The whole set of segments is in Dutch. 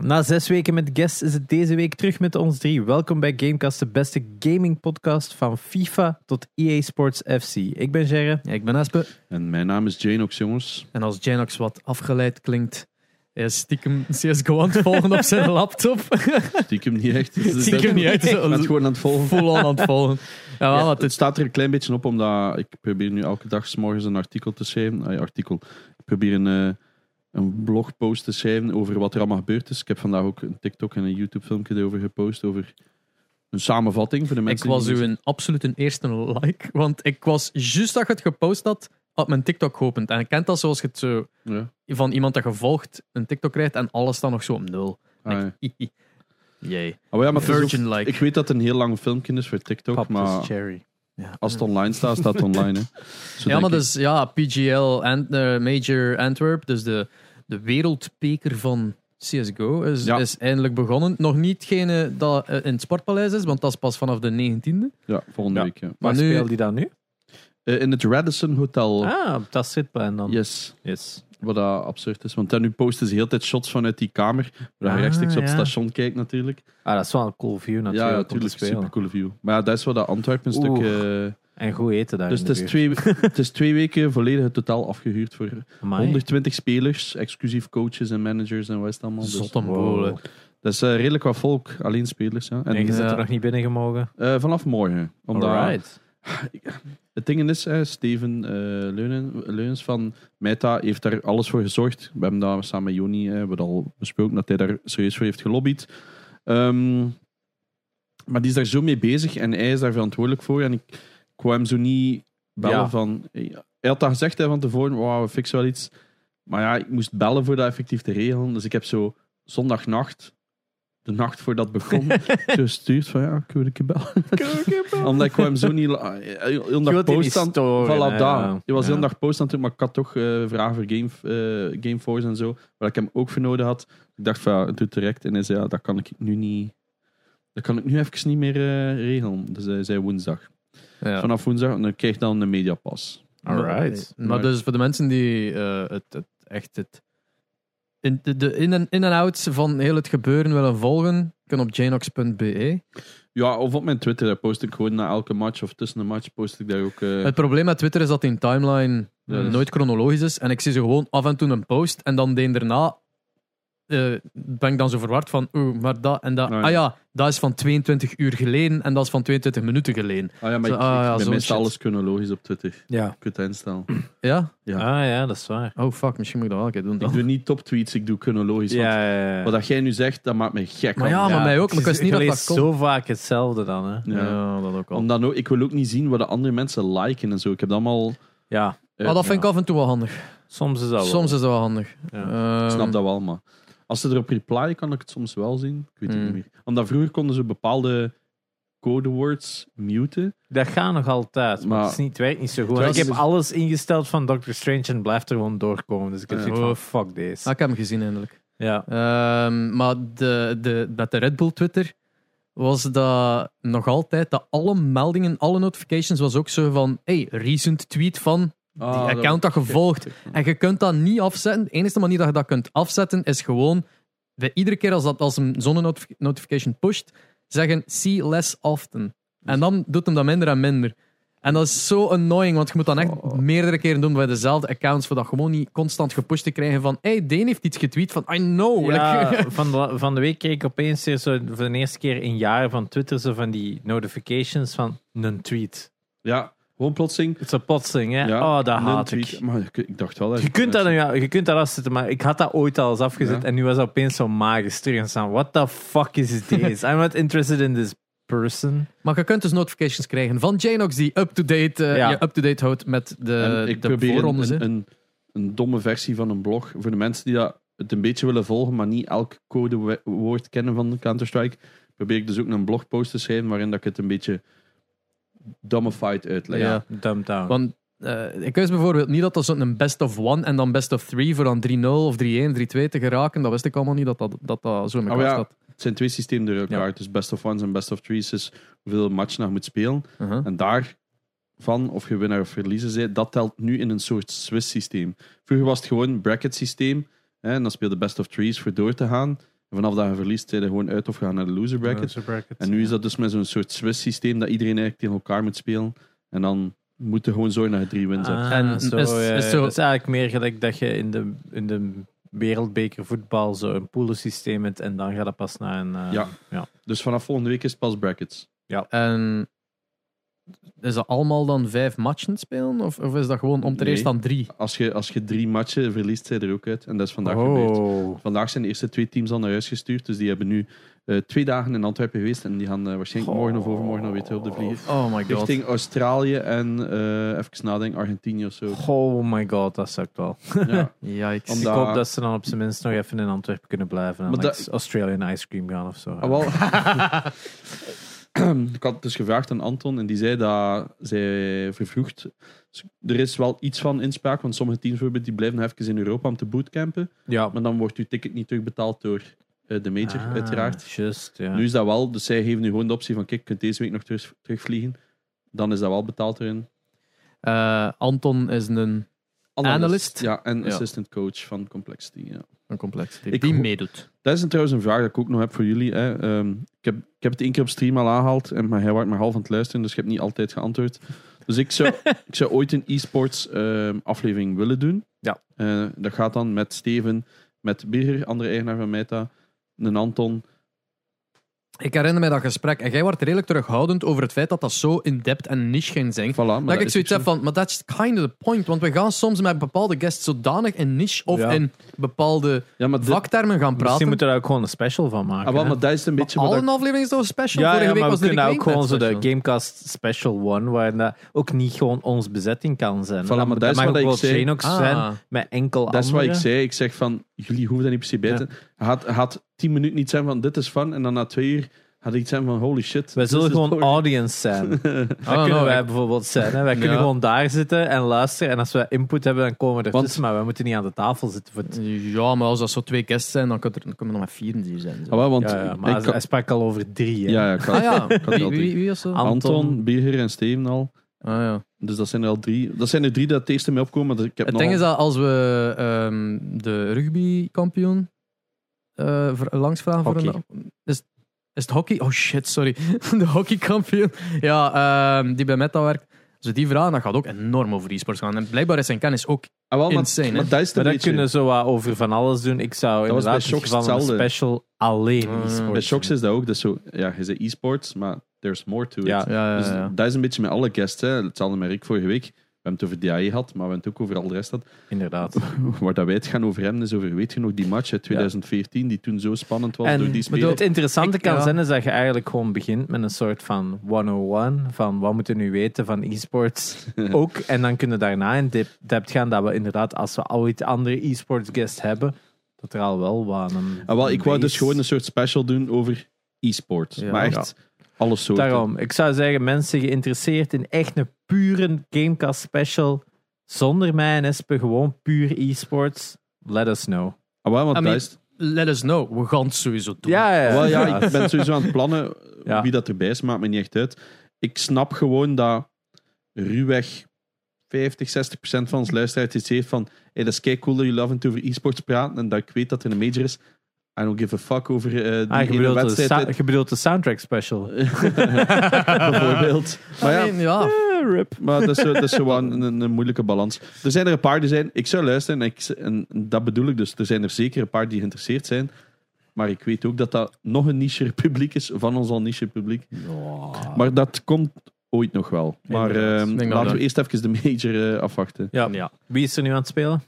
Na zes weken met guests is het deze week terug met ons drie. Welkom bij Gamecast, de beste gaming podcast van FIFA tot EA Sports FC. Ik ben Gerre. Ja, ik ben Espe. En mijn naam is Janox, jongens. En als Janox wat afgeleid klinkt, hij is stiekem CSGO aan het volgen op zijn laptop. Stiekem niet echt. Stiekem niet echt. Ik ben het gewoon aan het volgen. Full on aan het volgen. Ja, het het, staat er een klein beetje op, omdat ik probeer nu elke dag 's morgens een artikel te schrijven. Ah, ja, artikel. Ik probeer een, eh, een blogpost te schrijven over wat er allemaal gebeurd is. Ik heb vandaag ook een TikTok en een YouTube filmpje erover gepost, over een samenvatting voor de ik mensen was die... uw een absolute eerste like. Want ik was juist dat je het gepost had, had mijn TikTok geopend. En ik kent dat zoals je het zo Ja. van iemand dat je volgt een TikTok krijgt en alles staat nog zo op nul. Ah. Ik- Jee. Oh, ja, maar Virgin like. ik weet dat het een heel lang filmpje is voor TikTok, maar cherry. Ja. als het online staat, staat het online. Hè. Zo Ja, maar dus ja, PGL Ant- eh, Major Antwerp, dus de, de wereldbeker van CSGO, is, Ja. is eindelijk begonnen. Nog niet gene dat eh, in het Sportpaleis is, want dat is pas vanaf de 19e. ik. Ja, volgende Ja. week. Ja. Maar nu- speelt die dan nu? Eh, in het Radisson Hotel. Ah, op dat zitplan dan. Yes. Yes. Wat dat absurd is. Want dan nu posten ze heel tijd shots vanuit die kamer. Waar je Ah, rechtstreeks op het ja. station kijkt natuurlijk. Ah, dat is wel een cool view natuurlijk. ja, natuurlijk. spelen. Super coole view. Maar ja, dat is wat dat Antwerpen een stuk... eh, En goed eten daar dus in het is, buurt. twee, het is twee weken volledig het totaal afgehuurd voor Amai. 120 spelers. Exclusief coaches en managers en wat is allemaal. Dus. Wow. dat is eh, redelijk wat volk. Alleen spelers. Ja. En, En je zit Ja. er nog niet binnen gemogen? eh, vanaf morgen. Omdat, Alright. Het ding is, hè, Steven eh, Leunen, Leunens van Meta heeft daar alles voor gezorgd. We hebben daar samen met Joni, hè, we al besproken, dat hij daar serieus voor heeft gelobbyd. Ehm, maar die is daar zo mee bezig en hij is daar verantwoordelijk voor. En ik, hem zo niet bellen Ja. van... Hij had dat gezegd hè, van tevoren, wow, we fixen wel iets. Maar ja, ik moest bellen voor dat effectief te regelen. Dus ik heb zo zondagnacht, de nacht voordat begon, zo gestuurd van ja, ik wil een keer bellen. Omdat ik hem zo niet... Heel Je dag post aan... Voilà. Je was Ja. heel dag post aan het doen, maar ik had toch eh, vragen voor Game, eh, Gameforce en zo, waar ik hem ook voor nodig had. Ik dacht van, ja, het doet direct. En hij zei, ja, dat kan ik nu niet... Dat kan ik nu even niet meer eh, regelen. Dus hij zei woensdag. Ja. Vanaf woensdag, en dan krijg je dan een mediapas. Alright. Maar, maar dus voor de mensen die eh, het, het echt het in, de, de in- en in en outs van heel het gebeuren willen volgen, kunnen op janox.be. Ja, of op mijn Twitter, daar post ik gewoon na elke match of tussen een match, post ik daar ook... eh, Het probleem met Twitter is dat die timeline Ja, eh, dus- nooit chronologisch is. En ik zie ze gewoon af en toe een post. En dan de daarna eh, ben ik dan zo verward van, oeh, maar dat en dat. Ah, ja. Ah ja, dat is van 22 uur geleden en dat is van 22 minuten geleden. ah ja, maar Zo, ik, ah, ja, ik ben zo'n meestal shit. alles chronologisch op Twitter. Ja. Ik kunt het instellen. Ja? Ja. Ah ja, dat is waar. Oh fuck, misschien moet ik dat wel een keer doen. Ik Dan. doe niet top tweets, ik doe chronologisch. want Ja, ja, ja. Wat dat jij nu zegt, dat maakt me gek. Maar ja, maar mij ook. Maar ik wist niet je dat dat kon. zo vaak hetzelfde dan, hè. Ja. Ja, dat ook al. Omdat ook, ik wil ook niet zien wat de andere mensen liken en zo. Ik heb dat allemaal... Ja, Maar dat vind ja. ik af en toe wel handig. soms is dat wel. Soms is dat wel handig. Ja. Ik snap dat wel, maar... Als ze erop replyen, kan ik het soms wel zien. Ik weet het niet meer. Omdat vroeger konden ze bepaalde codewords muten. Dat gaat nog altijd, maar, Maar- het, is niet, het werkt niet zo goed. Ik heb ze- alles ingesteld van Doctor Strange en blijft er gewoon doorkomen. Dus ik heb Ja. zoiets van, fuck this. Ah, ik heb hem gezien eindelijk. Ja. Ehm, maar de, de, met de Red Bull Twitter was dat nog altijd dat alle meldingen, alle notifications was ook zo van hey, recent tweet van Ah, die account dat gevolgd. En je kunt dat niet afzetten. De enige manier dat je dat kunt afzetten is gewoon bij iedere keer als, dat, als een zonne-notification pusht, zeggen see less often. En dan doet hem dat minder en minder. En dat is zo annoying, want je moet dan echt Oh. meerdere keren doen bij dezelfde accounts, voor dat gewoon niet constant gepusht te krijgen van hey, Deen heeft iets getweet van I know. Ja, Like- van, de, van de week kreeg ik opeens weer zo voor de eerste keer in jaren van Twitter zo van die notifications van een tweet. Ja, gewoon plotseling. Het is een plotseling, hè? Ja, oh, dat haat tweet. ik. Maar ik, ik dacht wel... dat- Je kunt, dat, ja, je kunt dat afzetten, maar ik had dat ooit al eens afgezet Ja. en nu was dat opeens zo magisch terug en staan. What the fuck is this? I'm not interested in this person. Maar je kunt dus notifications krijgen van Janox die up-to-date Ja. je up-to-date houdt met En de, ik de probeer voorrondes. een, een, een domme versie van een blog. Voor de mensen die dat het een beetje willen volgen, maar niet elk codewoord kennen van Counter-Strike, probeer ik dus ook een blogpost te schrijven waarin dat ik het een beetje dummified uitleg. Ja. Dumb down. Want eh, ik wist bijvoorbeeld niet dat dat zo'n best of one en dan best of three voor dan 3-0 of 3-1, 3-2 te geraken. Dat wist ik allemaal niet dat dat, dat, dat zo in elkaar Oh ja, staat. Het zijn twee systemen door elkaar. Ja. Dus best of ones en best of threes is hoeveel match je nog moet spelen. Uh-huh. En daarvan, of je winnaar of verliezen bent, dat telt nu in een soort Swiss systeem. Vroeger was het gewoon een bracket systeem. Hè, en dan speelde best of threes voor door te gaan. En vanaf dat je verliest, zijn je gewoon uit of gaan naar de loser bracket. En nu is dat dus met zo'n soort Swiss systeem dat iedereen eigenlijk tegen elkaar moet spelen. En dan moet je gewoon dat je drie wins. Ah, En zo, is- ja, is ja. zo- eigenlijk meer gelijk dat je in de, in de wereldbeker voetbal zo een poelensysteem hebt en dan gaat dat pas naar een... eh, Ja. ja. Dus vanaf volgende week is het pas brackets. En is dat allemaal dan vijf matchen spelen? Of, of is dat gewoon om te Nee. eerst dan drie? Als je, als je drie matchen verliest, zijn er ook uit. En dat is vandaag gebeurd. Oh. Vandaag zijn de eerste twee teams al naar huis gestuurd. Dus die hebben nu eh, twee dagen in Antwerpen geweest. En die gaan eh, waarschijnlijk morgen of overmorgen alweer terug op de vlieger. Oh my god. Richting Australië en eh even nadenken, Argentinië of zo. Oh my god, dat sukt wel. Ja. Yikes. Om Ik hoop dat ze dan op zijn minst nog even in Antwerpen kunnen blijven en Australian ice cream gaan of zo. Ah, wel. ik had dus gevraagd aan Anton en die zei dat zij vervroegd. Er is wel iets van inspraak, want sommige teams bijvoorbeeld, die blijven nog even in Europa om te bootcampen. ja, Maar dan wordt uw ticket niet terugbetaald door eh, de major, Ah, uiteraard. Just, ja. Nu is dat wel, dus zij geven nu gewoon de optie van: kijk, je kunt deze week nog terug, terugvliegen. Dan is dat wel betaald erin. Eh, Anton is een, Analyst? Ja, en Ja. assistant coach van Complexity. Ja. een complex Ik die meedoet. Dat is trouwens een vraag dat ik ook nog heb voor jullie. Hè. Ehm, ik, heb, ik heb het één keer op stream al aangehaald, en, maar hij wordt maar half aan het luisteren, dus ik heb niet altijd geantwoord. Dus ik zou, ik zou ooit een e-sports ehm, aflevering willen doen. Ja. Eh, dat gaat dan met Steven, met Birger, andere eigenaar van Meta, een Anton. Ik herinner me dat gesprek en jij wordt redelijk terughoudend over het feit dat dat zo in-depth en niche ging zijn. Voilà, maar dat ik zoiets heb van, maar that's kind of the point. Want we gaan soms met bepaalde guests zodanig in niche of Ja. in bepaalde Ja, maar, dit- vaktermen gaan Misschien praten. moeten we daar ook gewoon een special van maken. ah, wel, maar dat is een beetje Al wat ik- een aflevering is toch een special? Ja, Vorige ja, week maar was we de kunnen ook gewoon zo de. Gamecast Special One, waar dat ook niet gewoon ons bezetting kan zijn. Voilà, maar moet- dat is mag wat ook ik wel zei. Shane ook Ah. zijn met enkel Dat is wat ik zei. Ik zeg van, jullie hoeven dat niet per se bij te had, had tien minuten niet zijn van, dit is fun. En dan na twee uur had ik iets zijn van, holy shit. Wij zullen gewoon boring. audience zijn. Dat Oh, kunnen no, wij ik- bijvoorbeeld zijn. Hè. Wij kunnen Ja. gewoon daar zitten en luisteren. En als we input hebben, dan komen we ertussen. Maar we moeten niet aan de tafel zitten. Voor het... Ja, maar als dat zo twee guests zijn, dan, kan er, dan kunnen er nog maar vier in die zijn. zo. Ah, wel, want Ja, ja, maar ik hij, kan- hij sprak al over drie. Hè. ja, ja, ik had- Ah ja, wie, was dat? An- Anton, Anton. Beger en Steven al. Ah, ja. Dus dat zijn er al drie. Dat zijn er drie dat het eerste mee opkomen. Maar ik heb Het nog- ding is dat als we ehm, de rugbykampioen eh ver- langs vragen voor een... Is, is het hockey? Oh shit, sorry. De hockeykampioen. Ja, ehm, die bij Meta werkt. We die vragen, dat gaat ook enorm over e-sports gaan. En blijkbaar is zijn kennis ook... Ah, wel, maar, insane, hè? maar dat is het Maar een dan beetje. kunnen zo wat over van alles doen. Ik zou Dat was bij inderdaad Shocks van een special alleen Ah. e-sports Bij Shocks is dat ook. Dat is zo, ja, je zei e-sports, maar there's more to it. Ja. Ja, ja, Dus ja. dat is een beetje met alle guests. Hè. Hetzelfde met Rick vorige week. Hebben het over DAE gehad, maar we hebben het ook over al de rest gehad. Inderdaad. Waar dat wij het gaan over hebben, is over, weet je nog, die match uit 2014, die toen zo spannend was En door die spelers. het interessante Ik- kan ja. zijn is dat je eigenlijk gewoon begint met een soort van 101 van wat moeten we nu weten van e-sports ook. En dan kunnen we daarna in dep- depth gaan dat we inderdaad, als we al iets andere e-sports guests hebben, dat er al wel wat een Ah, wel, ik wou dus gewoon een soort special doen over e-sport. Ja. maar echt alles soorten. Daarom, ik zou zeggen, mensen geïnteresseerd in echt een pure Gamecast special, zonder mij en Espe, gewoon puur e-sports, let us know. Ah, wel, want I dat mean, is... Let us know. We gaan het sowieso doen. Ja, ja, Wel, ja, inderdaad. ik ben sowieso aan het plannen Ja. wie dat erbij is, maakt me niet echt uit. Ik snap gewoon dat ruwweg 50, 60 procent van ons luisteraars iets heeft van hey, dat is kei cool dat jullie af en toe over e-sports praten en dat ik weet dat er een major is. I don't give a fuck over eh, die Ah, je, ene bedoelt de wedstrijd. sou- je bedoelt de soundtrack special. bijvoorbeeld. Maar ja, I mean, ja. rip. Maar dat is, dat wel een, moeilijke balans. Er zijn er een paar die zijn... Ik zou luisteren en, ik, en dat bedoel ik dus. Er zijn er zeker een paar die geïnteresseerd zijn. Maar ik weet ook dat dat nog een niche publiek is van ons al niche publiek. Maar dat komt ooit nog wel. Maar ehm, laten we eerst even de major eh, afwachten. Ja. Ja. Wie is er nu aan het spelen?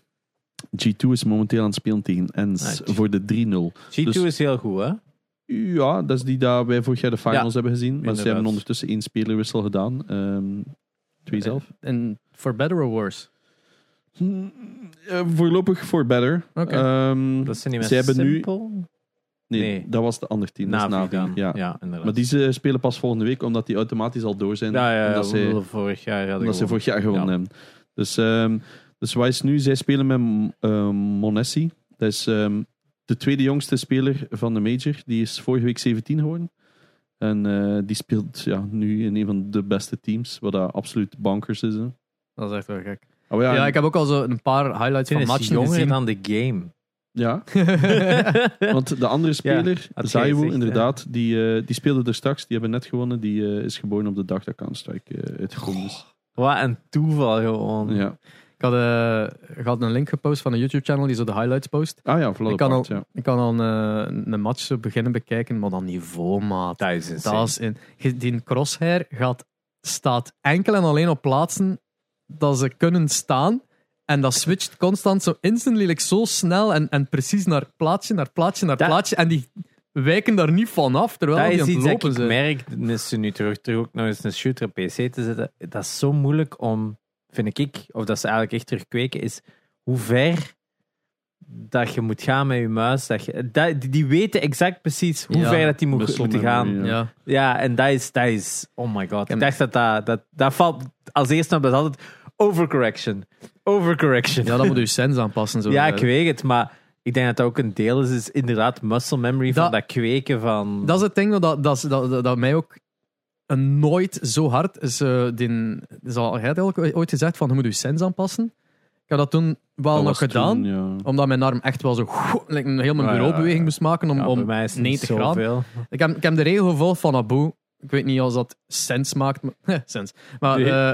G2 is momenteel aan het spelen tegen Ens Ah, voor de 3-0. G2 Dus- is heel goed, hè? Ja, dat is die dat wij vorig jaar de finals Ja, hebben gezien. Maar ze inderdaad. hebben ondertussen één spelerwissel gedaan. Ehm twee zelf. En for better or worse? Hm, eh, voorlopig voor better. Oké. Ehm, Dat zijn niet Ze hebben nu- Simple? nee, nee. dat was de andere team. Dat is Navi Navi, dan. Ja. Ja, inderdaad. Maar die ze spelen pas volgende week, omdat die automatisch al door zijn. ja, ja, ja, omdat ze, vorig jaar hadden omdat ze gewonnen. vorig jaar gewonnen Ja. hebben. Dus, ehm dus wat is nu? Zij spelen met ehm, Monessi. Dat is ehm, de tweede jongste speler van de Major. Die is vorige week 17 geworden. En eh, die speelt ja, nu in een van de beste teams, wat dat absoluut bankers is. Hè. Dat is echt wel gek. Oh, ja, Ja, en- ik heb ook al zo een paar highlights Het van matchen jonger gezien. dan de game. Ja, want de andere speler, Zaiwu, gezegd, inderdaad, die, eh, die speelde er straks. Die hebben net gewonnen. Die eh, is geboren op de dag dat Counter-Strike eh, uitgekomen is. Wat een toeval gewoon. Ja. Ik had, eh, ik had een link gepost van een YouTube-channel die zo de highlights post. Ah ja, Vlad Ik kan al- ja. Ik kan dan eh, een match beginnen bekijken, maar dan niveau, maat. Dat is insane. Dat is in, je- die crosshair gaat, staat enkel en alleen op plaatsen dat ze kunnen staan. En dat switcht constant zo instantly, like, zo snel en, en precies naar plaatsje, naar plaatsje, naar Dat- plaatsje. En die wijken daar niet van af, terwijl dat die is aan het iets dat lopen ik merk, is ze nu terug, terug ook nog eens een shooter op PC te zetten. Dat is zo moeilijk om, vind ik, of dat ze eigenlijk echt terugkweken, is hoe ver dat je moet gaan met je muis. Dat je, dat, die- weten exact precies hoe Ja, ver dat die moet, moeten gaan. Ja. Ja, en dat is, dat is, oh my god. Ik dacht dat dat, dat, dat valt als eerste op, dat is altijd overcorrection. Overcorrection. ja, dan moet je sens aanpassen. Zo. Ja, ik weet het, maar ik denk dat dat ook een deel is, is inderdaad muscle memory van Dat- dat kweken van... Dat is het ding dat, dat, dat, dat, dat mij ook een nooit zo hard is. eh die, is al, had ook ooit gezegd van je moet je sens aanpassen. Ik heb dat toen wel Dat nog gedaan, toen, ja. omdat mijn arm echt wel zo like, een heel mijn Ja, ja, bureaubeweging ja. moest maken om, ja, om mij is het niet 90 graden. zoveel. Ik heb, ik heb de regel gevolgd van Abu. Ik weet niet als dat sens maakt. Maar, sens. Maar Nee. eh,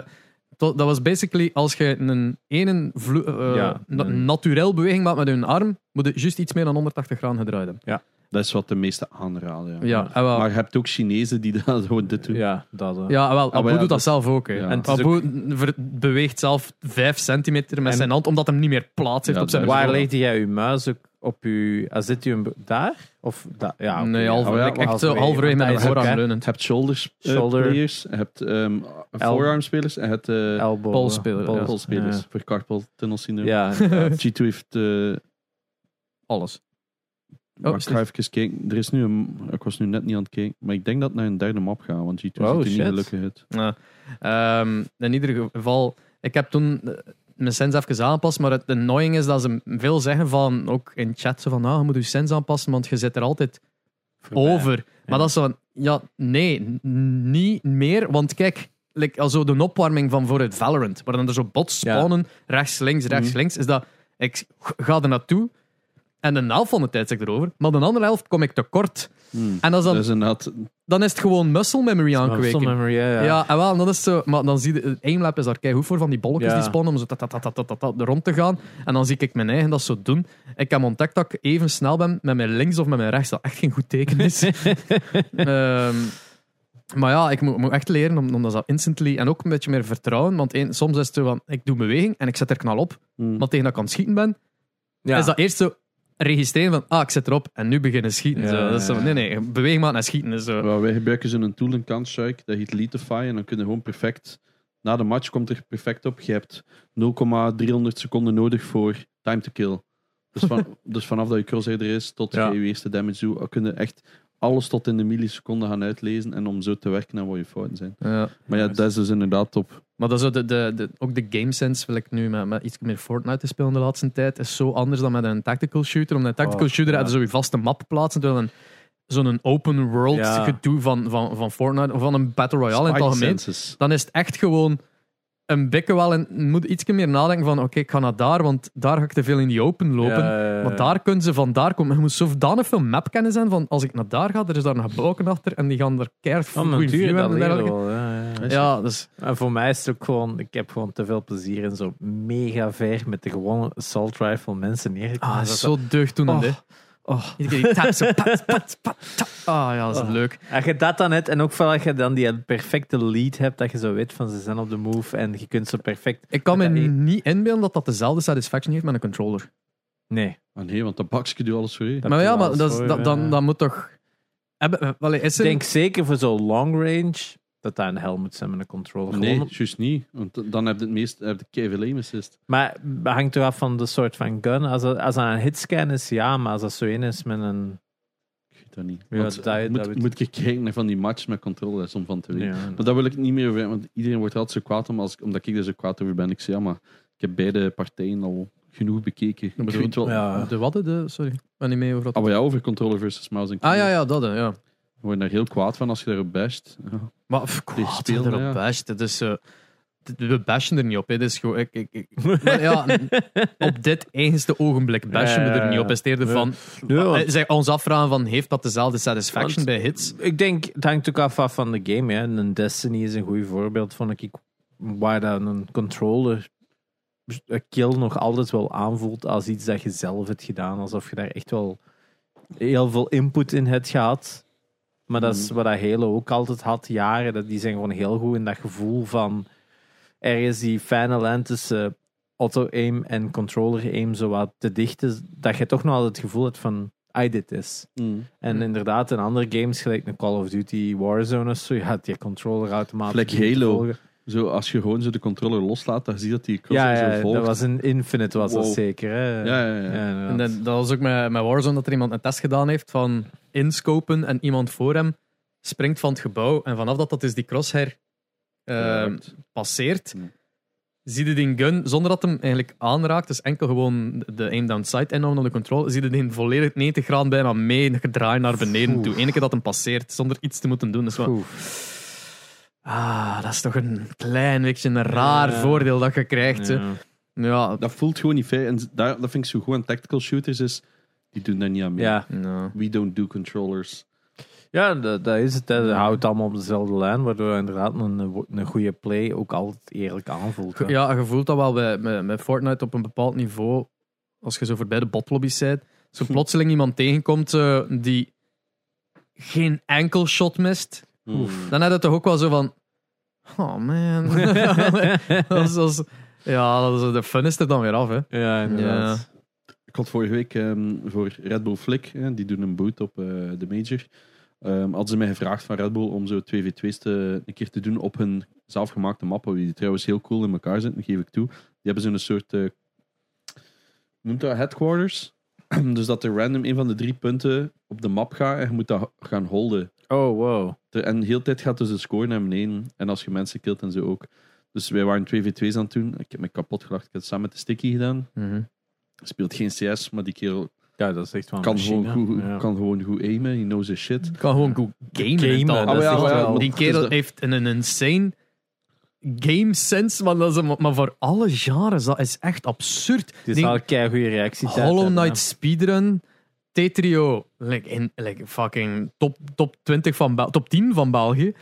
dat was basically als je een ene vlo- eh, Ja, na- een- naturel beweging maakt met je arm, moet je juist iets meer dan 180 graden gedraaid hebben. Dat is wat de meeste aanraden. Ja. Ja, en wel- Maar je hebt ook Chinezen die dat gewoon dit doen. Ja, dat... eh. Ja, wel, Abu maar ja, doet dat dat- zelf ook. Hè. ja. En het is Abu ver- beweegt zelf 5 centimeter met En- zijn hand, omdat hij niet meer plaats heeft Ja, op zijn Waar bureau. legde jij je muis ook op je... ah, Zit je hem daar? Of da ja, oké, Nee, Oh ja, like, echt zo halverwege, halverwege met want een dat is ook, voorarm hè. leunend. Je hebt shoulders eh, Shoulder. players, je hebt ehm forearm-spelers en je hebt eh Elbow. Polsspeler, ja. polspelers Ja. voor carpal tunnel syndroom. Ja, inderdaad. G2 heeft... eh Alles. Maar Oh, ik ga even kijken. Er is nu een, ik was nu net niet aan het kijken, maar ik denk dat het naar een derde map gaat, want G2 Oh, ziet er shit. niet gelukkig uit. Ja. Ehm, in ieder geval, ik heb toen eh, mijn sens even aangepast, maar het annoying is dat ze veel zeggen van, ook in chat, zo van, ah, je moet je sens aanpassen, want je zit er altijd Voorbij. over. Maar dat is zo van, ja, nee, niet meer, want kijk, like, also de opwarming van voor het Valorant, waar dan er zo bots Ja. spawnen, rechts, links, rechts, Mhm. links, is dat, ik ga er naartoe, en de helft van de tijd zit ik erover, maar de andere helft kom ik tekort. Hmm. En als dan, Dat is inderdaad... dan is het gewoon muscle memory Muscle aankweken. memory, ja, ja. Ja, en wel, en dat is zo, maar dan zie je, aimlab is daar kei goed voor, van die bolletjes Ja. die spannen om zo tat, tat, tat, tat, rond te gaan. En dan zie ik mijn eigen dat zo doen. Ik heb ontdekt dat ik even snel ben met mijn links of met mijn rechts, dat echt geen goed teken is. Ehm, maar ja, ik moet, moet echt leren om, om dat zo instantly en ook een beetje meer vertrouwen. Want één, soms is het zo van, ik doe beweging en ik zet er knal op. Hmm. Maar tegen dat ik aan het schieten ben, Ja. is dat eerst zo registreren van, ah, ik zet erop en nu beginnen schieten. Ja, zo. Dat is zo, nee, nee, beweging maken en schieten zo. Wij gebruiken zo'n tool in Counter-Strike, dat heet Letify, en dan kun je gewoon perfect... Na de match komt er perfect op, je hebt 0,300 seconden nodig voor time to kill. Dus, van, dus vanaf dat je crosshair er is, tot Ja. je eerste damage doet, kun je echt alles tot in de milliseconde gaan uitlezen en om zo te werken naar wat je fouten zijn. Ja. Maar ja, dat is dus inderdaad top. Maar dat is de, de, de, ook de game sense, wil ik nu met, met iets meer Fortnite te spelen de laatste tijd, is zo anders dan met een tactical shooter. Omdat een tactical Oh, shooter ja. had zo je vaste map plaatsen, terwijl een zo'n open world Ja. gedoe van, van, van Fortnite of van een Battle Royale in het algemeen, senses. dan is het echt gewoon een bikke wel en je moet iets meer nadenken van oké, ik ga naar daar, want daar ga ik te veel in die open lopen. Ja, Maar daar kunnen ze van daar komen. Je moet zodanig veel mapkennis zijn van als ik naar daar ga, er is daar nog blokken achter en die gaan er keihard Oh, goede view hebben. Ja, dus En voor mij is het ook gewoon, ik heb gewoon te veel plezier in zo mega ver met de gewone assault rifle mensen neergekomen. ah, Dat is zo deugddoenend. Oh. hè. Oh. Zo pat, pat, pat, tap. Ah ja, dat is Oh. leuk. Als je dat dan hebt, en ook vooral als je dan die perfecte lead hebt, dat je zo weet van ze zijn op de move en je kunt zo perfect... Ik kan me niet inbeelden dat dat dezelfde satisfaction heeft met een controller. Nee. Ah nee, want dat bakje doet alles voor je. Dat maar ja, maar dat, is- voor, dat, dan, ja. dan moet toch... Hebben, eh, Ik denk zeker voor zo'n long range dat dat een hel moet zijn met een controller. Nee, Gewoon- juist niet. Want dan heb je het meest heb je keiveel aim assist. Maar het hangt er af van de soort van gun. Als dat, als dat een hitscan is, ja, maar als dat zo in is met een... Ik weet dat niet. Ja, Want dat- dat moet, moet ik kijken naar van die matches met controle, dat is om van te weten. Ja, Maar daar wil ik niet meer over, want iedereen wordt er altijd zo kwaad om, als, omdat ik er zo kwaad over ben. Ik zeg, ja, maar ik heb beide partijen al genoeg bekeken. Ik bedoel- weet wel. ja. De wat? De, sorry, ik ben niet mee over wat. Ah, maar ja, over controller versus mouse en Ah ja, ja, dat. hè, Ja. Ik word daar heel kwaad van als je daarop basht. Ja. Maar pff, Die kwaad spelen, erop ja. best. Het is, eh, we bashen er niet op. Hè. Dat is gewoon, ik, ik, ik- maar ja, op dit eigenste ogenblik bashen we er niet op. Het is eerder van, Nee, want- zeg, ons afvragen van, heeft dat dezelfde satisfaction Want- bij hits? Ik denk, het hangt ook af, af van de game. Hè. Een Destiny is een goed voorbeeld, vond ik. Waar dan een controller een kill nog altijd wel aanvoelt als iets dat je zelf hebt gedaan. Alsof je daar echt wel heel veel input in hebt gehad. Maar dat is wat dat Halo ook altijd had, jaren. Dat, die zijn gewoon heel goed in dat gevoel van... Er is die fijne lijn tussen auto-aim en controller-aim zo wat te dicht is. Dat je toch nog altijd het gevoel hebt van... I did this. Mm. En inderdaad, in andere games, gelijk een Call of Duty Warzone of zo, je had die controller automatisch. Te Halo. Zo, als je gewoon zo de controller loslaat, dan zie je dat die Ja, zo ja volgt. dat was een Infinite, was dat zeker. Hè? Ja, ja, ja. En dat, dat was ook met, met Warzone dat er iemand een test gedaan heeft van inscopen en iemand voor hem springt van het gebouw en vanaf dat dat dus die crosshair eh, raakt. passeert, Hmm. zie je die gun zonder dat hem eigenlijk aanraakt, dus enkel gewoon de aim down sight inhouden op de controle, zie je die volledig 90 graden bijna mee gedraaid naar beneden toe. Eén keer dat hem passeert, zonder iets te moeten doen. Dus wat, ah, dat is toch een klein beetje een raar Ja. voordeel dat je krijgt. hè. Ja. Ja, Dat voelt gewoon niet fair. En daar, dat vind ik zo goed aan tactical shooters is, die doen daar niet aan mee. Ja. We don't do controllers. Ja, dat, dat is het. hè. Dat houdt allemaal op dezelfde lijn, waardoor inderdaad een, een goede play ook altijd eerlijk aanvoelt. hè. Ja, je voelt dat wel bij, met, met Fortnite op een bepaald niveau. Als je zo voorbij de botlobby's bent. Zo plotseling iemand tegenkomt eh, die geen enkel shot mist. Oef. Dan heb je toch ook wel zo van... Oh man. dat is, dat is- ja, dat is, de fun is er dan weer af. Hè. Ja, inderdaad. Ik had vorige week ehm, voor Red Bull Flick, hè, die doen een boot op eh, de Major, ehm hadden ze mij gevraagd van Red Bull om zo 2v2's te, een keer te doen op hun zelfgemaakte mappen, die trouwens heel cool in elkaar zitten, geef ik toe. Die hebben zo'n soort, eh, noemt dat headquarters? dus dat er random een van de drie punten op de map gaat en je moet dat gaan holden. Oh, wow. En de hele tijd gaat dus de score naar beneden. En als je mensen killt en zo ook. Dus wij waren 2v2's aan het doen. Ik heb me kapot gelachen. Ik heb het samen met de Sticky gedaan. Mhm. Speelt geen CS, maar die kerel Ja, dat is echt kan, machine, gewoon goed, ja. kan gewoon goed aimen. He knows his shit. kan gewoon goed gamen. Gamen, is wel- Die het kerel de- heeft een, een insane game sense, maar, dat is, maar voor alle genres. Dat is echt absurd. Het is Die- al een kei goede reactie. Hollow Knight speedrun, Tetrio, like, in, like fucking top, top 20 van top 10 van België.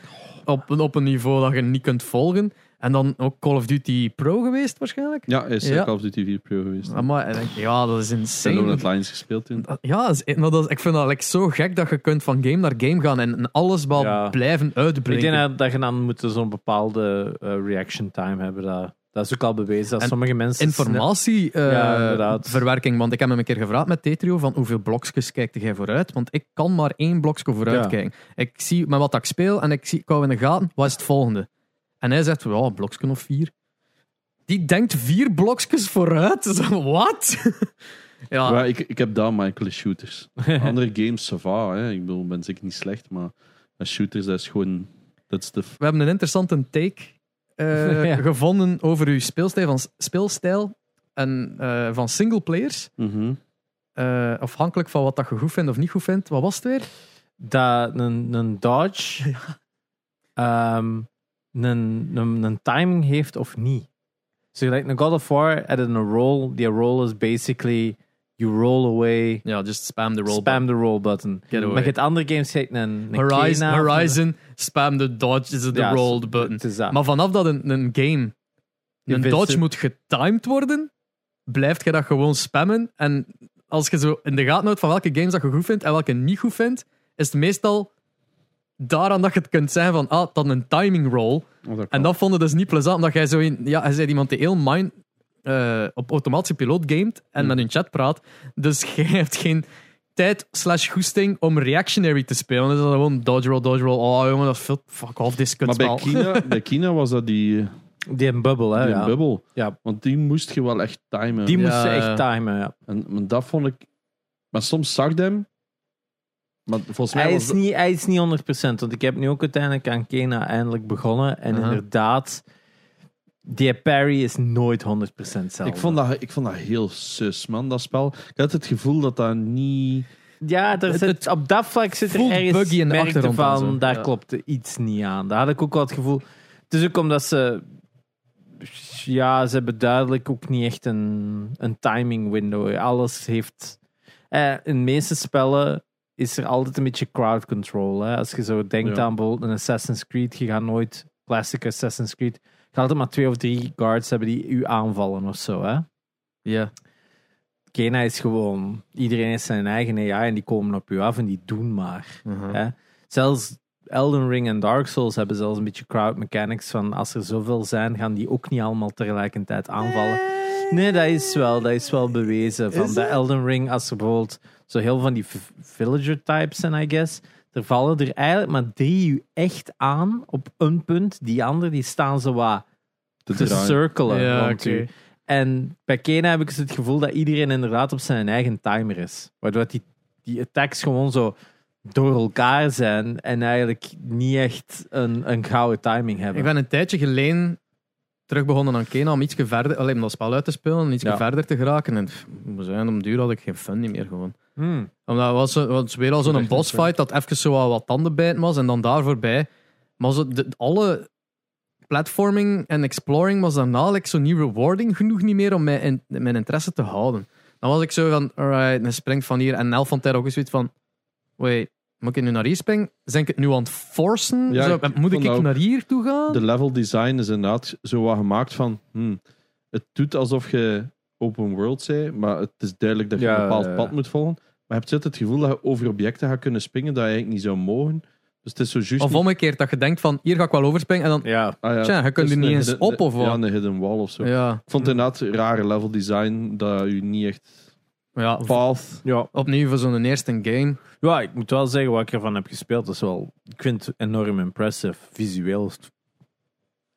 Op, op een niveau dat je niet kunt volgen. En dan ook Call of Duty Pro geweest waarschijnlijk. Ja, hij is Ja. Call of Duty 4 Pro geweest. Ah, Maar, ik denk, ja, dat is En insane. Lowland Lines gespeeld toen. Ja, dat is, maar dat is- ik vind dat like, zo gek dat je kunt van game naar game gaan en, en alles wel Ja. blijven Ik uitbrengen. denk dat, je dan moet zo'n bepaalde eh, reaction time hebben. Dat, dat is ook al bewezen dat En sommige mensen... Ja, inderdaad. informatieverwerking. want ik heb hem een keer gevraagd met Tetrio van hoeveel blokjes kijkt jij vooruit? Want ik kan maar één blokje vooruit Ja. kijken. Ik zie met wat ik speel en ik, zie, ik hou in de gaten, wat is het volgende? En hij zegt, ja, een blokje of vier. Die denkt vier blokjes vooruit. Zo, Wat? ja, Maar ik, ik heb daar Michael shooters. Andere games, ça va, hè. Ik bedoel, ben zeker niet slecht, maar shooters, dat is gewoon... Dat is de... we hebben een interessante take eh, Ja. gevonden over uw speelstijl, van, speelstijl en, eh, van single players. Mhm. Eh, afhankelijk van wat dat je goed vindt of niet goed vindt. Wat was het weer? dat een, een dodge ehm, een, een, een timing heeft of niet. So like een God of War had een roll. Die roll is basically you roll away, Ja, just spam the roll spam the roll button. Get away. Maar andere games, je hebt een, een Horizon, Horizon, spam the dodge, is the Ja, roll the button. Maar vanaf dat een, een game, een dodge moet getimed worden, blijft je dat gewoon spammen. En als je zo in de gaten houdt van welke games dat je goed vindt en welke niet goed vindt, is het meestal daaraan dat je het kunt zijn van, ah, dan een timing roll. Oh, dat En dat vonden dus niet plezant, omdat jij zo in, ja, hij zei iemand die heel mind eh, op automatische piloot gamet en Hmm. met hun chat praat. Dus jij hebt geen tijd slash goesting om reactionary te spelen. Dus dan gewoon dodge roll, dodge roll. Oh jongen, dat is veel, fuck off, dit Maar bij. Kina, bij Kina was dat die, Die een bubbel, hè? die ja. bubbel. Ja. Want die moest je wel echt timen. Die Ja, moest je echt timen, ja. En, maar dat vond ik... Maar soms zag ik hem... Maar volgens mij Hij is, niet, hij is niet 100%, want ik heb nu ook uiteindelijk aan Kena eindelijk begonnen. En inderdaad, die parry is nooit 100% hetzelfde. Ik vond, dat, ik vond dat heel sus, man, dat spel. Ik had het gevoel dat dat niet... Ja, er Het- zit, op dat vlak zit er ergens buggy in de achtergrond van, daar Ja. klopte iets niet aan. Daar had ik ook wel het gevoel. Het is ook omdat ze Ja, ze hebben duidelijk ook niet echt een, een timing window. Alles heeft. Eh, in de meeste spellen is er altijd een beetje crowd control. Hè? Als je zo denkt Ja. aan bijvoorbeeld een Assassin's Creed, je gaat nooit classic Assassin's Creed. Je gaat altijd maar twee of drie guards hebben die u aanvallen of zo. Hè? Ja. Kena is gewoon. Iedereen heeft zijn eigen AI en die komen op u af en die doen maar. Uh-huh. Hè? Zelfs Elden Ring en Dark Souls hebben zelfs een beetje crowd mechanics van als er zoveel zijn, gaan die ook niet allemaal tegelijkertijd aanvallen. Nee, dat is wel, dat is wel bewezen. Van de? Elden Ring, als er bijvoorbeeld zo heel van die villager types zijn, I guess, er vallen er eigenlijk maar drie u echt aan op een punt. Die anderen die staan zo wat Te te cirkelen Ja, rond oké. u. En bij Kena heb ik dus het gevoel dat iedereen inderdaad op zijn eigen timer is. Waardoor die, die attacks gewoon zo door elkaar zijn en eigenlijk niet echt een, een gouden timing hebben. Ik ben een tijdje geleden terug begonnen aan Kena om iets verder, alleen om dat spel uit te spelen en iets Ja. verder te geraken. En pff, om duur had ik geen fun niet meer gewoon. Hmm. Omdat het was, was weer al zo'n Echt boss fight dat even zo wat, wat tandenbijten was en dan daar voorbij. Maar zo, de, alle platforming en exploring was daarna like, zo niet rewarding genoeg niet meer om mij in, mijn interesse te houden. Dan was ik zo van, alright, dan springt van hier. En Elf van tijd ook eens zoiets van, wait, moet ik nu naar hier springen? Zijn ik het nu aan het forcen? Ja, Zo, ik moet ik, naar hier toe gaan? De level design is inderdaad zo wat gemaakt van. hmm, het doet alsof je open world zei, maar het is duidelijk dat je Ja, een bepaald ja. pad moet volgen. Maar je hebt zit het gevoel dat je over objecten gaat kunnen springen dat je eigenlijk niet zou mogen. Dus het is zo juist. Of niet- omgekeerd, dat je denkt van, hier ga ik wel overspringen en dan, Ja, Ah, ja. tja, je kunt er niet een eens op of Ja, wat. een hidden wall of zo. Ja, Ik vond het inderdaad rare level design dat je niet echt ja, path. ja. opnieuw voor zo'n eerste game. ja, ik moet wel zeggen wat ik ervan heb gespeeld. is wel, ik vind het enorm impressive. Visueel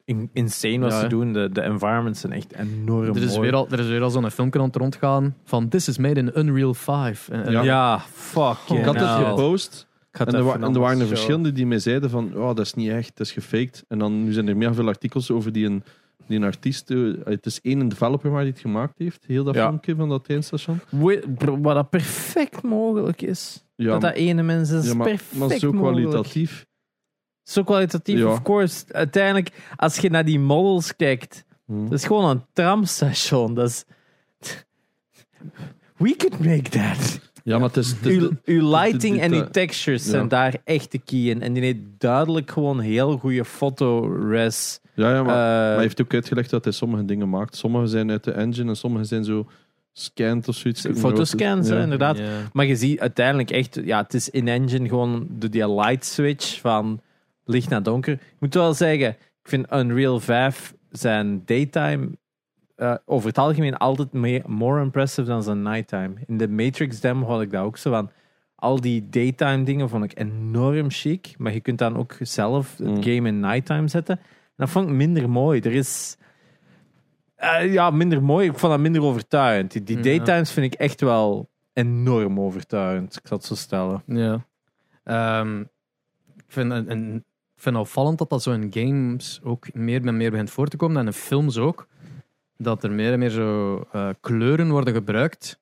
in- insane wat Ja, ze doen. De, de environments zijn echt enorm Er is, mooi. weer al, er is weer al zo'n filmpje aan het rondgaan van This is made in Unreal 5. En- en- Ja. Ja, fuck Ik had het gepost en er, en er waren er verschillende die mij zeiden van oh, dat is niet echt, dat is gefaked. En dan nu zijn er meer veel artikels over die een, die een artiest, eh, het is één developer waar die het gemaakt heeft, heel dat Ja. filmpje van dat treinstation. bro, Wat dat perfect mogelijk is. Ja, dat dat ene mens is, ja, maar, perfect maar zo kwalitatief. Zo kwalitatief, Ja. of course. Uiteindelijk, als je naar die models kijkt, Hm. dat is gewoon een tramstation. Dat is... We could make that. Ja, maar het is, het is Uw, uw lighting dit, en uw eh, textures ja. zijn daar echt de key in. En die heeft duidelijk gewoon heel goede fotores. ja, ja, maar, Eh, maar hij heeft ook uitgelegd dat hij sommige dingen maakt. Sommige zijn uit de engine en sommige zijn zo scanned of zoiets. Fotoscans, hè, Ja. inderdaad. Ja. Maar je ziet uiteindelijk echt, ja, het is in-engine gewoon de die light switch van licht naar donker. Ik moet wel zeggen, ik vind Unreal 5 zijn daytime eh, over het algemeen altijd meer, more impressive dan zijn nighttime. In de Matrix demo had ik dat ook zo van. Al die daytime dingen vond ik enorm chic, maar je kunt dan ook zelf het Mm. game in nighttime zetten. En dat vond ik minder mooi. Er is eh, ja, minder mooi. Ik vond dat minder overtuigend. Die, daytimes vind ik echt wel enorm overtuigend. Ik zal het zo stellen. Ja. Ehm, ik, vind, en, en, ik vind het opvallend dat dat zo in games ook meer en meer begint voor te komen. En in films ook. Dat er meer en meer zo eh, kleuren worden gebruikt.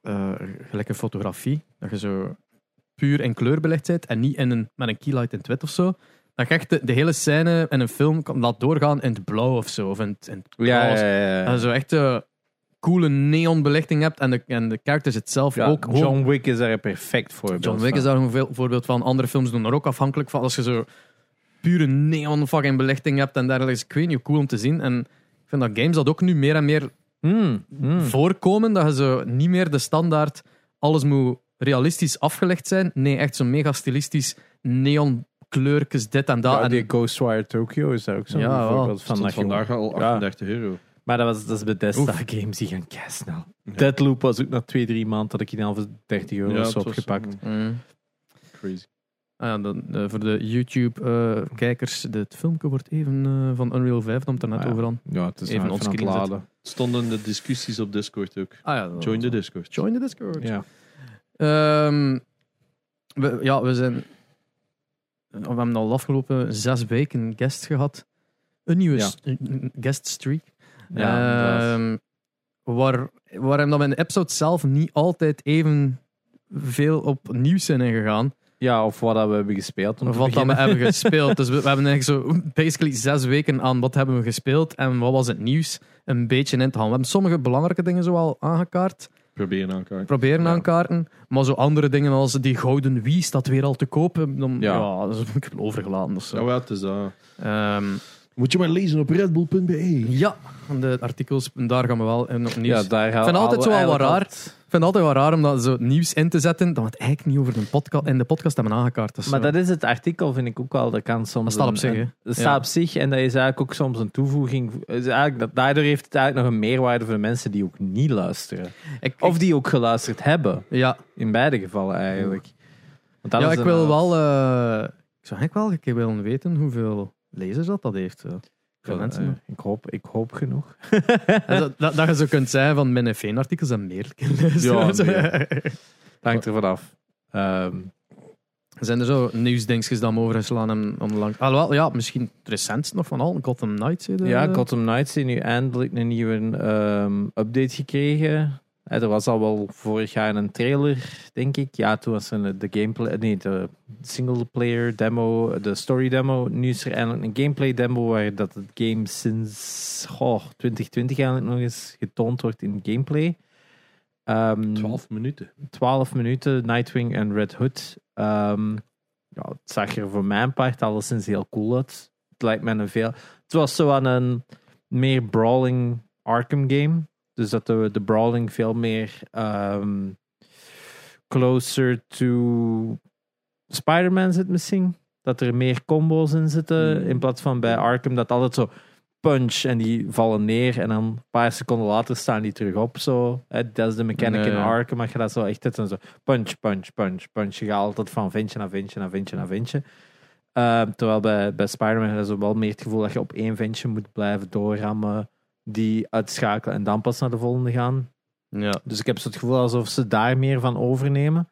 Eh, gelijk in fotografie. Dat je zo puur in kleur belegd bent. En niet in een, met een keylight in het wit of zo. Dat je echt de, de hele scène in een film kan laat doorgaan in het blauw of zo. Of in het, in het roze. En zo echt een coole neonbelichting hebt. En de, en de characters het zelf Ja, ook. John Wick is daar een perfect voorbeeld John Wick is daar een veel- voorbeeld van. Andere films doen daar ook afhankelijk van. Als je zo pure neon fucking belichting hebt en dergelijke. is Ik weet niet hoe cool om te zien. En ik vind dat games dat ook nu meer en meer Mm, mm. voorkomen. Dat je zo niet meer de standaard alles moet realistisch afgelegd zijn. Nee, echt zo mega stilistisch neon kleurtjes, dit en dat. Ja, en, die Ghostwire Tokyo is daar ook zo'n Ja, voorbeeld van. Dat vandaag al Ja. 38 euro. Maar dat, was, dat is Bethesda games, die gaan snel. Deadloop was ook na twee, drie maanden dat ik die al voor 30 euro Ja, was het was, opgepakt. Mm. Crazy. Ah ja, dan, eh, voor de YouTube-kijkers, dit filmpje wordt even eh, van Unreal 5, om het er net Ah, ja. over aan. Ja, het is Even het zetten. laden. Stonden de discussies op Discord ook. Ah ja, Join the Discord. Join the Discord. Ja. Ehm, we, ja, we zijn. We hebben al de afgelopen zes weken guest gehad. Een nieuwe Ja. st- een guest streak. Ja. Ehm, waar, waarin dat we in de episode zelf niet altijd even veel op nieuws zijn ingegaan. Ja, of wat dat we hebben gespeeld. Of wat dat we hebben gespeeld. Dus we, we hebben eigenlijk zo basically zes weken aan wat hebben we gespeeld en wat was het nieuws een beetje in te gaan. We hebben sommige belangrijke dingen zo al aangekaart, Proberen aan elkaar. proberen Ja. aankaarten. Maar zo andere dingen als die gouden wie staat weer al te kopen, dan, ja. Ja. dat heb ik overgelaten. of zo. Ja, wat is dat? Ehm, Moet je maar lezen op redbull.be. ja, de artikels, daar gaan we wel in op nieuws. Ja, daar gaan Ik vind altijd zo wel wat raar. Ik vind het altijd wel raar om dat zo nieuws in te zetten, dat we het eigenlijk niet over de podcast, in de podcast hebben aangekaart. Dus, Maar eh, dat is het artikel, vind ik ook wel. Dat kan soms. Dat staat op zich, een-? Dat staat Ja. op zich en dat is eigenlijk ook soms een toevoeging. Is eigenlijk, dat, daardoor heeft het eigenlijk nog een meerwaarde voor de mensen die ook niet luisteren. ik, Of die ook geluisterd hebben. ja, In beide gevallen eigenlijk. Want dat ja, is ik wil eh, wel, eh, ik zou eigenlijk wel een keer willen weten hoeveel lezers dat, dat heeft. Veel eh, mensen. ik, hoop, ik hoop genoeg. En dat, dat, dat je zo kunt zeggen van mijn F1-artikels en meer. Ja, hangt er vanaf. Ehm Zijn er zo nieuwsdingetjes dat me overgeslaan hebben onlangs? Alhoewel, ja, misschien het recentst nog van al, Gotham Knights. de- ja, Gotham Knights heeft nu eindelijk een nieuwe ehm, update gekregen. Er was al wel vorig jaar een trailer, denk ik. Ja, toen was er de gameplay, nee, de single player demo, de story demo. Nu is er eindelijk een gameplay demo waar dat het game sinds goh, 2020 eigenlijk nog eens getoond wordt in gameplay. Ehm, 12 minuten. 12 minuten, Nightwing en Red Hood. Ehm, ja, het zag er voor mijn part alleszins heel cool uit. Het lijkt me een veel... Het was zo aan een meer brawling Arkham game. Dus dat de, de brawling veel meer ehm, closer to Spider-Man zit misschien. Dat er meer combo's in zitten. Hmm. In plaats van bij Arkham dat altijd zo punch en die vallen neer en dan een paar seconden later staan die terug op. Zo. Dat is de mechanic Nee, in. Arkham, maar je dat zo echt hebt en zo punch, punch, punch, punch. Je gaat altijd van ventje naar ventje naar ventje naar ventje. Uh, terwijl bij, bij Spider-Man zo wel meer het gevoel dat je op één ventje moet blijven doorrammen, die uitschakelen en dan pas naar de volgende gaan. Ja. Dus ik heb zo het gevoel alsof ze daar meer van overnemen.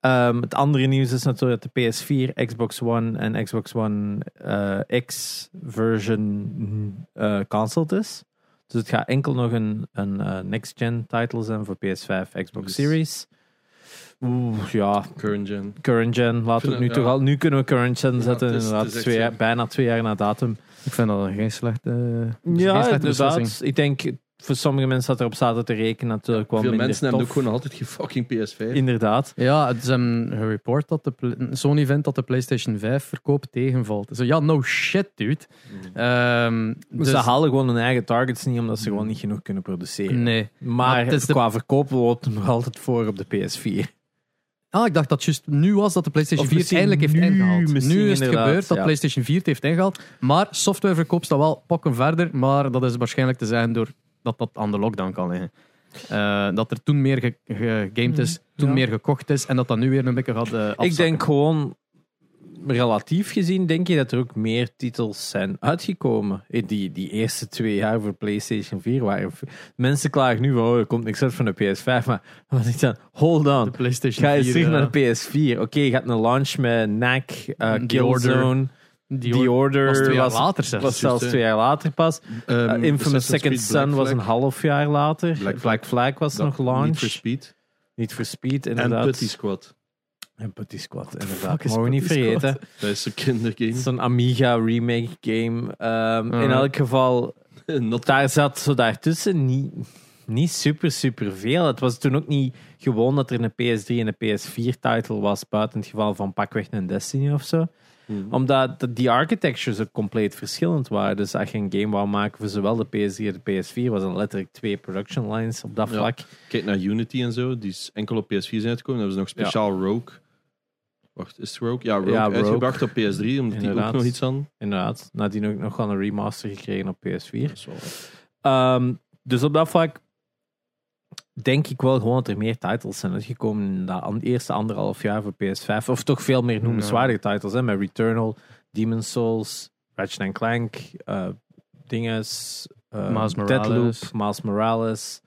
Ehm, het andere nieuws is natuurlijk dat de PS4, Xbox One en Xbox One eh, X version eh cancelled is. Dus het gaat enkel nog een, een eh, next-gen title zijn voor PS5, Xbox Dus- Series. Oeh, ja, Current gen. current gen. Laten we het nu toch al. Nu kunnen we current gen zetten. inderdaad, twee bijna twee jaar na datum. Ik vind dat geen slechte, geen Ja, slechte beslissing. inderdaad. Ik denk voor sommige mensen dat erop zaten te rekenen natuurlijk wel Veel mensen hebben ook gewoon altijd geen fucking PS5. Inderdaad. Ja, het is een gereport dat de Sony vindt dat de PlayStation 5 verkoop tegenvalt. Zo, ja, no shit, dude. Ehm, dus, Ze halen gewoon hun eigen targets niet, omdat ze gewoon niet genoeg kunnen produceren. Nee. Maar, Maar het is de- qua verkoop loopt het nog altijd voor op de PS4. Ah, ik dacht dat het juist nu was dat de PlayStation Of 4 misschien eindelijk heeft ingehaald. Nu is het gebeurd dat ja. PlayStation 4 het heeft ingehaald. Maar softwareverkoop staat wel pokken verder. Maar dat is waarschijnlijk te zijn door dat dat aan de lockdown kan liggen. Eh, dat er toen meer ge- gegamed is, toen ja. meer gekocht is. En dat dat nu weer een beetje gaat eh, Ik denk gewoon, relatief gezien, denk je dat er ook meer titels zijn uitgekomen. In die, die eerste twee jaar voor PlayStation 4 waren. Mensen klagen nu van, oh, er komt niks uit van de PS5. Maar wat ik dan, hold De on. PlayStation Ga 4. terug eh, naar de PS4. Oké, je gaat een launch met NAC, uh, The Killzone, The Order. was twee jaar was, later zelfs. was zelfs twee jaar later pas. Ehm, Uh, Infamous Second Son was een half jaar later. Black Black, Flag. Flag was nog Need launch. for Speed. Niet for Speed, En inderdaad. Putty Squad. En Putty Squad, inderdaad. Mogen we niet vergeten. Dat is een kindergame. Zo'n Amiga remake game. Ehm, In elk geval, daar zat zo daartussen niet, niet super, super veel. Het was toen ook niet gewoon dat er een PS3 en een PS4-title was, buiten het geval van pakweg een Destiny of zo. Hmm. Omdat de- die architectures ook compleet verschillend waren. Dus als je een game wou maken voor zowel de PS3 en de PS4, was er letterlijk twee production lines op dat Ja. vlak. Kijk naar Unity en zo. Die is enkel op PS4 zijn uitgekomen. Dan hebben ze nog speciaal Rogue. Wacht, is het Rogue? Ja, Rogue, Ja, Rogue. uitgebracht op PS3. Omdat die ook Inderdaad. nog iets aan. Inderdaad. Nadien ook nog wel een remaster gekregen op PS4. Dat is wel- Ehm, dus op dat vlak denk ik wel gewoon dat er meer titles zijn uitgekomen in dat an- eerste anderhalf jaar voor PS5. Of toch veel meer noemenswaardige titles. Hè, met Returnal, Demon's Souls, Ratchet Clank, eh dinges, eh, Miles Deadloop. Miles Morales.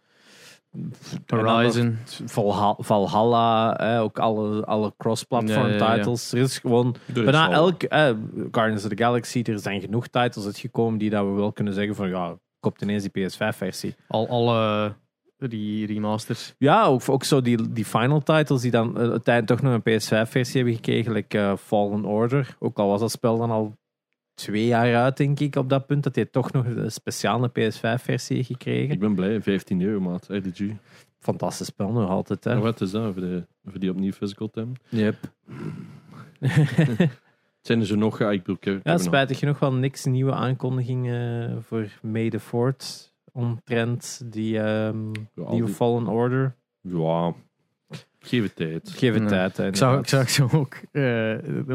Horizon. Valhalla, ook alle, alle cross-platform Ja, ja, ja. titles. Er is gewoon Er is bijna elk eh, Guardians of the Galaxy, er zijn genoeg titles uitgekomen die dat we wel kunnen zeggen van ja, koopt ineens die PS5-versie. Al, alle die remasters. Ja, ook, ook zo die, die final titles die dan eh, uiteindelijk toch nog een PS5-versie hebben gekregen, like eh, Fallen Order. Ook al was dat spel dan al twee jaar uit, denk ik, op dat punt, dat hij toch nog een speciale PS5-versie heeft gekregen. Ik ben blij, 15 euro maat, RDG. Fantastisch spel nog altijd, hè. Wat is dat voor, de, voor die opnieuw physical tem? Yep. Zijn er zo nog? Ja, ik bedoel, ik Ja, spijtig genoeg wel niks nieuwe aankondigingen voor May the 4th omtrent die ehm Ja, al nieuwe die- Fallen Order. Ja, geef het tijd. Geef het tijd. Ik zag, ik zag zo ook eh,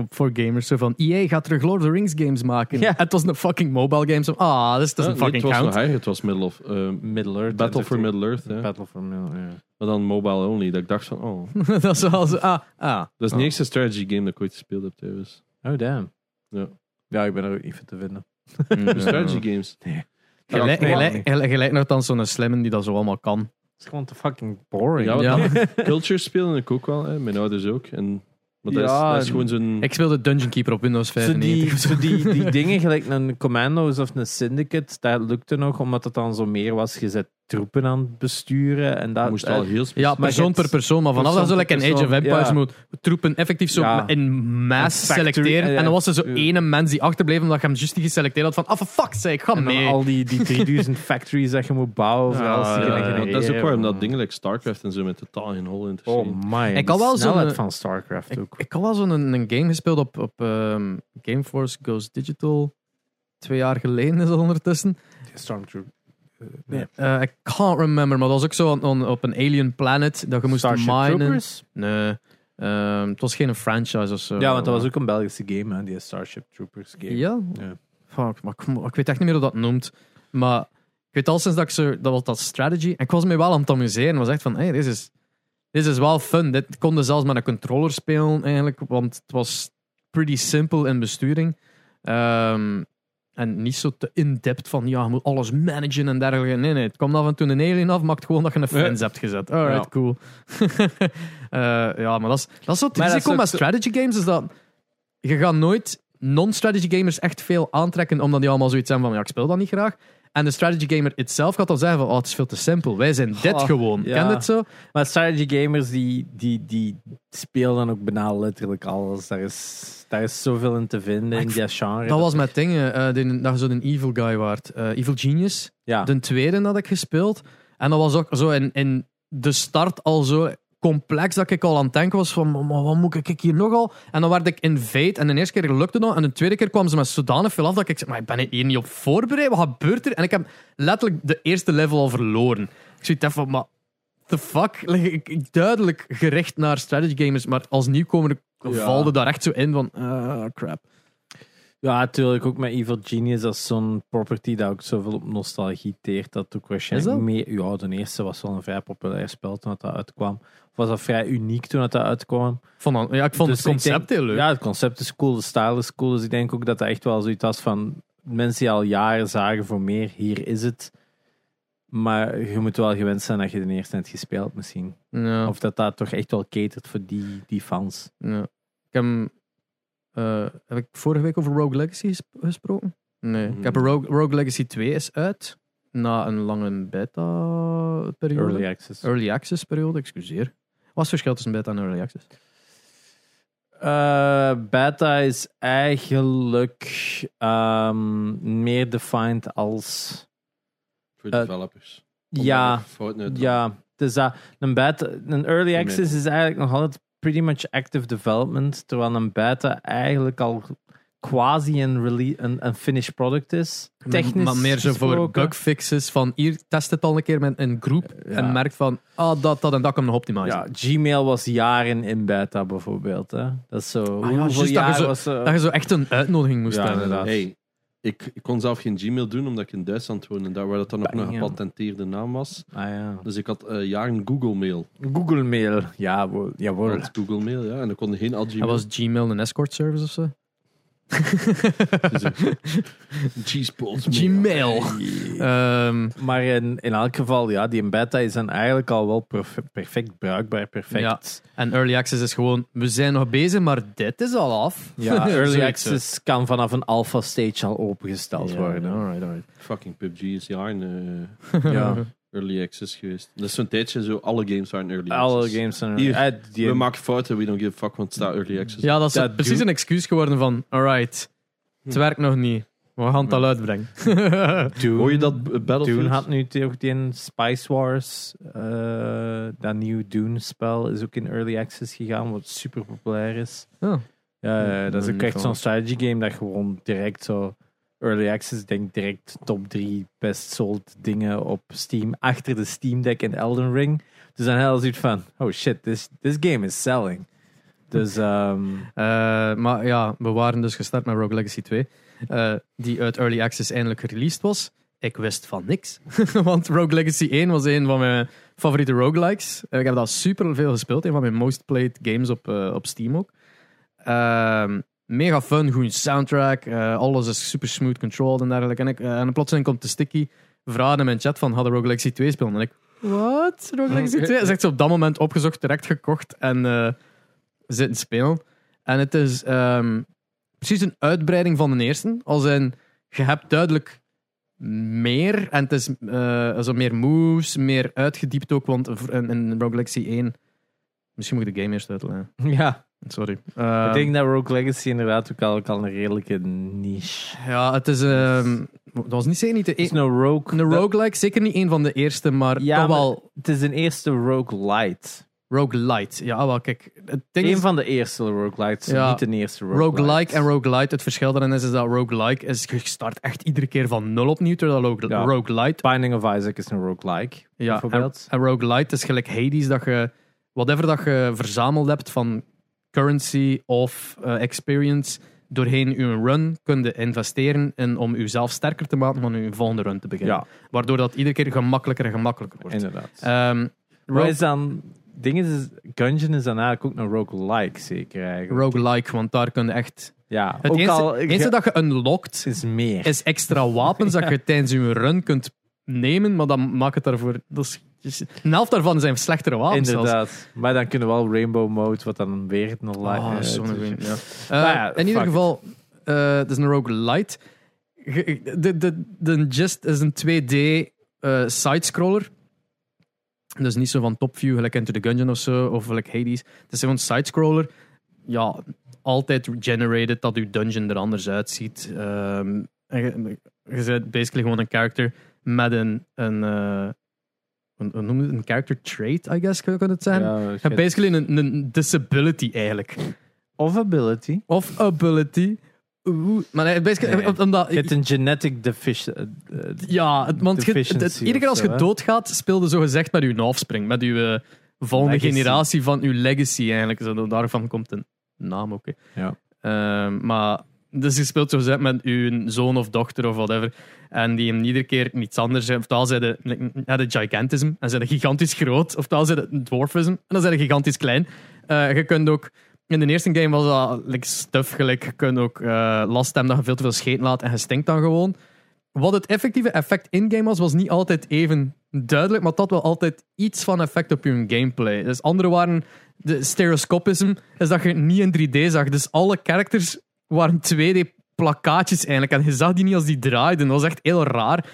voor gamers zo van EA gaat terug Lord of the Rings games maken. Ja. Het was een fucking mobile game. Ah, dit is Ja, een nee, fucking het was count. erger, het was Middle of... eh, Middle-earth. Battle for Entertainment. Middle-earth, ja. Battle for Middle, ja. Maar dan mobile only. Dat ik dacht van, oh... dat is wel zo, ah, ah. Dat is de Ah. eerste strategy game dat ik ooit gespeeld heb trouwens. Oh, damn. Ja. Ja, ik ben er ook niet voor te vinden. Mm, Strategy games. Gelijk, Ja, gelijk, gelijk, gelijk nog dan zo'n slimmen die dat zo allemaal kan. Het is gewoon te fucking boring. Ja? Culture spelen ik ook wel, hè. mijn ouders ook. En, maar dat, Ja, is, dat is en- gewoon zo'n... Ik speelde Dungeon Keeper op Windows Zo 95. die, zo die, die dingen, gelijk een Commando's of een Syndicate, dat lukte nog, omdat het dan zo meer was. Je zet troepen aan het besturen. En dat, moest wel eh, heel Ja, specifiek... Maar persoon per persoon. Maar vanaf dat zo like per in Age of Empires ja. moet troepen effectief zo Ja. in mass Een factory, selecteren. eh, En dan was er zo ja. ene mens die achterbleef omdat je hem juist niet geselecteerd had van ah, for fuck's sake, ga en dan mee. al die, die 3000 factories dat je moet bouwen. Ja, ja, ja. dat is ook waarom dat dingen like StarCraft en zo met totaal geen hol interesseert. Oh my. Ik had wel zo'n- snelheid van StarCraft Ik, ook. ik had wel zo'n een, een game gespeeld op, op ehm, Gameforce Goes Digital. Twee jaar geleden is dat ondertussen. Stormtrooper. Eh, I can't remember, maar dat was ook zo on- on- op een alien planet dat je moest Starship minen. Troopers? Nee, ehm, het was geen franchise of zo. Ja, want dat was ook een Belgische game, hè, die Starship Troopers game. Ja? Ja. Fuck, maar ik, ik weet echt niet meer hoe dat noemt. Maar ik weet al sinds dat ik zo... Dat was dat strategy. En ik was me wel aan het amuseren. Ik was echt van, hey, dit is, dit is wel fun. Dit konden zelfs met een controller spelen eigenlijk. Want het was pretty simpel in besturing. Ehm, en niet zo te in-depth van, ja, je moet alles managen en dergelijke. Nee, nee, het komt af en toe een alien af, maakt gewoon dat je een fence hebt gezet. Alright, Ja. cool. Eh, ja, maar dat is, dat is zo het Maar risico met strategy games, is dat je gaat nooit non-strategy gamers echt veel aantrekken, omdat die allemaal zoiets zijn van, ja, ik speel dat niet graag. En de strategy gamer itself gaat dan zeggen van, oh, het is veel te simpel. Wij zijn dit gewoon. ja. Ken het zo? Maar strategy gamers die, die, die spelen dan ook bijna letterlijk alles. Daar is, daar is zoveel in te vinden in die genre. Dat was met dingen, eh, dat je zo een evil guy waard. Eh, evil Genius. ja. De tweede had ik gespeeld. En dat was ook zo in, in de start al zo complex dat ik al aan het denken was van, maar wat moet ik hier nogal? En dan werd ik invade en de eerste keer lukte dat en de tweede keer kwam ze met zodanig veel af dat ik zei, maar ik ben hier niet op voorbereid, wat gebeurt er? En ik heb letterlijk de eerste level al verloren. Ik zoiets van, maar the fuck? Ik, duidelijk gericht naar strategy gamers, maar als nieuwkomer Ja. valde daar echt zo in van, ah, crap. Ja, natuurlijk ook met Evil Genius. Dat is zo'n property dat ook zoveel op nostalgie teert. Dat ook waarschijnlijk Is meer... Ja, de eerste was wel een vrij populair spel toen dat uitkwam. Of was dat vrij uniek toen dat uitkwam. Vond ja, ik vond Dus het ik concept denk- heel leuk. Ja, het concept is cool, de style is cool. Dus ik denk ook dat dat echt wel zoiets was van mensen die al jaren zagen voor meer, hier is het. Maar je moet wel gewend zijn dat je de eerste hebt gespeeld misschien. Ja. Of dat dat toch echt wel catert voor die, die fans. Ja. Ik heb, eh, heb ik vorige week over Rogue Legacy ges- gesproken? Nee. Ik heb een Rogue, Rogue Legacy 2 is uit. Na een lange beta-periode. Early access. Early access periode, excuseer. Wat is het verschil tussen beta en early access? Eh, beta is eigenlijk ehm, meer defined als... Voor Eh, developers. Ja, Ja, dus dat, een, beta, een early access is eigenlijk nog altijd pretty much active development, terwijl een beta eigenlijk al quasi een, rele- een, een finished product is. Technisch maar meer zo voor bugfixes van hier, test het al een keer met een groep Ja. en merk van, ah, dat, dat en dat kan nog optimaliseren. Ja, Gmail was jaren in beta bijvoorbeeld. Hè? Dat is zo. Ah ja, hoeveel dat je zo- was eh, Dat je zo echt een uitnodiging moest Ja, hebben. inderdaad. Hey, ik, ik kon zelf geen Gmail doen omdat ik in Duitsland woonde. Daar waar dat dan nog Bang, een gepatenteerde naam was. Ah, ja. Dus ik had eh, jaren Google Mail. Google Mail. Ja, wo- jawohl. Google Mail, ja. En dan kon geen al En Gmail. was Gmail een escort service of zo? G-Spots Gmail. Ehm, Maar in, in elk geval, ja, die beta is dan eigenlijk al wel perf- perfect bruikbaar, perfect. en early access is gewoon, we zijn nog bezig, maar dit is al af. Ja, early access kan vanaf een alpha stage al opengesteld Ja, worden. alright, alright. Fucking PUBG is jaren. eh, Ja. Early access geweest. Dat is zo'n tijdje zo, alle games waren early Alle access. games zijn Hier, Eh, We maken fouten, we don't give a fuck, want het staat early access. Ja, dat is Dat precies een excuus geworden van, alright, het werkt nog niet. We gaan het al uitbrengen. Dune, Hoor je dat B- Battlefield? Dune had nu toch die in Spice Wars, eh, dat nieuwe Dune-spel, is ook in early access gegaan, wat super populair is. Oh. Ja, ja, dat is ook echt zo'n strategy game dat gewoon direct zo early access, ik denk direct top 3 best sold dingen op Steam, achter de Steam Deck en Elden Ring. Dus dan heel zoiets van, oh shit, this, this game is selling. Dus ehm, Eh, maar ja, we waren dus gestart met Rogue Legacy 2, eh, die uit Early Access eindelijk gereleased was. Ik wist van niks, want Rogue Legacy 1 was een van mijn favoriete roguelikes. Eh, ik heb dat super veel gespeeld, een van mijn most played games op, op Steam ook. Mega fun, goede soundtrack, eh, alles is super smooth controlled en dergelijke. En, ik, eh, en plotseling komt de sticky vragen in mijn chat van, hadden Rogue Legacy 2 spelen? En ik, wat? Rogue Legacy 2? Dat is echt op dat moment opgezocht, direct gekocht en eh, zitten spelen. En het is ehm, precies een uitbreiding van de eerste. Als in, je hebt duidelijk meer en het is zo meer moves, meer uitgediept ook, want in, in Rogue Legacy 1... Misschien moet ik de game eerst uitleggen. ja, Sorry. ik Eh, denk dat Rogue Legacy inderdaad ook al, ook al een redelijke niche Ja, het is... ehm, dat was niet zeker niet de Het is e- een rogue. een roguelike, zeker niet een van de eerste, maar Ja, toch maar- wel Het is een eerste roguelite. roguelite. Ja, wel, kijk. Het ding Een is, van de eerste roguelites, Ja, niet de eerste roguelite. roguelike en roguelite, het verschil daarin is, is dat roguelike is, je start echt iedere keer van nul opnieuw, terwijl rogue, Ja. roguelite Binding of Isaac is een roguelike, Ja, en, bijvoorbeeld. en roguelite is gelijk Hades, dat je whatever dat je verzameld hebt van currency of eh, experience doorheen je run kun je investeren in, om jezelf sterker te maken om je volgende run te beginnen. Ja, Waardoor dat iedere keer gemakkelijker en gemakkelijker wordt. inderdaad. Rogue- is dan... Ding is, Gungeon is dan eigenlijk ook een roguelike, zeker eigenlijk. roguelike, want daar kun je echt... ja, Het ook al... enige dat je unlockt is meer. is extra wapens dat je tijdens je run kunt nemen, maar dan maakt het daarvoor... Dat is, dus een helft daarvan zijn slechtere wapens zelfs. Inderdaad. Maar dan kunnen we wel Rainbow Mode, wat dan weer zo'n dus- goeie, ja. Eh, ja, in ieder geval, eh, het is een roguelite. Ge- De, de, de gist is een 2D eh sidescroller. Dus niet zo van top view, gelijk Into the Gungeon of zo, of like Hades. Het is gewoon een sidescroller. Ja, altijd generated dat uw dungeon er anders uitziet. Ehm, en je, je bent basically gewoon een character met een, een, een, hoe noem je het? een character trait, I guess, kan je het zeggen. Ja, Je hebt basically een, een disability eigenlijk. of ability. Of ability. Oeh, maar nee, basically, Nee. omdat, Je hebt een genetic deficiency. ja, het, want je, het, deficiency het- iedere keer als je doodgaat, speelde zo gezegd met je offspring, met je eh, volgende Legacy. generatie van uw legacy eigenlijk. Zo, daarvan komt een naam ook. Ja. Ehm, maar dus je speelt zo met uw zoon of dochter of whatever. En die hem iedere keer iets anders zijn. Oftewel zijn de, de gigantism. En zijn gigantisch groot. Oftewel zijn de dwarfism. En dan zijn gigantisch klein. Eh, je kunt ook... In de eerste game was dat like, stuff gelijk. Je kunt ook eh, last hebben dat je veel te veel scheet laat en je stinkt dan gewoon. Wat het effectieve effect in-game was, was niet altijd even duidelijk, maar dat wel altijd iets van effect op je gameplay. Dus andere waren... De stereoscopism is dat je niet in 3D zag. Dus alle characters waren 2D-plakkaatjes eigenlijk. En je zag die niet als die draaiden. Dat was echt heel raar.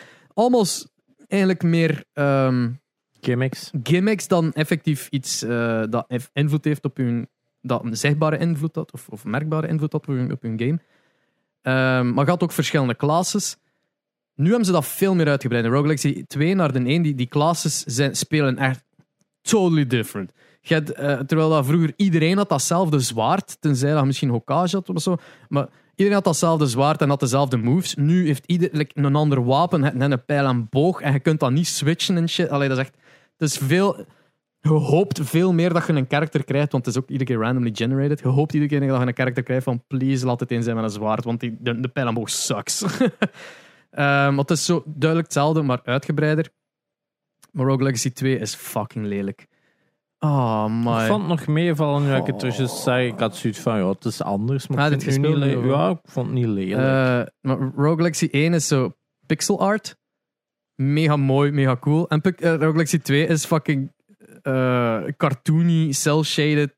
S- eigenlijk meer ehm, Gimmicks. gimmicks dan effectief iets eh, dat invloed heeft op hun... Dat een zichtbare invloed had, of, of merkbare invloed had op hun, op hun game. Ehm, maar had ook verschillende classes. Nu hebben ze dat veel meer uitgebreid. In Rogue Legacy 2 naar de 1, die, die classes zijn, spelen echt totally different. Eh, terwijl dat vroeger iedereen had datzelfde zwaard, tenzij dat misschien Hokage had of zo. Maar iedereen had datzelfde zwaard en had dezelfde moves. Nu heeft ieder like, een ander wapen, net een pijl en boog, en je kunt dat niet switchen en shit. Allee, dat is echt... Het is veel... Je hoopt veel meer dat je een karakter krijgt, want het is ook iedere keer randomly generated. Je hoopt iedere keer dat je een karakter krijgt van please laat het een zijn met een zwaard, want die, de, pijl en boog sucks. Want het is zo duidelijk hetzelfde, maar uitgebreider. Maar Rogue Legacy 2 is fucking lelijk. Oh, my. Ik vond het nog meevallen nu ik het Oh. zei. Ik had zoiets van, ja, het is anders. Maar Ah, ik dit niet Ja, ik vond het niet lelijk. Eh, maar Rogue Legacy 1 is zo pixel art. Mega mooi, mega cool. En eh, Rogue Legacy 2 is fucking eh, cartoony, cel-shaded.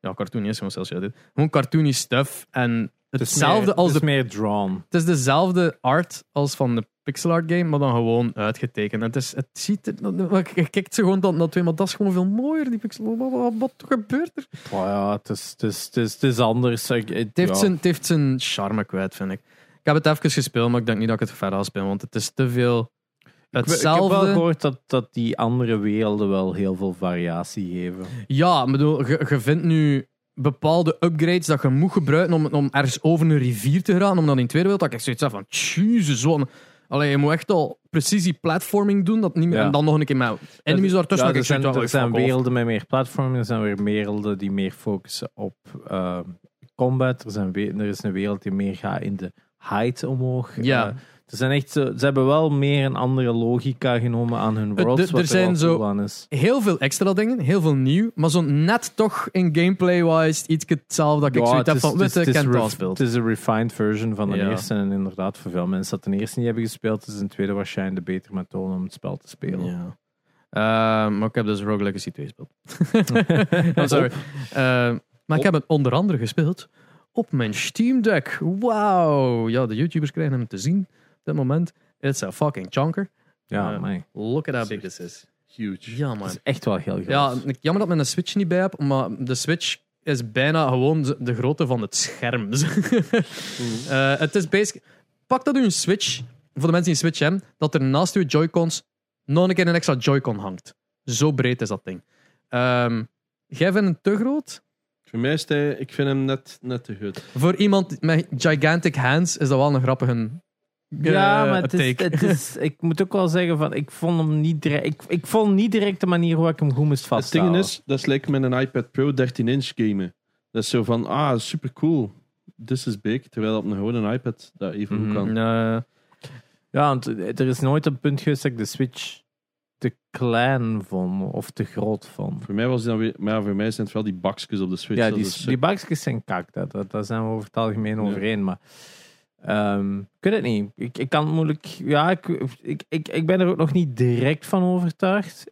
ja, cartoony is gewoon cel-shaded. Gewoon cartoony stuff. En Het is hetzelfde meer, als het de is meer drawn. Het is dezelfde art als van de pixel art game, maar dan gewoon uitgetekend. En het, is, het ziet er, je kijkt ze gewoon dan naar twee, maar dat is gewoon veel mooier, die pixel. Wat, wat, gebeurt er? Oh ja, het is, het is, het is, het is anders. Het heeft, ja. zijn, het heeft zijn charme kwijt, vind ik. Ik heb het even gespeeld, maar ik denk niet dat ik het verder ga spelen, want het is te veel Ik, ik heb wel hetzelfde. gehoord dat, dat die andere werelden wel heel veel variatie geven. Ja, ik bedoel, je, vindt nu bepaalde upgrades dat je moet gebruiken om, om ergens over een rivier te gaan, om dan in tweede wereld, dat ik zoiets heb van, jezus, wat een- Allee, je moet echt al precisie platforming doen, dat niet meer, Ja. en dan nog een keer met enemies daartussen. Ja, er zijn, er zijn werelden met meer platformen, er zijn weer werelden die meer focussen op eh, combat. Er, zijn we- er is een wereld die meer gaat in de height omhoog. Ja. Eh, er zijn echt zo, ze hebben wel meer een andere logica genomen aan hun er- worlds. er wat zijn wel zo- aan is. Heel veel extra dingen, heel veel nieuw, maar zo net toch in gameplay-wise iets hetzelfde dat ik Ja, zoiets heb van, je, het is een refined version van de Ja. eerste. En inderdaad, voor veel mensen dat de eerste niet hebben gespeeld, is een tweede waarschijnlijk de betere methode om het spel te spelen. Ja. Eh, maar ik heb dus Rogue Legacy 2 gespeeld. I'm sorry. Eh, maar ik heb het onder andere gespeeld op mijn Steam Deck. Wauw. Ja, de YouTubers krijgen hem te zien dit moment. It's a fucking chunker. Ja, Eh, maar Look at how big this is. Huge. Ja, het man. is echt wel heel groot. Ja, ik- jammer dat ik een Switch niet bij heb, maar de Switch is bijna gewoon de- de grootte van het scherm. Eh, het is basic. Pak dat u een Switch, voor de mensen die een Switch hebben, dat er naast uw Joy-Cons nog een keer een extra Joy-Con hangt. Zo breed is dat ding. Ehm, jij vindt hem te groot? Voor mij is hij, ik vind hem net, net te goed. Voor iemand met gigantic hands is dat wel een grappige Ja, maar het is, het ik moet ook wel zeggen, van, ik vond hem niet direct. Ik, ik vond niet direct de manier hoe ik hem goed moest Het vasthouden. ding is, dat is like met een iPad Pro 13 inch gamen. Dat is zo van, ah, super cool. This is big. Terwijl op een gewone iPad dat even goed Mhm. kan. Eh, Ja, want er is nooit een punt geweest dat ik de Switch te klein vond of te groot vond. Voor mij was die dan weer, maar ja, voor mij zijn het wel die bakjes op de Switch. Ja, Dat die, die bakjes zijn kak, dat, dat, daar zijn we over het algemeen Ja. overeen. Maar ehm, ik weet het niet. Ik, ik kan het moeilijk. Ja, ik, ik, ik, ik ben er ook nog niet direct van overtuigd.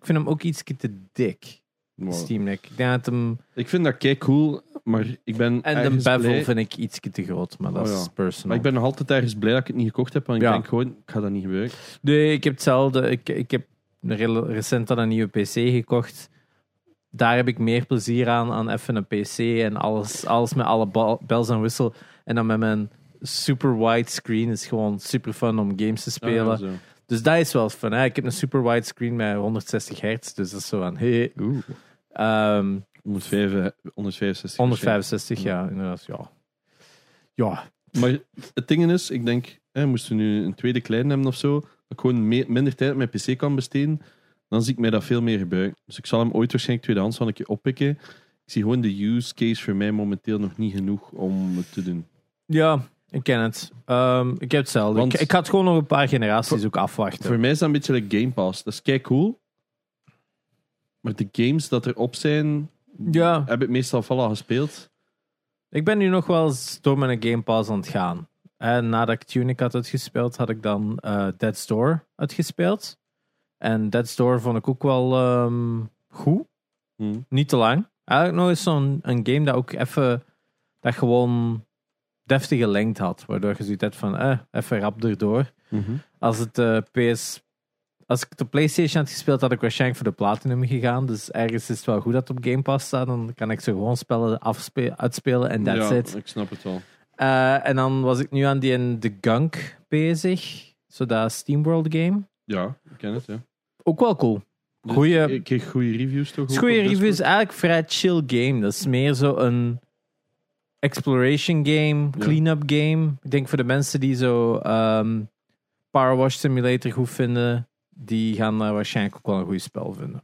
Ik vind hem ook iets te dik, wow. Steam Deck. Ik denk dat hem. Ik vind dat kei cool, maar ik ben En de bevel blij- vind ik iets te groot, maar dat Oh ja. is personal. Maar ik ben nog altijd ergens blij dat ik het niet gekocht heb, want ik denk gewoon, ik ga dat niet gebruiken. Nee, ik heb hetzelfde. Ik, ik heb recent dan een nieuwe PC gekocht. Daar heb ik meer plezier aan, aan even een PC en alles, alles met alle bells en wissel. En dan met mijn super wide screen is gewoon super fun om games te spelen. Ah, zo. Dus dat is wel fun. Hè? Ik heb een super wide screen met 160 hertz, dus dat is zo van hey. Ehm, 105, 165. 165, ja, inderdaad. Ja. ja, Maar het ding is, ik denk, hè, moesten we nu een tweede klein hebben of zo, dat ik gewoon minder tijd op mijn PC kan besteden, dan zie ik mij dat veel meer gebruiken. Dus ik zal hem ooit waarschijnlijk tweedehands wel een keer oppikken. Ik zie gewoon de use case voor mij momenteel nog niet genoeg om het te doen. ja ik ken het. Ehm, ik heb hetzelfde. Want- ik, ik had gewoon nog een paar generaties ook afwachten. Voor mij is dat een beetje like Game Pass. Dat is kei cool. Maar de games dat erop zijn, Ja. heb ik meestal wel al gespeeld. Ik ben nu nog wel eens door mijn Game Pass aan het gaan. En nadat ik Tunic had uitgespeeld, had ik dan eh Dead's Door uitgespeeld. En Dead's Door vond ik ook wel ehm, goed. Hm. Niet te lang. Eigenlijk nog eens zo'n een game dat ook even... Dat gewoon deftige lengte had. Waardoor je zoiets hebt van, eh, even rap erdoor. Als het eh, PS... Als ik op PlayStation had gespeeld, had ik waarschijnlijk voor de Platinum gegaan. Dus ergens is het wel goed dat het op Game Pass staat. Dan kan ik ze gewoon spellen uitspelen en that's ja, it. ik snap het wel. Eh, en dan was ik nu aan die in The Gunk bezig. Zo dat SteamWorld game. Ja, ik ken het, ja. Ook wel cool. Goeie, Ik kreeg goede reviews toch? goede reviews. Eigenlijk vrij chill game. Dat is meer zo een exploration game, clean-up game. Ik denk voor de mensen die zo ehm Power Wash Simulator goed vinden, die gaan daar waarschijnlijk ook wel een goed spel vinden.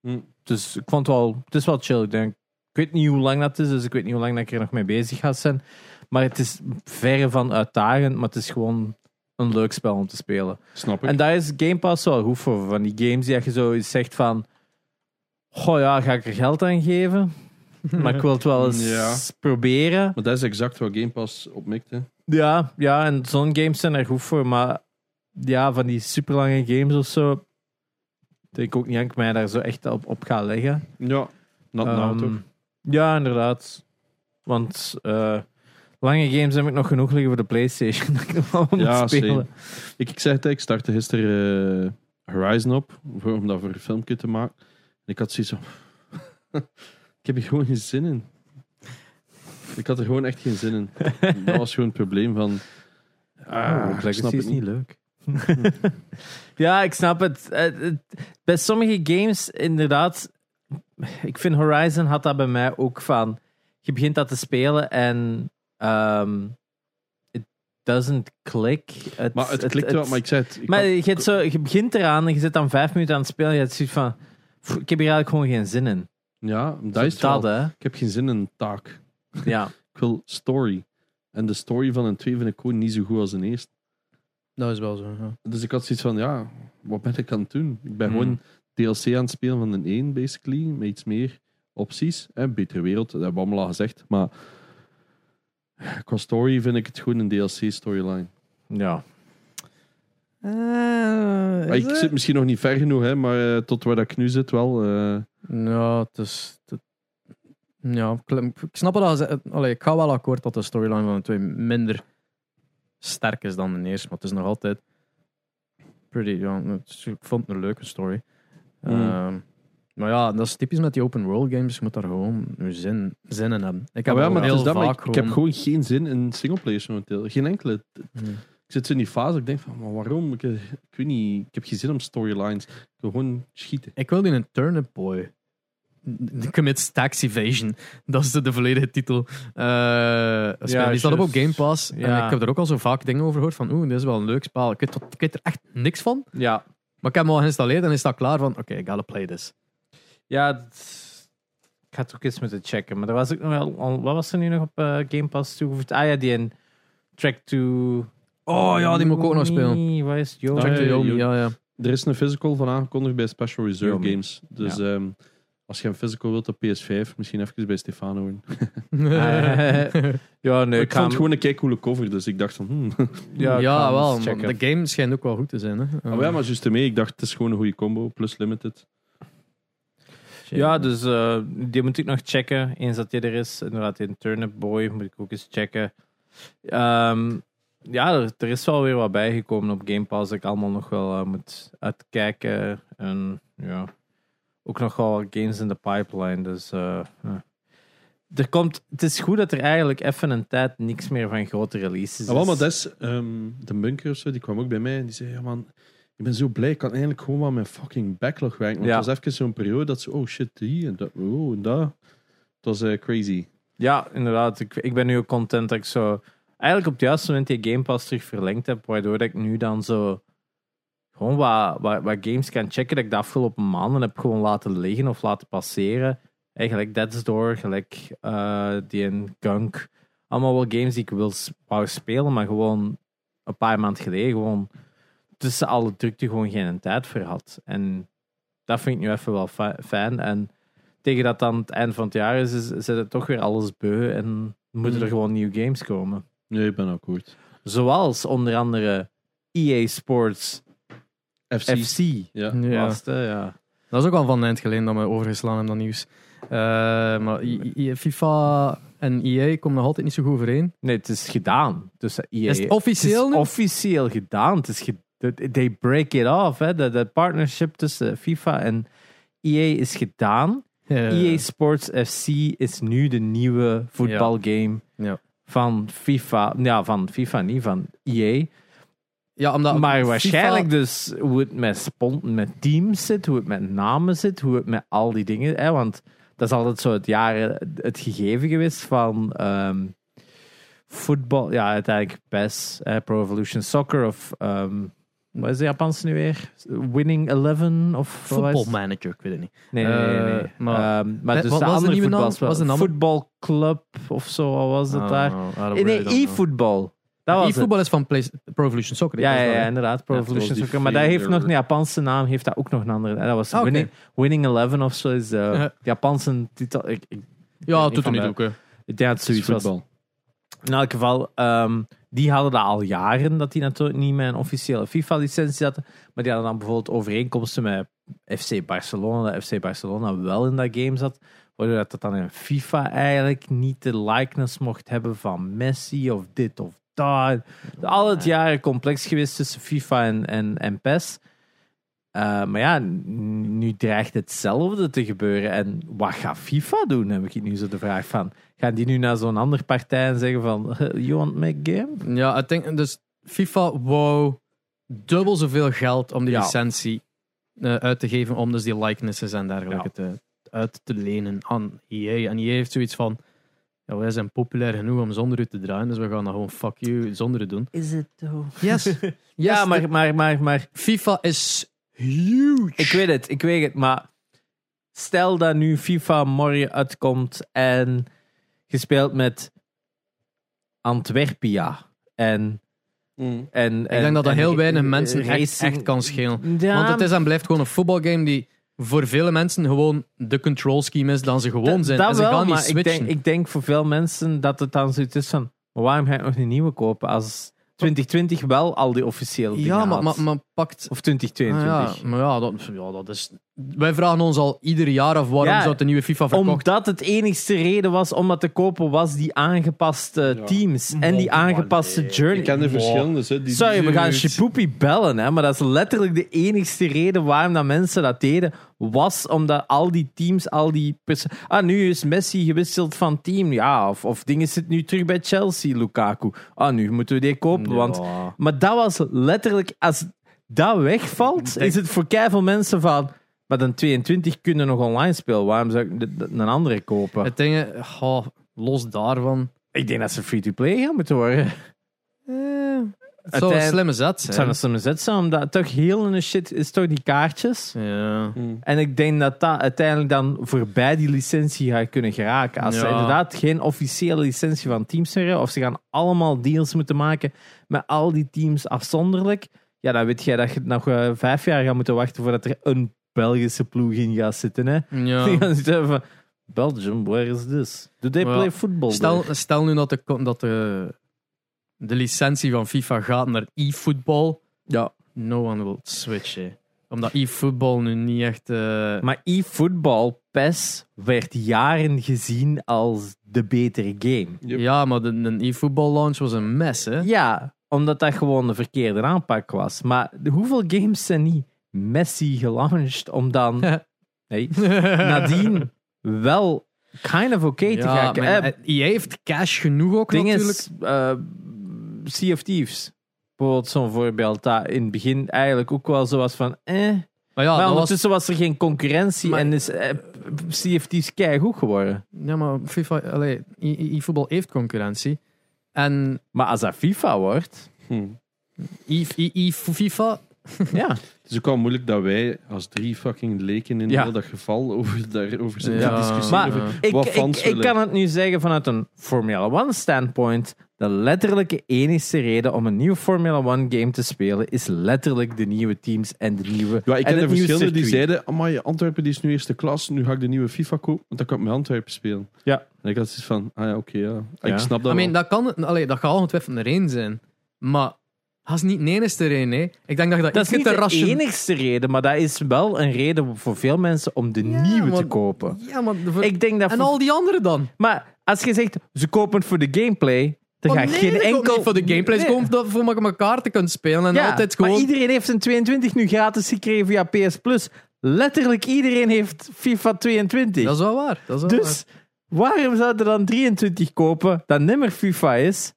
Hm. Dus ik vond het wel, het is wel chill. Ik denk, ik weet niet hoe lang dat is, dus ik weet niet hoe lang dat ik er nog mee bezig ga zijn. Maar het is verre van uitdagend, maar het is gewoon een leuk spel om te spelen. Snap ik. En daar is Game Pass wel goed voor. Van die games die je zo zegt van... Goh ja, ga ik er geld aan geven? Maar ik wil het wel eens Ja. proberen. Maar dat is exact wat Game Pass opmikt, hè. Ja, ja, en zo'n games zijn er goed voor. Maar ja, van die super lange games of zo... Denk ik ook niet dat ik mij daar zo echt op, op ga leggen. Ja, not now Ehm, toch? Ja, inderdaad. Want eh, Lange games heb ik nog genoeg liggen voor de PlayStation. dat ik nog wel moet Ja, spelen. Ik, ik zei het, ik startte gisteren eh, Horizon op, voor, om dat voor een filmpje te maken. En ik had zoiets van... ik heb hier gewoon geen zin in. Ik had er gewoon echt geen zin in. dat was gewoon het probleem van... Ah, oh, ik snap het is niet. niet leuk. ja, ik snap het. Bij sommige games, inderdaad. Ik vind Horizon had dat bij mij ook van. Je begint dat te spelen en. ehm it doesn't click. Het, Maar het klikt wel, maar ik zei het... Ik maar had- je, zo, je begint eraan en je zit dan vijf minuten aan het spelen. En je hebt zoiets van. "Pff, Ik heb hier eigenlijk gewoon geen zin in. Ja, dat is wel. hè? Ik heb geen zin in een taak. Ja. Ik wil story. En de story van een 2 vind ik gewoon niet zo goed als een eerste. Dat is wel zo. Ja. Dus ik had zoiets van, ja, wat ben ik aan het doen? Ik ben Hmm. gewoon DLC aan het spelen van een 1, basically. Met iets meer opties. Een betere wereld, dat hebben we allemaal al gezegd. Maar qua story vind ik het gewoon een DLC-storyline. ja. Maar ik zit misschien nog niet ver genoeg, hè, maar eh, tot waar dat ik nu zit wel. eh, Ja, het is. het- ja, ik snap wel dat allee, ik ga wel akkoord dat de storyline van de twee minder sterk is dan de eerste, maar het is nog altijd pretty. Ja, het is- ik vond het een leuke story. Mm. Ehm, maar ja, dat is typisch met die open world games. Je moet daar gewoon je zin, zin in hebben. Ik heb maar ja, wel maar het heel is dat, maar ik, ik heb gewoon geen zin in singleplayers momenteel. Geen enkele. Hmm. Ik zit zo in die fase, ik denk van, maar waarom? Ik, eh, ik weet niet, ik heb geen zin om storylines. Ik wil gewoon schieten. Ik wil die een Turnip Boy. The Commits Tax Evasion. Dat is de, de volledige titel. Eh, spelen. die staat ook op juist. Game Pass. En Ja. ik heb er ook al zo vaak dingen over gehoord van oeh, dit is wel een leuk spel. Ik weet, ik weet er echt niks van. Ja. Maar ik heb hem al geïnstalleerd en is dat klaar van oké, ik gotta play this. Ja, ik had het ook eens moeten checken. Maar er was ook nog wel. Wat was er nu nog op eh, Game Pass toegevoegd? Ah ja, die een Track to. Oh ja, die moet ik ook nog spelen. Nee, Wat is het? Yo, Ah, ja, ja, Yomi, Yomi. ja, ja. Er is een physical van aangekondigd bij Special Reserve Yomi. Games. Dus ehm, als je een physical wilt op PS5, misschien even bij Stefano horen. ja, nee, ik ik vond ga hem- het gewoon een kei coole cover, dus ik dacht van, hmm. Ja, Ja, wel. De game schijnt ook wel goed te zijn. Hè? Oh ja, maar juist ermee, ik dacht het is gewoon een goede combo, plus limited. Ja, dus eh, die moet ik nog checken. Eens dat die er is. Inderdaad, in Turnip Boy moet ik ook eens checken. Ehm, ja, er, er is wel weer wat bijgekomen op Game Pass dat ik allemaal nog wel eh, moet uitkijken. En ja, ook nog wel games in de pipeline. Dus eh, ja. er komt, het is goed dat er eigenlijk even een tijd niks meer van grote releases Ah, wel, maar is. dat is, ehm, de bunker of zo, die kwam ook bij mij en die zei, ja man, ik ben zo blij, ik kan eigenlijk gewoon maar mijn fucking backlog werken. Want Ja. het was even zo'n periode dat ze, oh shit, die en dat, oh en dat. Het was eh, crazy. Ja, inderdaad. Ik, ik ben nu ook content dat ik zo... Eigenlijk op het juiste moment die Game Pass terug verlengd heb, waardoor ik nu dan zo... Gewoon wat, wat, wat games kan checken dat ik de afgelopen maanden heb gewoon laten liggen of laten passeren. Eigenlijk Dead's Door, gelijk eh, die en Gunk. Allemaal wel games die ik wil wou spelen, maar gewoon een paar maanden geleden gewoon tussen alle drukte gewoon geen tijd voor had. En dat vind ik nu even wel fi- fijn. En tegen dat dan het eind van het jaar is, is, is het toch weer alles beu en moeten er Mm. gewoon nieuwe games komen. Nee, ik ben akkoord. Zoals onder andere EA Sports FC. FC. Ja. Ja. Was het, hè, ja. Dat is ook al van een eind geleden dat we overgeslaan hebben, dat nieuws. Eh, maar I- I- FIFA en EA komen nog altijd niet zo goed overeen. Nee, het is gedaan. Dus EA, Is het officieel Het nu? is officieel gedaan. Het is ge- they- break it off. Hè. De, de partnership tussen FIFA en EA is gedaan. EA Sports FC is nu de nieuwe voetbalgame Ja. Van FIFA. Ja, van FIFA niet, van EA. ja, omdat maar FIFA- waarschijnlijk dus hoe het met, spon- met teams zit, hoe het met namen zit, hoe het met al die dingen. Hè, want dat is altijd zo het jaar het gegeven geweest van ehm, voetbal. Ja, uiteindelijk PES, eh, Pro Evolution Soccer of ehm, wat is de Japanse nu weer? Winning Eleven of het? Voetbalmanager, ik weet het niet. Nee, nee, nee. nee. Eh, maar- Ehm, maar Eh, dus wat de was de andere voetbalspel. Wat was naam? Voetbalclub of zo, wat was dat Ah, daar? nee, e-voetbal. Het. E-voetbal is van Play- Pro Evolution Soccer. Ja, ja, ja, inderdaad. Pro Ja, Evolution Soccer. Maar dat heeft nog een Japanse naam, heeft dat ook nog een andere. En dat was Ah. Winning, Winning Eleven of zo is de Ja. Japanse titel. Ik, ik, Ja, het doet er niet ook. hè. ik denk dat het Het is zoiets was. voetbal. In elk geval, ehm, die hadden dat al jaren, dat die natuurlijk niet met een officiële FIFA-licentie hadden. Maar die hadden dan bijvoorbeeld overeenkomsten met FC Barcelona, dat FC Barcelona wel in dat game zat. Waardoor dat het dan in FIFA eigenlijk niet de likeness mocht hebben van Messi of dit of dat. Al het jaren complex geweest tussen FIFA en, en, en PES. Uh, maar ja, nu dreigt hetzelfde te gebeuren. En wat gaat FIFA doen, heb ik nu zo de vraag van. Gaan die nu naar zo'n andere partij en zeggen van, you want make game? Ja, ik denk, dus FIFA wou dubbel zoveel geld om die ja. licentie uh, uit te geven, om dus die likenesses en dergelijke ja. te, uit te lenen aan EA. En EA heeft zoiets van, ja, wij zijn populair genoeg om zonder u te draaien, dus we gaan dat gewoon fuck you zonder u doen. Is het toch? Yes. yes. ja, maar, maar, maar, maar... FIFA is huge. Ik weet het, ik weet het, maar stel dat nu FIFA morgen uitkomt en gespeeld met Antwerpia en Mm. En, ik denk dat dat heel weinig mensen echt, echt, kan schelen. Want het is en blijft gewoon een voetbalgame die voor vele mensen gewoon de control scheme is dan ze gewoon zijn. en ze gaan niet switchen. Ik denk, ik denk voor veel mensen dat het dan zoiets is van waarom ga ik nog een nieuwe kopen als 2020 wel al die officiële dingen Ja, maar, maar, maar, pakt... Of 2022. Ah, ja, maar ja dat, ja, dat is... Wij vragen ons al ieder jaar af waarom ja, zou de nieuwe FIFA verkocht Omdat het enigste reden was om dat te kopen was die aangepaste teams en die aangepaste journey. Ik ken de verschillende. Hè, die Sorry, we gaan Shipupi bellen, hè, maar dat is letterlijk de enigste reden waarom dat mensen dat deden was omdat al die teams, al die... Ah, nu is Messi gewisseld van team. Ja, of, of dingen zit nu terug bij Chelsea, Lukaku. Ah, nu moeten we die kopen. Ja. Want, maar dat was letterlijk... Als dat wegvalt, is het voor keiveel mensen van... Maar dan 22 kunnen nog online spelen. Waarom zou ik een andere kopen? Het ding, oh, los daarvan... Ik denk dat ze free-to-play gaan moeten worden. Eh, het zou een slimme zet zijn. Het zou een slimme zet zijn, omdat toch heel een shit is toch die kaartjes. Ja. Hmm. En ik denk dat dat uiteindelijk dan voorbij die licentie gaat kunnen geraken. Als ze inderdaad geen officiële licentie van teams hebben, of ze gaan allemaal deals moeten maken met al die teams afzonderlijk, ja, dan weet jij dat je nog uh, vijf jaar gaat moeten wachten voordat er een Belgische ploeg in gaat zitten. Hè? Ja. Die gaan zitten van, Belgium, where is this? Do they play football? Stel, stel nu dat de, dat de de licentie van FIFA gaat naar e-football. Ja. No one will switch, Omdat e-football nu niet echt... Uh... Maar e-football, PES, werd jaren gezien als de betere game. Ja, maar de, de e-football launch was een mes, hè? Ja, omdat dat gewoon de verkeerde aanpak was. Maar hoeveel games zijn niet Messi gelaunched om dan... nee, nadien wel kind of oké okay te gaan. Maar, uh, heeft cash genoeg ook ding natuurlijk. Is, uh, Sea of Thieves. Bijvoorbeeld zo'n voorbeeld. Dat in het begin eigenlijk ook wel zo was van... Eh. Maar, ja, maar ondertussen was... er geen concurrentie maar, en is eh, of Thieves goed geworden. Ja, maar FIFA... e-voetbal heeft concurrentie. En... Maar als dat FIFA wordt... Hmm. E-FIFA... ja. Het is ook wel moeilijk dat wij als drie fucking leken in heel dat geval over, daarover zitten ja. discussiëren. Maar ik, ik, ik, kan het nu zeggen vanuit een Formula 1 standpoint. De letterlijke enige reden om een nieuwe Formula 1 game te spelen is letterlijk de nieuwe teams en de nieuwe. Ja, ik ken de verschillende die zeiden: Amai, Antwerpen die is nu eerste klas, nu ga ik de nieuwe FIFA kopen, want dan kan ik met Antwerpen spelen. Ja. En ik had zoiets van: ah ja, oké, ja. Ik snap dat. I mean, dat kan, allee, dat gaat ongetwijfeld een reden zijn. Maar dat is niet de enige reden. Hè. Ik denk dat dat, dat is niet de enigste reden, maar dat is wel een reden voor veel mensen om de nieuwe te kopen. Ja, maar ik denk dat en al die anderen dan? Maar als je zegt, ze kopen het voor de gameplay, dan oh, gaat nee, geen enkel... voor de gameplay, nee. komen voor elkaar te kunnen spelen. En ja, altijd gewoon... maar iedereen heeft een 22 nu gratis gekregen via PS Plus. Letterlijk iedereen heeft FIFA 22. Dat is wel waar. Dat is wel dus waar. waarom zouden dan 23 kopen dat nimmer FIFA is?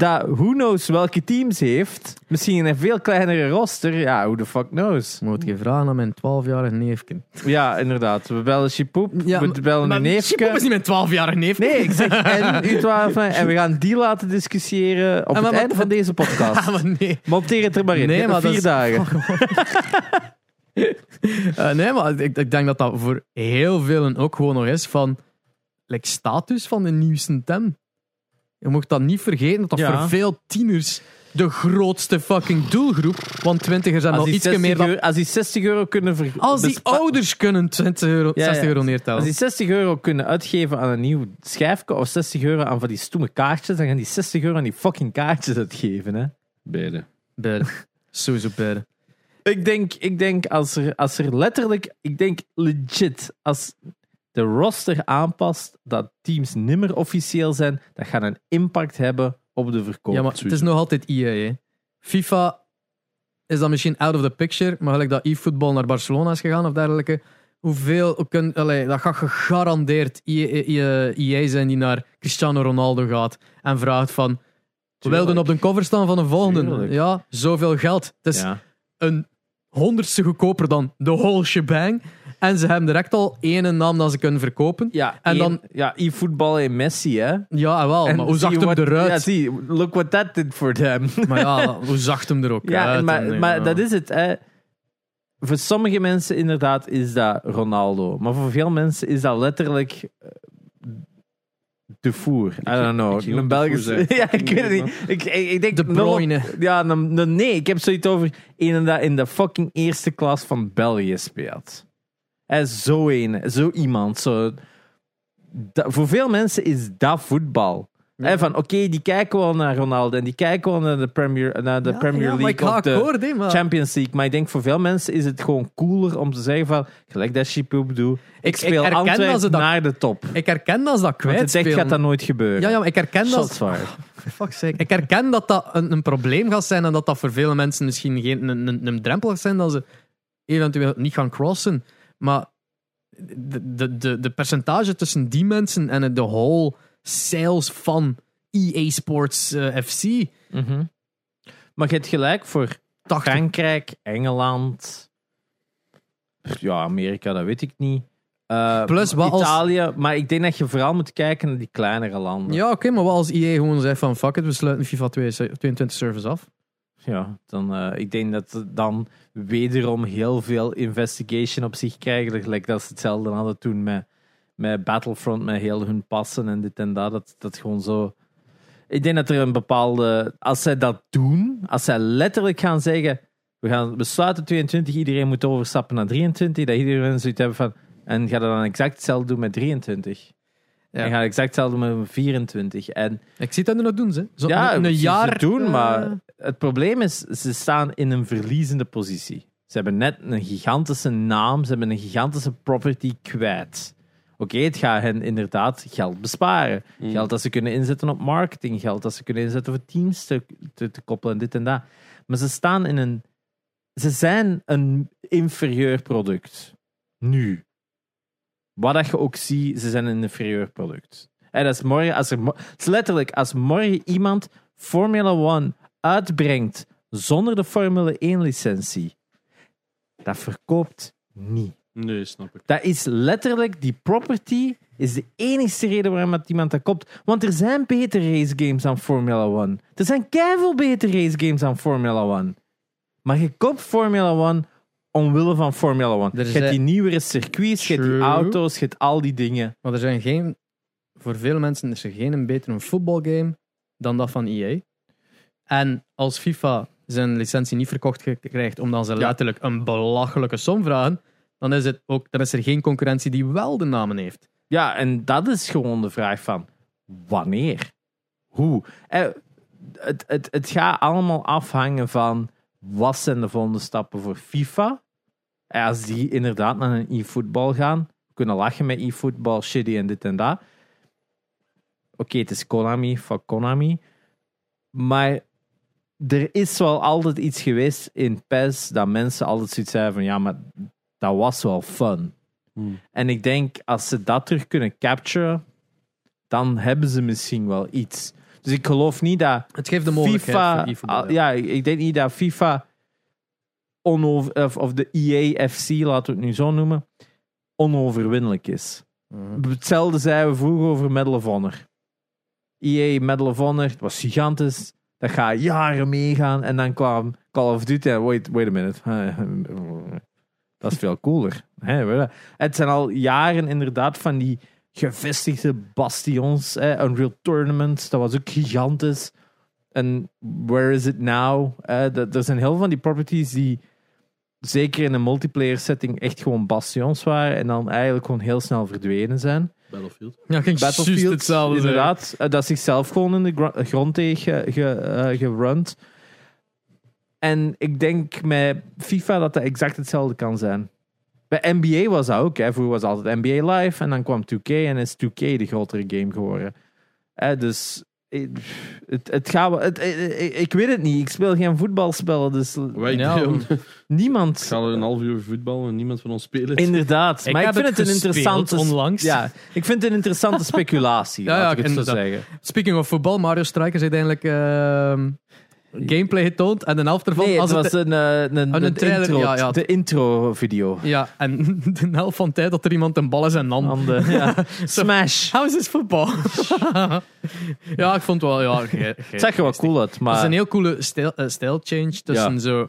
Dat who knows welke teams heeft. Misschien een veel kleinere roster. Ja, who the fuck knows. Moet je vragen aan mijn 12-jarige neefje. Ja, inderdaad. We bellen Chipoep. Ja, we bellen een neefje. Chipoep is niet mijn 12-jarige neefje. Nee, ik zeg en u 12 en we gaan die laten discussiëren op het einde van deze podcast. Maar nee. Monteer het er maar in. Nee, maar vier dagen. uh, nee, maar ik, ik, denk dat dat voor heel velen ook gewoon nog is van like, status van de nieuwste tem. Je mocht dat niet vergeten, dat dat voor veel tieners de grootste fucking doelgroep. Want twintigers zijn al iets meer dan... als die 60 euro kunnen... Ver... Als die ouders kunnen 20 euro, 60 euro neertellen. Als die 60 euro kunnen uitgeven aan een nieuw schijfje of 60 euro aan van die stoeme kaartjes, dan gaan die 60 euro aan die fucking kaartjes uitgeven. Hè? Beide. Beide. Sowieso beide. Ik denk, ik denk als, er, als er letterlijk... Ik denk legit, als de roster aanpast, dat teams nimmer officieel zijn, dat gaat een impact hebben op de verkoop. Ja, maar het is nog altijd EA. Hè. FIFA is dan misschien out of the picture, maar gelijk dat e-football naar Barcelona is gegaan of dergelijke. Hoeveel hoe kun, allee, dat gaat gegarandeerd EA, EA, EA zijn die naar Cristiano Ronaldo gaat en vraagt van. We wilden op de cover staan van een volgende. Tuurlijk. Ja, zoveel geld. Het is ja. een honderdste goedkoper dan de whole shebang. En ze hebben direct al één naam dat ze kunnen verkopen. Ja, En en dan- ja, e-voetbal en Messi, hè? Ja, wel, En maar hoe zag hem eruit? Ja, zie, look what that did for them. Maar ja, hoe zag hem er ook Ja, uit? maar, En, maar ja. dat is het. Hè. Voor sommige mensen inderdaad is dat Ronaldo. Maar voor veel mensen is dat letterlijk eh, de voer. I don't know. ik Een ook de Belgisch... voer zeggen. ja, ik weet het niet. Ik, ik, ik denk De Bruyne. Ja, nee. Ik heb zoiets over een dat in de fucking eerste klas van België speelt. Zo een, zo iemand. Zo, dat- voor veel mensen is dat voetbal. Hè, van oké, die kijken wel naar Ronaldo en die kijken wel naar de Premier, naar de Ja, Premier ja, League maar ik ga of de akkoord, hè, maar... Champions League. Maar ik denk voor veel mensen is het gewoon cooler om te zeggen van gelijk dat Chipoep doet. Ik, ik speel Antwerp dat- naar de top. Ik herken dat ze dat Want het echt kwijtspelen. gaat dat nooit gebeuren. Ja, ja, maar ik herken dat... Shots fired. Fuck. Ik herken dat dat een, een probleem gaat zijn en dat dat voor vele mensen misschien geen, een, een, een drempel gaat zijn dat ze eventueel niet gaan crossen. Maar de, de, de, de percentage tussen die mensen en de whole sales van EA Sports eh, FC... Mhm. Maar je hebt gelijk voor 80. Frankrijk, Engeland, ja, Amerika, dat weet ik niet. Eh, Plus, wat als- Italië, maar ik denk dat je vooral moet kijken naar die kleinere landen. Ja, oké, maar wat als EA gewoon zegt van fuck it, we sluiten FIFA 22 service af. Ja, dan, eh, ik denk dat ze dan wederom heel veel investigation op zich krijgen. Gelijk dat ze hetzelfde hadden toen met, met Battlefront, met heel hun passen en dit en dat. Dat, dat gewoon zo. Ik denk dat er een bepaalde. Als zij dat doen, als zij letterlijk gaan zeggen: we gaan we sluiten 22, iedereen moet overstappen naar 23, dat iedereen zoiets hebben van. En gaat dan exact hetzelfde doen met 23. Ja. En gaat exact hetzelfde met 24. En Ik zie dat nu nog doen, ze. Zo ja, een, jaar Ze doen, maar het probleem is, ze staan in een verliezende positie. Ze hebben net een gigantische naam, ze hebben een gigantische property kwijt. Oké, het gaat hen inderdaad geld besparen. Geld dat ze kunnen inzetten op marketing, geld dat ze kunnen inzetten voor teams te, te, te koppelen, dit en dat. Maar ze staan in een. Ze zijn een inferieur product. Nu. Wat dat je ook ziet, ze zijn een inferieur product. En dat is morgen, als er, is letterlijk, als morgen iemand Formula 1 uitbrengt zonder de Formule 1 licentie, dat verkoopt niet. Nee, snap ik. Dat is letterlijk, die property is de enige reden waarom dat iemand dat koopt. Want er zijn betere race games dan Formula 1. Er zijn keiveel betere race games dan Formula 1. Maar je koopt Formula 1 omwille van Formula 1. Er Je hebt die nieuwere circuits, je hebt die auto's, je hebt al die dingen. Maar er zijn geen, voor veel mensen is er geen betere voetbalgame dan dat van EA. En als FIFA zijn licentie niet verkocht krijgt, omdat ze letterlijk een belachelijke som vragen, dan is, het ook, dan is er geen concurrentie die wel de namen heeft. Ja, en dat is gewoon de vraag van wanneer? Hoe? Eh, het, het, het gaat allemaal afhangen van wat zijn de volgende stappen voor FIFA. En als die inderdaad naar een e-voetbal gaan, kunnen lachen met e-voetbal, shitty en dit en dat. Oké, het is Konami, fuck Konami. Maar er is wel altijd iets geweest in PES dat mensen altijd zoiets zeiden van ja, maar dat was wel fun. En ik denk, als ze dat terug kunnen capturen, dan hebben ze misschien wel iets. Dus ik geloof niet dat Het geeft de mogelijkheid FIFA... ah, ja, ik denk niet dat FIFA onover, of, of de EAFC, laten we het nu zo noemen, onoverwinnelijk is. Mhm. Hetzelfde zeiden we vroeger over Medal of Honor. EA Medal of Honor, het was gigantisch. Dat gaat jaren meegaan. En dan kwam Call of Duty. Wait, wait a minute. Dat is veel cooler. Het zijn al jaren inderdaad van die gevestigde bastions. Hè. Unreal Tournament, dat was ook gigantisch. En Where is it now? Hè, dat- er zijn heel veel van die properties die zeker in een multiplayer setting echt gewoon bastions waren. En dan eigenlijk gewoon heel snel verdwenen zijn. Battlefield. Ja, ging Battlefield, hetzelfde inderdaad. eh, dat zichzelf gewoon in de grond heeft ge, ge, eh, gerund. En ik denk met FIFA dat dat exact hetzelfde kan zijn. Bij NBA was dat ook. Hè. Vroeger was het altijd NBA Live en dan kwam 2K en is 2K de grotere game geworden. Eh, dus eh, het, het gaat wel. Het, eh, eh, ik weet het niet. Ik speel geen voetbalspellen, dus Wij doen- niemand. gaan er een half uur voetbal en niemand van ons spelen. Inderdaad. maar ik vind het, een interessante. onlangs. Ja, ik vind het een interessante speculatie. Ja, ik het zo zeggen. Speaking of voetbal, Mario Strikers uiteindelijk ehm, gameplay getoond. En de helft ervan... Nee, het als was het, een, eh, een, een een trailer, intro, ja, ja. de intro-video. ja, en de helft van de tijd dat er iemand een bal. Aan de, ja. Smash. How is this voetbal? ja, ik vond het wel... Ja, ge- ge- Het zag er wel cool uit, Het is een maar heel coole stijl, eh, stijlchange tussen Ja. zo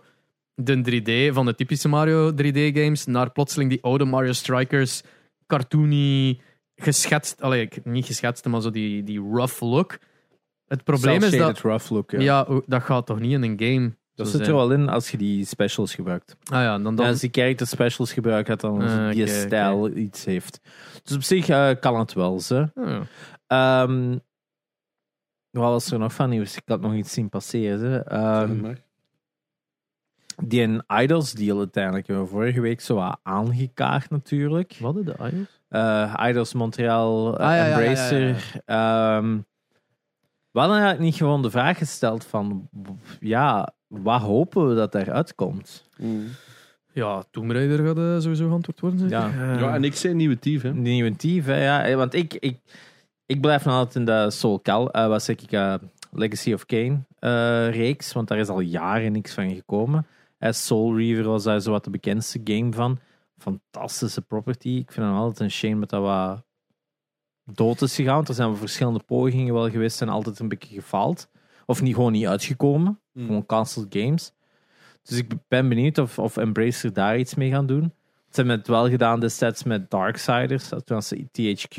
de 3D van de typische Mario 3D-games naar plotseling die oude Mario Strikers, cartoony, geschetst, allee, niet geschetst, maar zo die, die rough look. Het probleem is dat, Cel-shaded rough look. Ja. ja. o- dat gaat toch niet in een game dat zo zit er zijn? wel in als je die specials gebruikt. Ah ja, dan, dan, Ja, als die character specials gebruikt, dat dan Ah, die oké, stijl iets heeft. Dus op zich eh, kan het wel, ze. Ah, ja. Ehm, wat was er nog van nieuws? Ik had nog iets zien passeren. Ze. Ehm, die een Idols deal uiteindelijk hebben we vorige week zo wat aangekaart natuurlijk. Wat de Idols? Eh, Idols Montreal, eh, Ah, ja, ja, ja, Embracer. ja, Ehm, we hadden eigenlijk niet gewoon de vraag gesteld van, ja, wat hopen we dat eruit komt? Mm. Ja, Tomb Raider gaat eh, sowieso geantwoord worden. zeker? Ja. Eh, Ja, en ik zei nieuwe Tief, hè. Nieuwe Thief, hè, ja. Eh, Want ik, ik, ik blijf nog altijd in de Soul Cal, eh, wat zeg ik, eh, Legacy of Kane eh, reeks, want daar is al jaren niks van gekomen. Soul Reaver was daar zo wat de bekendste game van. Fantastische property. Ik vind het altijd een shame dat dat wat dood is gegaan. want Er zijn wel verschillende pogingen wel geweest en altijd een beetje gefaald. Of niet, gewoon niet uitgekomen. Mm. Gewoon cancelled games. Dus ik ben benieuwd of, of Embracer daar iets mee gaan doen. Ze hebben het wel gedaan destijds met Darksiders. Toen ze THQ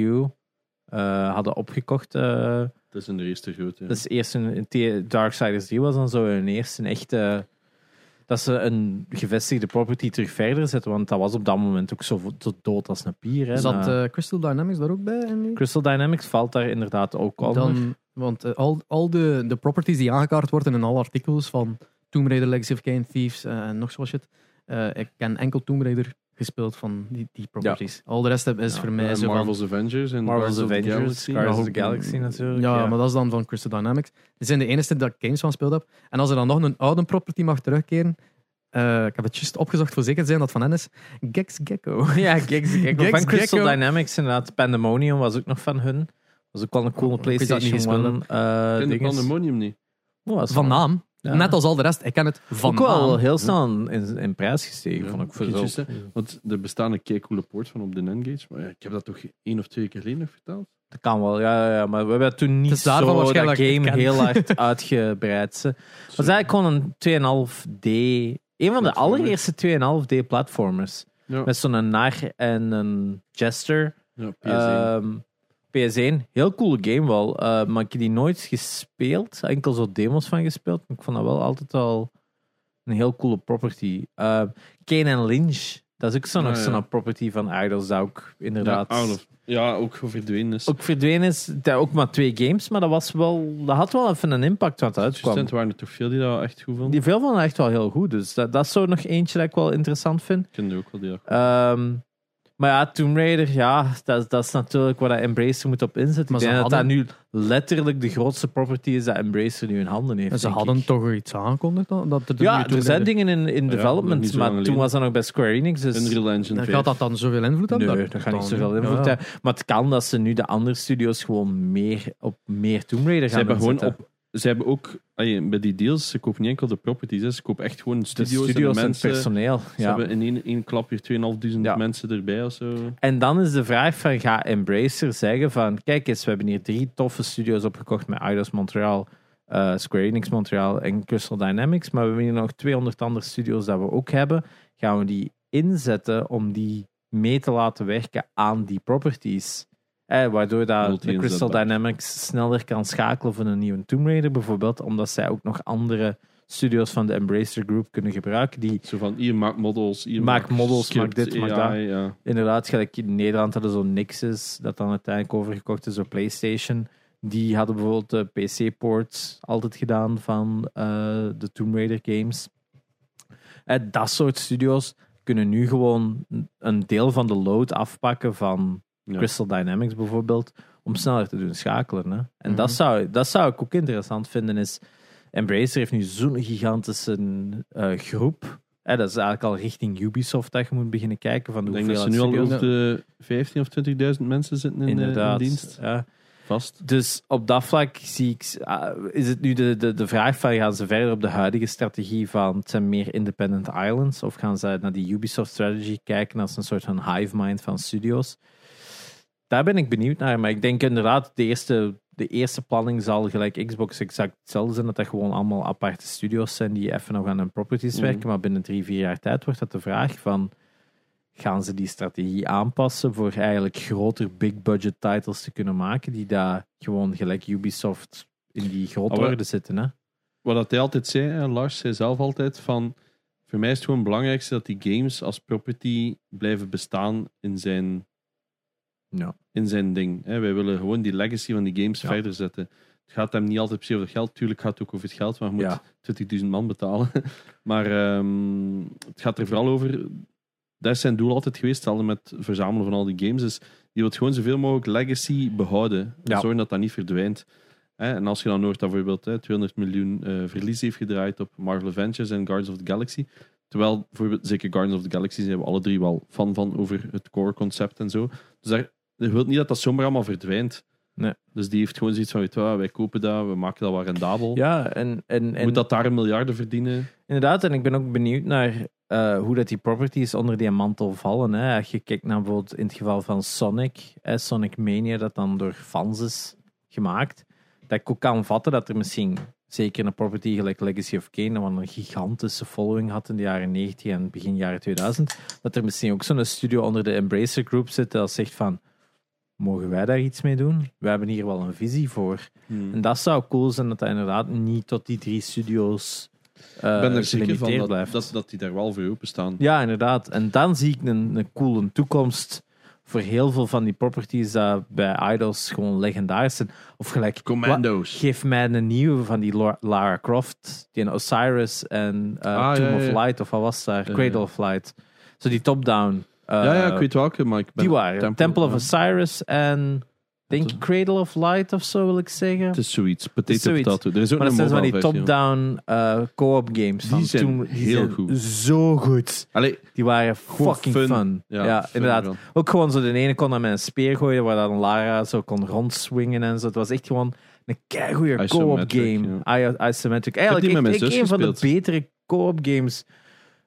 hadden opgekocht. eh, Dat is een eerste grote. dat is eerst een, Darksiders 3 was dan zo een eerste echte... Dat ze een gevestigde property terug verder zetten. Want dat was op dat moment ook zo, zo dood als een pier. Hè. Zat eh, Crystal Dynamics daar ook bij? Crystal Dynamics valt daar inderdaad ook onder. Dan, want eh, al, al de, de properties die aangekaart worden in alle artikels van Tomb Raider, Legacy of Kane, Thieves eh, en nog zo wat shit. ik ken enkel Tomb Raider gespeeld van die, die properties. Al de rest heb- is Ja, voor mij zo van... Marvel's Avengers en Marvel's Guardians of the Avengers, Galaxy. Guardians of Ja, the Galaxy natuurlijk. Ja, maar dat is dan van Crystal Dynamics. Die zijn de enige dat ik games van gespeeld heb. En als er dan nog een oude property mag terugkeren... eh, ik heb het juist opgezocht voor zeker te zijn dat van hen is. Gex Gecko. Ja, Gex, Gecko. Gex van Crystal Gecko. Dynamics inderdaad. Pandemonium was ook nog van hun. Was ook wel een coole Oh, ik wist dat niet PlayStation gespeeld 1 eh Ik ken de dinges. Pandemonium niet. Oh, dat is Van wel- naam. Ja. Net als al de rest. Ik ken het van Ook wel heel snel in, in prijs gestegen, Ja, vond ik voor zo. Want er bestaan een coole poort van op de N-Gage. Maar ja, ik heb dat toch één of twee keer geleden nog verteld? Dat kan wel, ja, ja, ja. Maar we hebben toen niet zo dat game heel hard uitgebreid. Het was eigenlijk gewoon een 2,5D... Een van de allereerste 2,5D platformers. Ja, Met zo'n nar en een jester. ja PS1. Ehm, PS1, heel coole game wel. eh, maar ik heb die nooit gespeeld. Enkel zo demos van gespeeld. Maar ik vond dat wel altijd al een heel coole property. Eh Kane and Lynch, dat is ook zo Ah, nog ja. zo'n property van Idols. Dat ook inderdaad ja, of- ja, ook verdwenen is. ook verdwenen is. Dat ook maar twee games, maar dat, was wel, dat had wel even een impact wat uitkwam. Er waren er toch veel die dat echt goed vonden. Die veel van echt wel heel goed. Dus dat, dat is zo nog eentje dat ik wel interessant vind. Ik kende ook wel die. Ehm, maar ja, Tomb Raider, ja, dat, dat is natuurlijk waar dat Embracer moet op inzetten. Maar ik ze denk dat hadden- dat nu letterlijk de grootste property is dat Embracer nu in handen heeft. En ze hadden ik. toch iets aangekondigd? dan? Dat er Ja, er zijn dingen in, in development, maar toen was dat nog bij Square Enix. Dus Unreal Engine Dan 5. gaat dat dan zoveel invloed hebben? nee, dat gaat niet zoveel invloed Ja. hebben. Maar het kan dat ze nu de andere studios gewoon meer op meer Tomb Raider Ze gaan hebben gewoon op. Ze hebben ook bij die deals, ze kopen niet enkel de properties, hè, ze kopen echt gewoon studio's, studios en personeel. Ze Ja. hebben in één, één klap weer 2.500 Ja. mensen erbij of zo. En dan is de vraag van, ga Embracer zeggen van, kijk eens, we hebben hier drie toffe studios opgekocht met Eidos Montreal, eh, Square Enix Montreal en Crystal Dynamics, maar we hebben hier nog 200 andere studios dat we ook hebben. Gaan we die inzetten om die mee te laten werken aan die properties? Eh, waardoor dat de. Crystal Dynamics sneller kan schakelen voor een nieuwe Tomb Raider bijvoorbeeld, omdat zij ook nog andere studios van de Embracer Group kunnen gebruiken die Zo van, hier maak models, hier Maak models, script, maak dit, maak Ja. Inderdaad, gelijk in Nederland hadden zo'n Nixes, dat dan uiteindelijk overgekocht is door PlayStation. Die hadden bijvoorbeeld de PC-ports altijd gedaan van eh, de Tomb Raider games. Eh, dat soort studio's, kunnen nu gewoon een deel van de load afpakken van Ja. Crystal Dynamics bijvoorbeeld, om sneller te doen schakelen. Hè? En Mhm. dat, zou, dat zou ik ook interessant vinden. Is, Embracer heeft nu zo'n gigantische eh, groep. Hè, dat is eigenlijk al richting Ubisoft dat je moet beginnen kijken. Van de Ik denk dat ze nu al rond de 15 of 20.000 mensen zitten in, eh, in Inderdaad. dienst. Ja. Vast. Dus op dat vlak zie ik, ah, is het nu de, de, de vraag van gaan ze verder op de huidige strategie van het zijn meer independent islands of gaan ze naar die Ubisoft strategy kijken als een soort van hive mind van studios? Daar ben ik benieuwd naar, maar ik denk inderdaad de eerste, de eerste planning zal gelijk Xbox exact hetzelfde zijn, dat dat gewoon allemaal aparte studios zijn die even nog aan hun properties Mhm. werken, maar binnen drie, vier jaar tijd wordt dat de vraag van gaan ze die strategie aanpassen voor eigenlijk groter big budget titles te kunnen maken die daar gewoon gelijk Ubisoft in die grote wel- orde zitten. Hè? Wat dat hij altijd zei, hè, Lars zei zelf altijd van... Voor mij is het gewoon het belangrijkste dat die games als property blijven bestaan in zijn, Ja. In zijn ding. Hè. Wij willen gewoon die legacy van die games Ja. verder zetten. Het gaat hem niet altijd per se over het geld. Tuurlijk gaat het ook over het geld, want je moet Ja. 20.000 man betalen. maar ehm, het gaat er vooral over... Dat is zijn doel altijd geweest, hetzelfde met het verzamelen van al die games. Is die wil gewoon zoveel mogelijk legacy behouden. Ja. Zorgen dat dat niet verdwijnt. En als je dan hoort dat bijvoorbeeld hè, 200 miljoen eh, verlies heeft gedraaid op Marvel Avengers en Guardians of the Galaxy. Terwijl bijvoorbeeld, zeker Guardians of the Galaxy zijn we alle drie wel fan van over het core concept en zo. Dus daar, je wilt niet dat dat zomaar allemaal verdwijnt. Nee. Dus die heeft gewoon zoiets van, weet wat, wij kopen dat, we maken dat wel rendabel. Ja, en, en, en Moet dat daar een miljarden verdienen? inderdaad, en ik ben ook benieuwd naar eh, hoe dat die properties onder die mantel vallen. Hè. Als je kijkt naar bijvoorbeeld in het geval van Sonic, hè, Sonic Mania, dat dan door fans is gemaakt, dat ik ook kan vatten dat er misschien, zeker een property gelijk Legacy of Kane, wat een gigantische following had in de jaren 90 en begin jaren 2000, dat er misschien ook zo'n studio onder de Embracer Group zit dat zegt van, mogen wij daar iets mee doen? We hebben hier wel een visie voor. En dat zou cool zijn dat dat inderdaad niet tot die drie studio's eh Ik ben er zeker van dat, blijft. dat, dat die daar wel voor openstaan. Ja, inderdaad. En dan zie ik een, een coole toekomst voor heel veel van die properties dat bij Idols gewoon legendarisch zijn. Of gelijk, Commando's. geef mij een nieuwe van die Lar- Lara Croft, die een Osiris en eh Ah, Tomb ja, of ja. Light, of wat was daar? Cradle of Light. Zo die top-down. Eh, ja, ja, ik weet welke, maar ik ben... die waren. Temple, of ja. Osiris en denk Cradle of Light of zo wil ik zeggen. Het is zoiets. Potato, is zoiets. potato. Er is ook Maar dat een zijn van die top-down eh, co-op games. Die van zijn toen. Heel zijn goed. Zo goed. Allee, Die waren fucking fun. fun. ja, Ja, fun inderdaad. Ook gewoon zo de ene kon dan met een speer gooien, waar dan Lara zo kon rondswingen en zo. Het was echt gewoon een keigoeie co-op game. I- Isometric. Eigenlijk echt zus een van de betere co-op games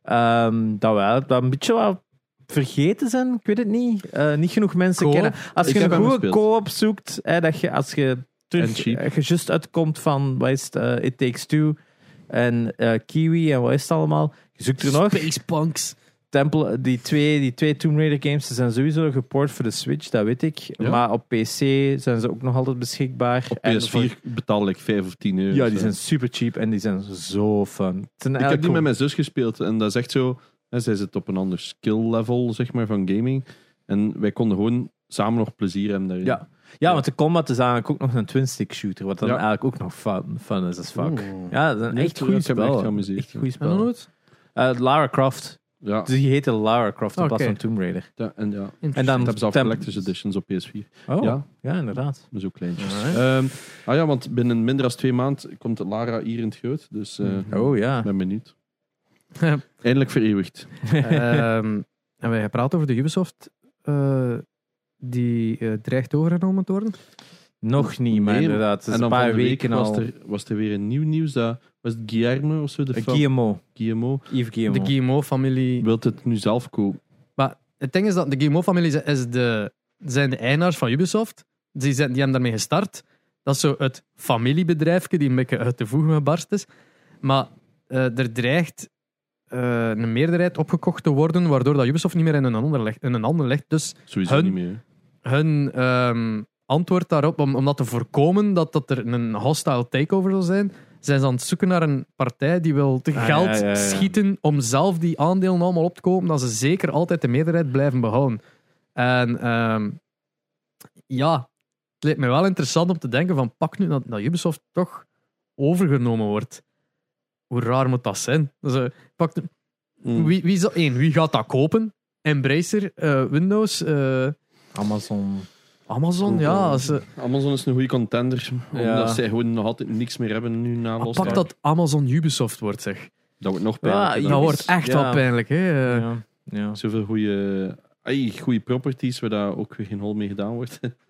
ehm, dat wel, dat een beetje wel vergeten zijn. Ik weet het niet. Eh, niet genoeg mensen kennen. Als je een goede co-op zoekt, hè, dat je als je En terug, je just uitkomt van wat is het, eh, It Takes Two en eh, Kiwi en wat is het allemaal. Je zoekt er nog. Spacepunks. Temple, die twee, die twee Tomb Raider games zijn sowieso geport voor de Switch, dat weet ik. Ja. Maar op PC zijn ze ook nog altijd beschikbaar. Op En PS4 voor- betaal ik 5 of 10 euro. ja, die zo. zijn super cheap en die zijn zo fun. Ik heb die met mijn zus gespeeld en dat is echt zo. Hè, zij zit op een ander skill level zeg maar, van gaming. En wij konden gewoon samen nog plezier hebben daarin. Ja. Ja, want de combat is eigenlijk ook nog een twin-stick shooter, wat dan Ja. eigenlijk ook nog fun, fun is as fuck. Oeh. Ja, dat is een echt ik goed heb me echt spel. Echt ja. goed En dan spel. nooit? Eh, Lara Croft. Ja, Die heette Lara Croft in plaats van Tomb Raider. ja, en ja. En dan Dat hebben ze al collector's editions op PS4. Oh, ja, Ja, inderdaad. maar zo kleintjes. Ehm, ah ja, want binnen minder dan twee maanden komt Lara hier in het groot. Dus eh Oh ja. ben benieuwd. Eindelijk vereeuwigd. Ehm, en wij gepraat over de Ubisoft eh, die eh, dreigt overgenomen te worden. Nog niet, maar Nee, inderdaad. Het is en een paar week weken was al. er, was er weer een nieuw nieuws. Dat, was het Guillermo of zo? De Eh, Guillermo. Guillermo Yves Guillermo. De GMO-familie. wil het nu zelf kopen. Maar het ding is dat de GMO-familie is de, zijn de eigenaars van Ubisoft. Die, zijn, die hebben daarmee gestart. Dat is zo het familiebedrijfje die een beetje uit de voegen gebarst is. Maar eh, er dreigt eh, een meerderheid opgekocht te worden, waardoor dat Ubisoft niet meer in een ander legt. In een ander legt. Dus Sowieso Hun- niet meer. hun ehm, antwoord daarop, om, om dat te voorkomen dat, dat er een hostile takeover zal zijn, zijn ze aan het zoeken naar een partij die wil te Ah, geld ja, ja, ja. schieten om zelf die aandelen allemaal op te kopen, dat ze zeker altijd de meerderheid blijven behouden. En ehm, ja, het leek me wel interessant om te denken van pak nu dat, dat Ubisoft toch overgenomen wordt. Hoe raar moet dat zijn? Dus, eh, pak, Mm. Wie, wie, zal, één, wie gaat dat kopen? Embracer, eh, Windows, eh, Amazon. Amazon, Google. ja. Als, eh, Amazon is een goede contender. Ja. Omdat zij gewoon nog altijd niks meer hebben nu na pak Lost Ark. dat Amazon Ubisoft wordt, zeg. Dat wordt nog Ja, pijnlijker. Ja, Dat Ubis- wordt echt ja. wel pijnlijk, hè. Ja. ja. Zoveel goede, ay, goede properties waar daar ook weer geen hol mee gedaan wordt.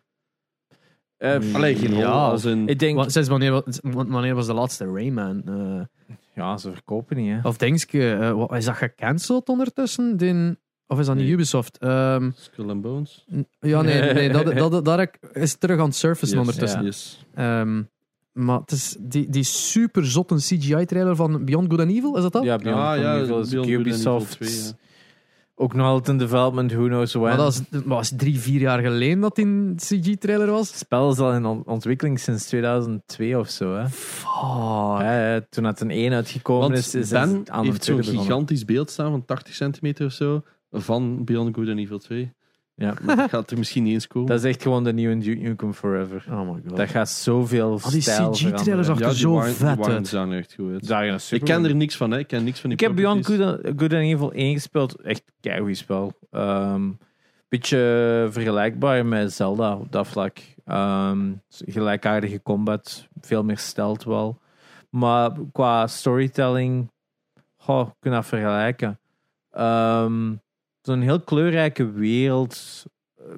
Eh, Allee, geen Ja. als een... ik denk, Wa- Sinds wanneer, wa- wanneer was de laatste Rayman? Eh, ja, ze verkopen niet, hè. of denk je, eh, wat- is dat gecanceld ondertussen? Die, of is dat niet Nee. Ubisoft? Ehm, Skull and Bones. n- ja, nee, nee dat, dat, dat is terug aan het surfacen Yes, ondertussen. yes. Ehm, maar het is die, die super zotte CGI-trailer van Beyond Good and Evil, is dat dat? Ja, Beyond Ah, Good ja, and Evil is Beyond Good and Evil Ubisoft. 2, ja. Ook nog altijd in development, who knows when. Maar dat was, was drie, vier jaar geleden dat die een CG-trailer was. Het spel is al in on- ontwikkeling sinds 2002 of zo. Hè. Fuck. Ja, ja, toen het een 1 uitgekomen Want is, is Ben het aan heeft zo'n gigantisch beeld staan van 80 centimeter of zo. Van Beyond Good and Evil 2. Ja. Maar dat gaat er misschien niet eens komen. Dat is echt gewoon de nieuwe Duke Nukem Forever. Oh my god. Dat gaat zoveel Al die stijl CG-trailers er die zo waren, vet waren uit. zagen er echt goed uit. Ik ken er niks van, hè. ik ken niks van die Ik heb Beyond. Good, Good and Evil 1 gespeeld. Echt keigoed spel. Ehm beetje vergelijkbaar met Zelda op dat vlak. Ehm, gelijkaardige combat. Veel meer stelt wel. Maar qua storytelling... Goh, kun je dat vergelijken. Ehm Zo'n heel kleurrijke wereld.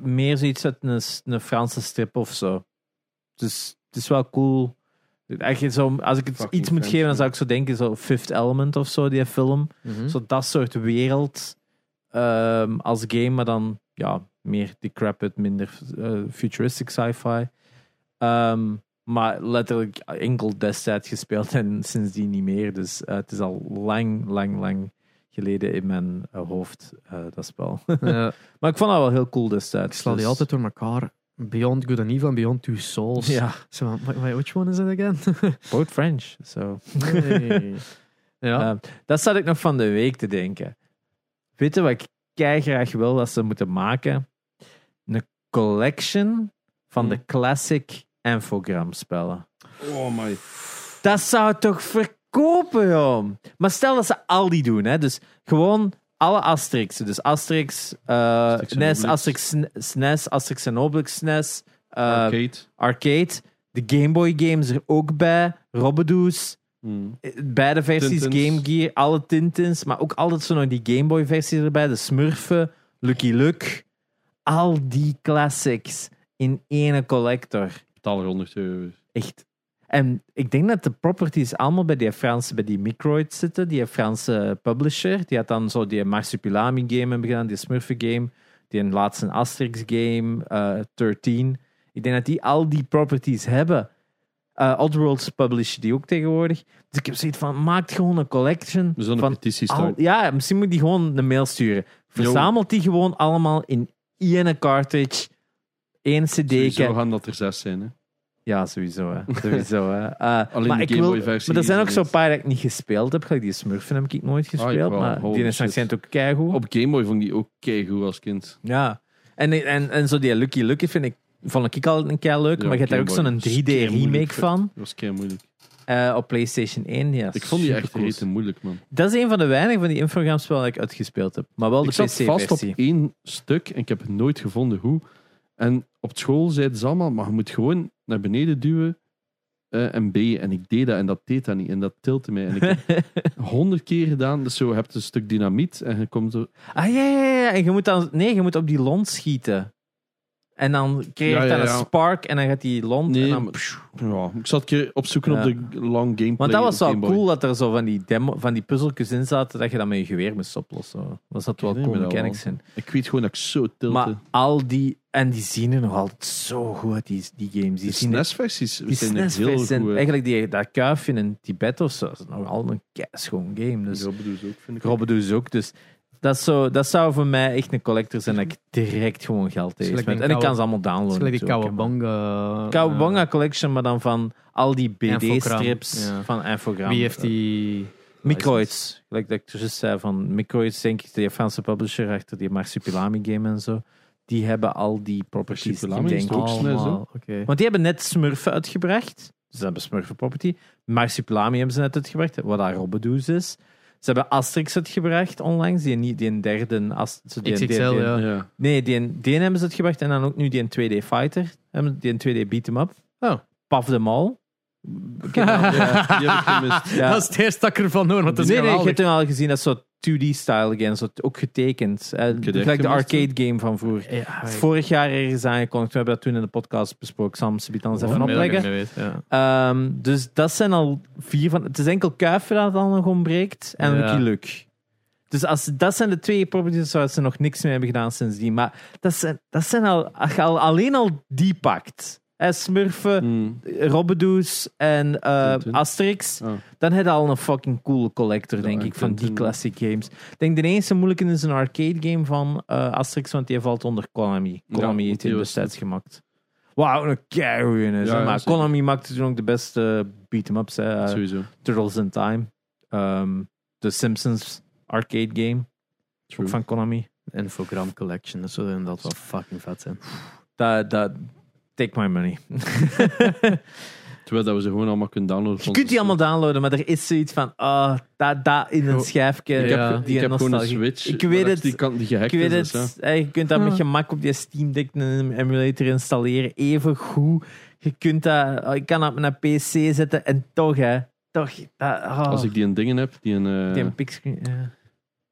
Meer zoiets uit een, een Franse strip of zo. Dus het is wel cool. Echt zo, als ik het Fucking iets moet French, geven, dan zou ik zo denken: zo Fifth Element of zo, die film. Mhm. Zo dat soort wereld ehm, als game, maar dan ja, meer decrepit, minder eh, futuristic sci-fi. Ehm, maar letterlijk enkel destijds gespeeld en sindsdien niet meer. Dus eh, het is al lang, lang, lang geleden in mijn eh, hoofd, eh, dat spel. Ja, maar ik vond dat wel heel cool ik destijds. sla die dus- altijd door elkaar. Beyond Good and Evil en Beyond Two Souls. Ja, So, wait, which one is it again? both French. So. Nee. ja. Eh, dat zat ik nog van de week te denken. Weet je wat ik kei graag wil dat ze moeten maken? Een collection van Hmm. de classic Infogram spellen. Oh my. Dat zou toch verkopen, joh. Maar stel dat ze al die doen, hè. Dus gewoon alle Asterixen. Dus Asterix, eh, Asterix NES. Asterix SNES, Asterix en Obelix SNES, eh, Arcade. Arcade. De Game Boy games er ook bij. Robbedoes. Hmm. Beide versies, Tintins. Game Gear, alle Tintins, maar ook altijd zo nog die Game Boy versies erbij, de Smurfen, Lucky Luke. Al die classics in één collector. Betaal er 100 euro. Echt. En ik denk dat de properties allemaal bij die Franse, bij die Microid zitten, die Franse publisher. Die had dan zo die Marsupilami game hebben gedaan, die Smurfen game, die een laatste Asterix game, eh 13. Ik denk dat die al die properties hebben. Eh Oddworlds publishen die ook tegenwoordig. Dus ik heb zoiets van, maak gewoon een collection van petitie al, ja, misschien moet die gewoon een mail sturen. Verzamelt die gewoon allemaal in één cartridge, één cd. Sowieso gaan dat er zes zijn. Hè. Ja, sowieso. Hè. sowieso hè. Eh, Alleen maar de ik Game Boy versie maar er zijn ook zo'n paar dat ik niet gespeeld heb. Gelijk die Smurfen heb ik nooit gespeeld. wel. maar die zijn zijn ook keigoed. Op Game Boy vond ik die ook keigoed als kind. Ja. En, en, en zo die Lucky Lucky vind ik, vond ik altijd een kei leuk. Ja, maar je hebt daar ook zo'n Dat is 3D keimoeilijk, remake van. Dat was kei moeilijk. eh, op PlayStation 1. Ja, Ik vond die echt rete moeilijk, man. Dat is een van de weinigen van die Infogrames-spellen dat ik uitgespeeld heb. Maar wel de ik zat vast op PC-versie. één stuk en ik heb nooit gevonden hoe. En op school zeiden ze allemaal, maar je moet gewoon naar beneden duwen eh, en B. En ik deed dat en dat deed dat niet. En dat tiltte mij. En ik heb honderd keer gedaan. Dus zo, je hebt een stuk dynamiet en je komt zo... Ah ja, ja, ja. En je moet dan... Nee, je moet op die lont schieten. En dan krijg je Ja, een spark en dan gaat die lont Nee, en dan... Ja, ik zat een keer opzoeken op de long gameplay. Want dat was wel cool dat er zo van die, demo, van die puzzeltjes in zaten dat je dat met je geweer moest oplossen. Dat zat wel cool mechanics in. Ik weet gewoon dat ik zo tilte. Maar al die... En die zien er nog altijd zo goed uit, die, die games. Die de er- SNES-versies die zijn heel en goed. Eigenlijk die, dat kuifje in Tibet of zo, dat is nog altijd een keischoon game. Dus ik ook, vind ik. Robbedoes ook. Dus dat, is zo, dat zou voor mij echt een collector zijn dat ik direct gewoon geld tegen En ik kan ze allemaal Dat downloaden. gelijk die Kawabonga. Kawabonga Collection, maar dan van al die BD-strips ja. van Infogram. Wie heeft die... Microids. Gelijk dat ik juist zei van Microids, denk ik, de Franse publisher achter die Marsupilami game en zo. Die hebben al die properties, Marsupilami denk ik. Allemaal, oké. Want die hebben net Smurfen uitgebracht. Dus ze hebben Smurfen property. Marsupilami hebben ze net uitgebracht, wat daar Robbedoes is. Ze hebben Asterix uitgebracht onlangs, die, niet- die een derde... Ast- zo die, die- XXL, die- ja. Ja. Nee, die, die hebben ze uitgebracht en dan ook nu die een 2D Fighter, hebben- die een 2D beat 'em up. Oh. Paf de Mall. Ja, die heb ik gemist. Ja. Dat is het eerste dat ik ervan hoor, want dat is nee, nee, je geweldig. hebt hem al gezien, dat is zo 2D-style game, zo ook getekend. Gelijk de arcade game van vroeger. Ja, Vorig jaar ergens aangekondigd, we hebben dat toen in de podcast besproken. Sam, ze biedt dan eens even opleggen. weet, ja. Ehm, dus dat zijn al vier van. Het is enkel Kuifer dat dan nog ontbreekt en Ja. Lucky Luke. Dus als, dat zijn de twee properties waar ze nog niks mee hebben gedaan sindsdien. Maar dat zijn, dat zijn al, als je al, alleen al die pakt. Hè, Smurfen, Mm. Robbedoes en eh. Asterix. Ah. Dan heb je al een fucking coole collector, denk en ik, van die classic games. Ik denk de enige moeilijke is een arcade game van eh, Asterix, want die valt onder Konami. Konami Ja, heeft die destijds gemaakt. Wauw, een keigoeie is. Maar. Konami maakte toen ook de beste beat-em-ups. Eh, Sowieso. Turtles in Time. Ehm The Simpsons arcade game, True. ook van Konami. Infogram Collection, dat zou inderdaad wel fucking vet zijn. Dat, dat, take my money. Terwijl dat we ze gewoon allemaal kunnen downloaden. Je kunt die allemaal downloaden, maar er is zoiets van, ah, dat, dat in een schijfje. Ik heb, die ik heb gewoon een. Switch. Ik weet het. Die, kan, die gehackt Ik weet is, het. eh, Je kunt dat met gemak op die Steam Deck een emulator installeren. Even goed. Je kunt dat, oh, ik kan dat op een PC zetten en toch, hè. Toch. Dat, oh. Als ik die een dingen heb, die een, eh, die een picscreen, ja.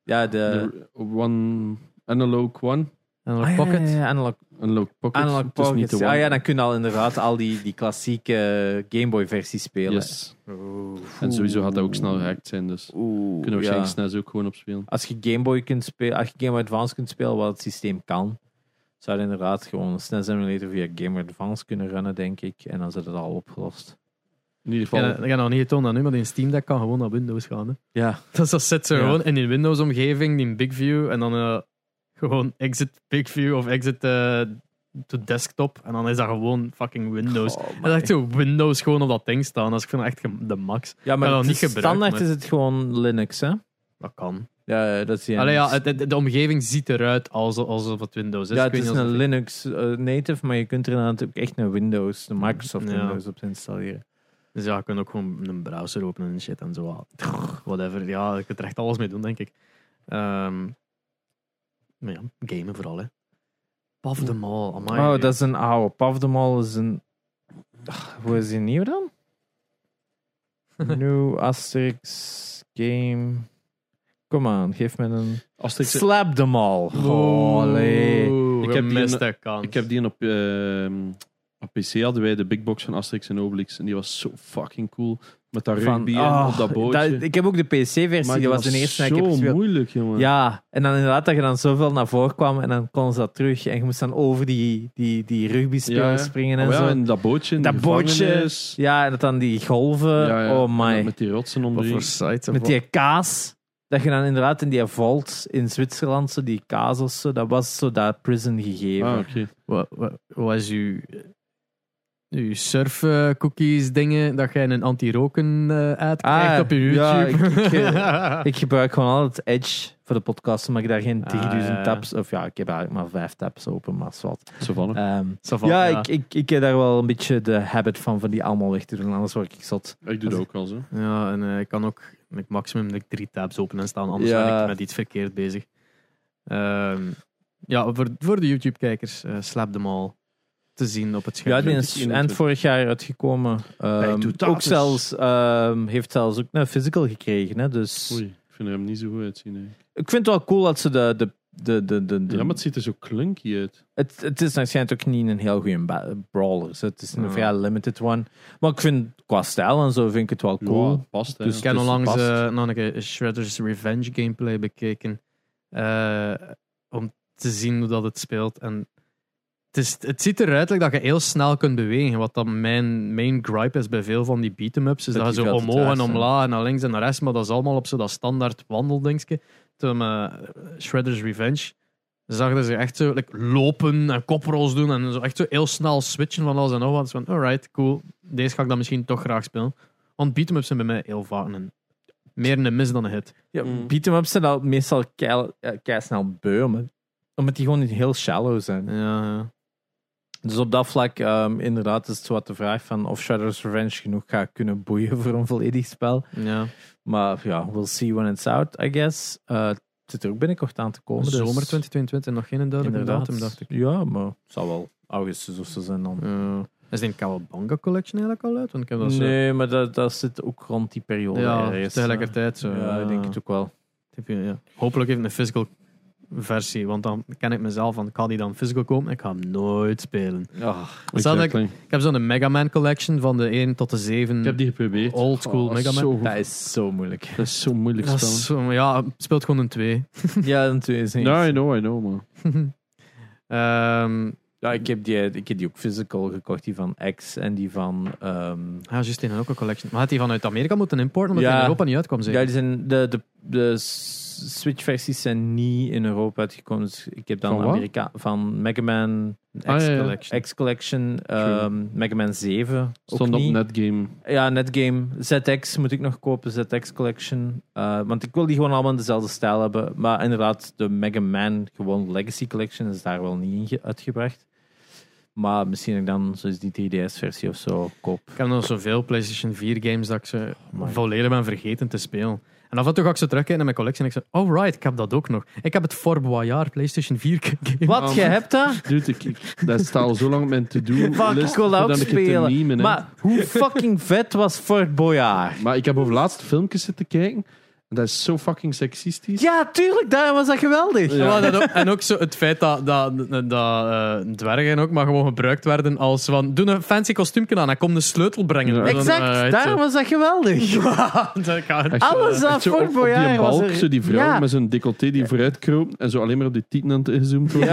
Ja, de... de One Analog One, En Ah, een ja, pocket. ja, ja, Analog, Analog Pocket. analog niet Pocket. Ah ja, dan kun je al inderdaad al die, die klassieke Game Boy versie spelen. Yes. Oeh. En sowieso gaat dat ook snel gehackt zijn, dus Oeh, kunnen we waarschijnlijk. SNES ook gewoon op spelen. Als je Game Boy kunt spelen, als je Game Boy Advance kunt spelen, wat het systeem kan, zou je inderdaad gewoon een SNES emulator via Game Boy Advance kunnen runnen, denk ik. En dan zit het al opgelost. In ieder geval, Ja, dat ga nog niet getoond dat nu, maar die Steam Deck kan gewoon naar Windows gaan. Hè. Ja. Dus dat zit zo Ja. gewoon in die Windows-omgeving, die Big View, en dan eh, gewoon exit Big View of exit eh, to desktop. En dan is dat gewoon fucking Windows. Oh, en echt zo Windows gewoon op dat ding staan. Dat is gewoon echt de max. ja, maar dat het niet is- standaard maar- is het gewoon Linux, hè? Dat kan. Ja, dat is die Allee, ja, de omgeving ziet eruit alsof, alsof het Windows is. ja, het is een Linux eh, native, maar je kunt er inderdaad ook echt een Windows, een Microsoft Ja. Windows op installeren. Dus ja, je kunt ook gewoon een browser openen en shit en zo. Whatever. Ja, je kunt er echt alles mee doen, denk ik. Ehm, maar ja, gamen vooral, hè. Paf de Mall. amai. Oh, dat is een oude. Puff the Mall is een... Ach, hoe is die nieuw dan? New Asterix game. Kom aan, geef me een... Asterix, Slap them all. Oh, allee. Oeh, Ik heb die kans. ik heb die op, ehm, op PC hadden wij de big box van Asterix en Obelix. En die was zo fucking cool. Met dat Van- rugby en oh, op dat bootje. dat- ik heb ook de PC-versie, dat was de eerste die ik heb gespeeld. moeilijk, jongen. Ja, en dan inderdaad dat je dan zoveel naar voren kwam en dan kon ze dat terug. En je moest dan over die, die, die rugby-spelers Ja, ja. springen en Oh ja, zo. en dat bootje. in Dat die bootje. gevangenis. Ja, en dat dan die golven. Ja, ja. Oh my. Met die rotsen Wat onder voor site? Met die kaas. Dat je dan inderdaad in die vault in Zwitserland, zo die kaas of zo, dat was zo dat prison gegeven. Ah, oké. Wat, wat, wat is uw surf-cookies dingen dat jij een anti-roken eh ad krijgt Ah, op je ja, YouTube? ik- ik, Ik gebruik gewoon altijd Edge voor de podcast, maar ik daar geen Ah, 3000 ja, ja. tabs, of ja, ik heb eigenlijk maar vijf tabs open, maar zwart. Zo van. Ehm, va, ja, Ik, ik, ik heb daar wel een beetje de habit van, van die allemaal weg te doen, anders word ik zot. Ik doe dat ook al zo. Ja, en eh, ik kan ook met maximum drie tabs open en staan, anders Ja. ben ik met iets verkeerd bezig. Ehm, ja, voor, voor de YouTube-kijkers, eh slap them all te zien op het scherm. Ja, die is 2021. eind vorig jaar uitgekomen. Ehm, Dat ook zelfs, ehm, heeft zelfs ook een physical gekregen. Hè, dus Oei, ik vind hem niet zo goed uitzien. hè. ik vind het wel cool dat ze de. de, de, de, de, de- Ja, maar het ziet er zo clunky uit. het, het is waarschijnlijk ook niet een heel goede brawler. dus Het is een Ja. vrij limited one. Maar ik vind qua stijl en zo vind ik het wel cool. Ja, past. hè. Dus Ik heb Dus onlangs eh, nog een keer Shredder's Revenge gameplay bekeken. eh, om te zien hoe dat het speelt. En het, is, het ziet eruit dat je heel snel kunt bewegen. Wat dan mijn main gripe is bij veel van die beat-em-ups. Is Dat dat, je zo omhoog en omlaag en naar links en naar rechts. Maar dat is allemaal op zo dat standaard wandeldingetje. Toen eh, Shredder's Revenge zag je ze echt zo like, lopen en koprolls doen. En zo echt zo heel snel switchen van alles en nog wat. Dus van, alright, cool. Deze ga ik dan misschien toch graag spelen. Want beat-em-ups zijn bij mij heel vaak een, meer een mis dan een hit. Ja, Mm. beat-em-ups zijn al meestal kei, ja, kei snel beu, omdat- omdat die gewoon niet heel shallow zijn. Ja, ja. Dus op dat vlak, ehm, inderdaad, is het zo wat de vraag van of Shadow's Revenge genoeg gaat kunnen boeien voor een volledig spel. Ja. Maar ja, we'll see when it's out, I guess. Eh, het zit er ook binnenkort aan te komen. dus- Zomer 2022, nog geen duidelijke Inderdaad. datum, dacht ik. Ja, maar het zal wel augustus of zo zijn dan. Ja. Is die Cowabunga Collection eigenlijk al uit? Want ik heb dat zo... Nee, maar dat, dat zit ook rond die periode. ja, ergens, tegelijkertijd zo. eh. Ja, ik denk het ook wel. Ja. Hopelijk even een physical versie, want dan ken ik mezelf van, ik ga die dan physical kopen en ik ga hem nooit spelen. Dat ik, heb zo'n Mega Man collection van de 1 tot de 7. Ik heb die geprobeerd. Old school Oh, Mega Man. Zo, dat is zo moeilijk. dat is zo moeilijk Dat is zo- ja, het speelt gewoon een 2. ja, natuurlijk. Ja, I know, I know, man. Ehm Ja, ik heb, die, ik heb die ook physical gekocht, die van X en die van. ehm, ja, juist ook een collection. Maar had die vanuit Amerika moeten importen, omdat Ja. die in Europa niet uitkwam, ja, die zijn, de, de, de Switch-versies zijn niet in Europa uitgekomen. Dus ik heb dan Van? Amerika van Mega Man Ah, ja, ja. X-collection. X-Collection, ehm, Mega Man 7. Ook Stond op niet. Netgame. Ja, Netgame. ZX moet ik nog kopen, ZX Collection. Eh, want ik wil die gewoon allemaal in dezelfde stijl hebben. Maar inderdaad, de Mega Man, gewoon Legacy Collection, is daar wel niet in ge- uitgebracht. Maar misschien ik dan zoals die 3DS-versie of zo koop. Ik heb nog zoveel PlayStation 4 games dat ik ze Amai. volledig ben vergeten te spelen. En af en toe ga ik zo terugkijken naar mijn collectie en ik zeg, oh right, ik heb dat ook nog. Ik heb het Fort Boyard PlayStation 4 game. Wat, Oh, je hebt dat? Dude, ik, dat staat al zo lang op mijn to-do Fuck, list. ik wil dat ook voordat ik het te spelen. memen, hè. Maar hoe fucking vet was Fort Boyard? Maar ik heb over laatst filmpjes zitten kijken. Dat is zo fucking seksistisch. Ja, tuurlijk, daar was dat geweldig. Ja. Ja, dat ook- en ook zo het feit dat, dat, dat eh, dwergen ook maar gewoon gebruikt werden als van, doe een fancy kostuumje aan en kom de sleutel brengen. Ja. Dan, Exact, eh, daar was dat geweldig. Dat gaat- Echt zo- Alles aan echt zo op- die balk, er- zo die vrouw Ja. met zo'n decolleté die vooruit kroop en zo alleen maar op die tieten aan het ingezoomd.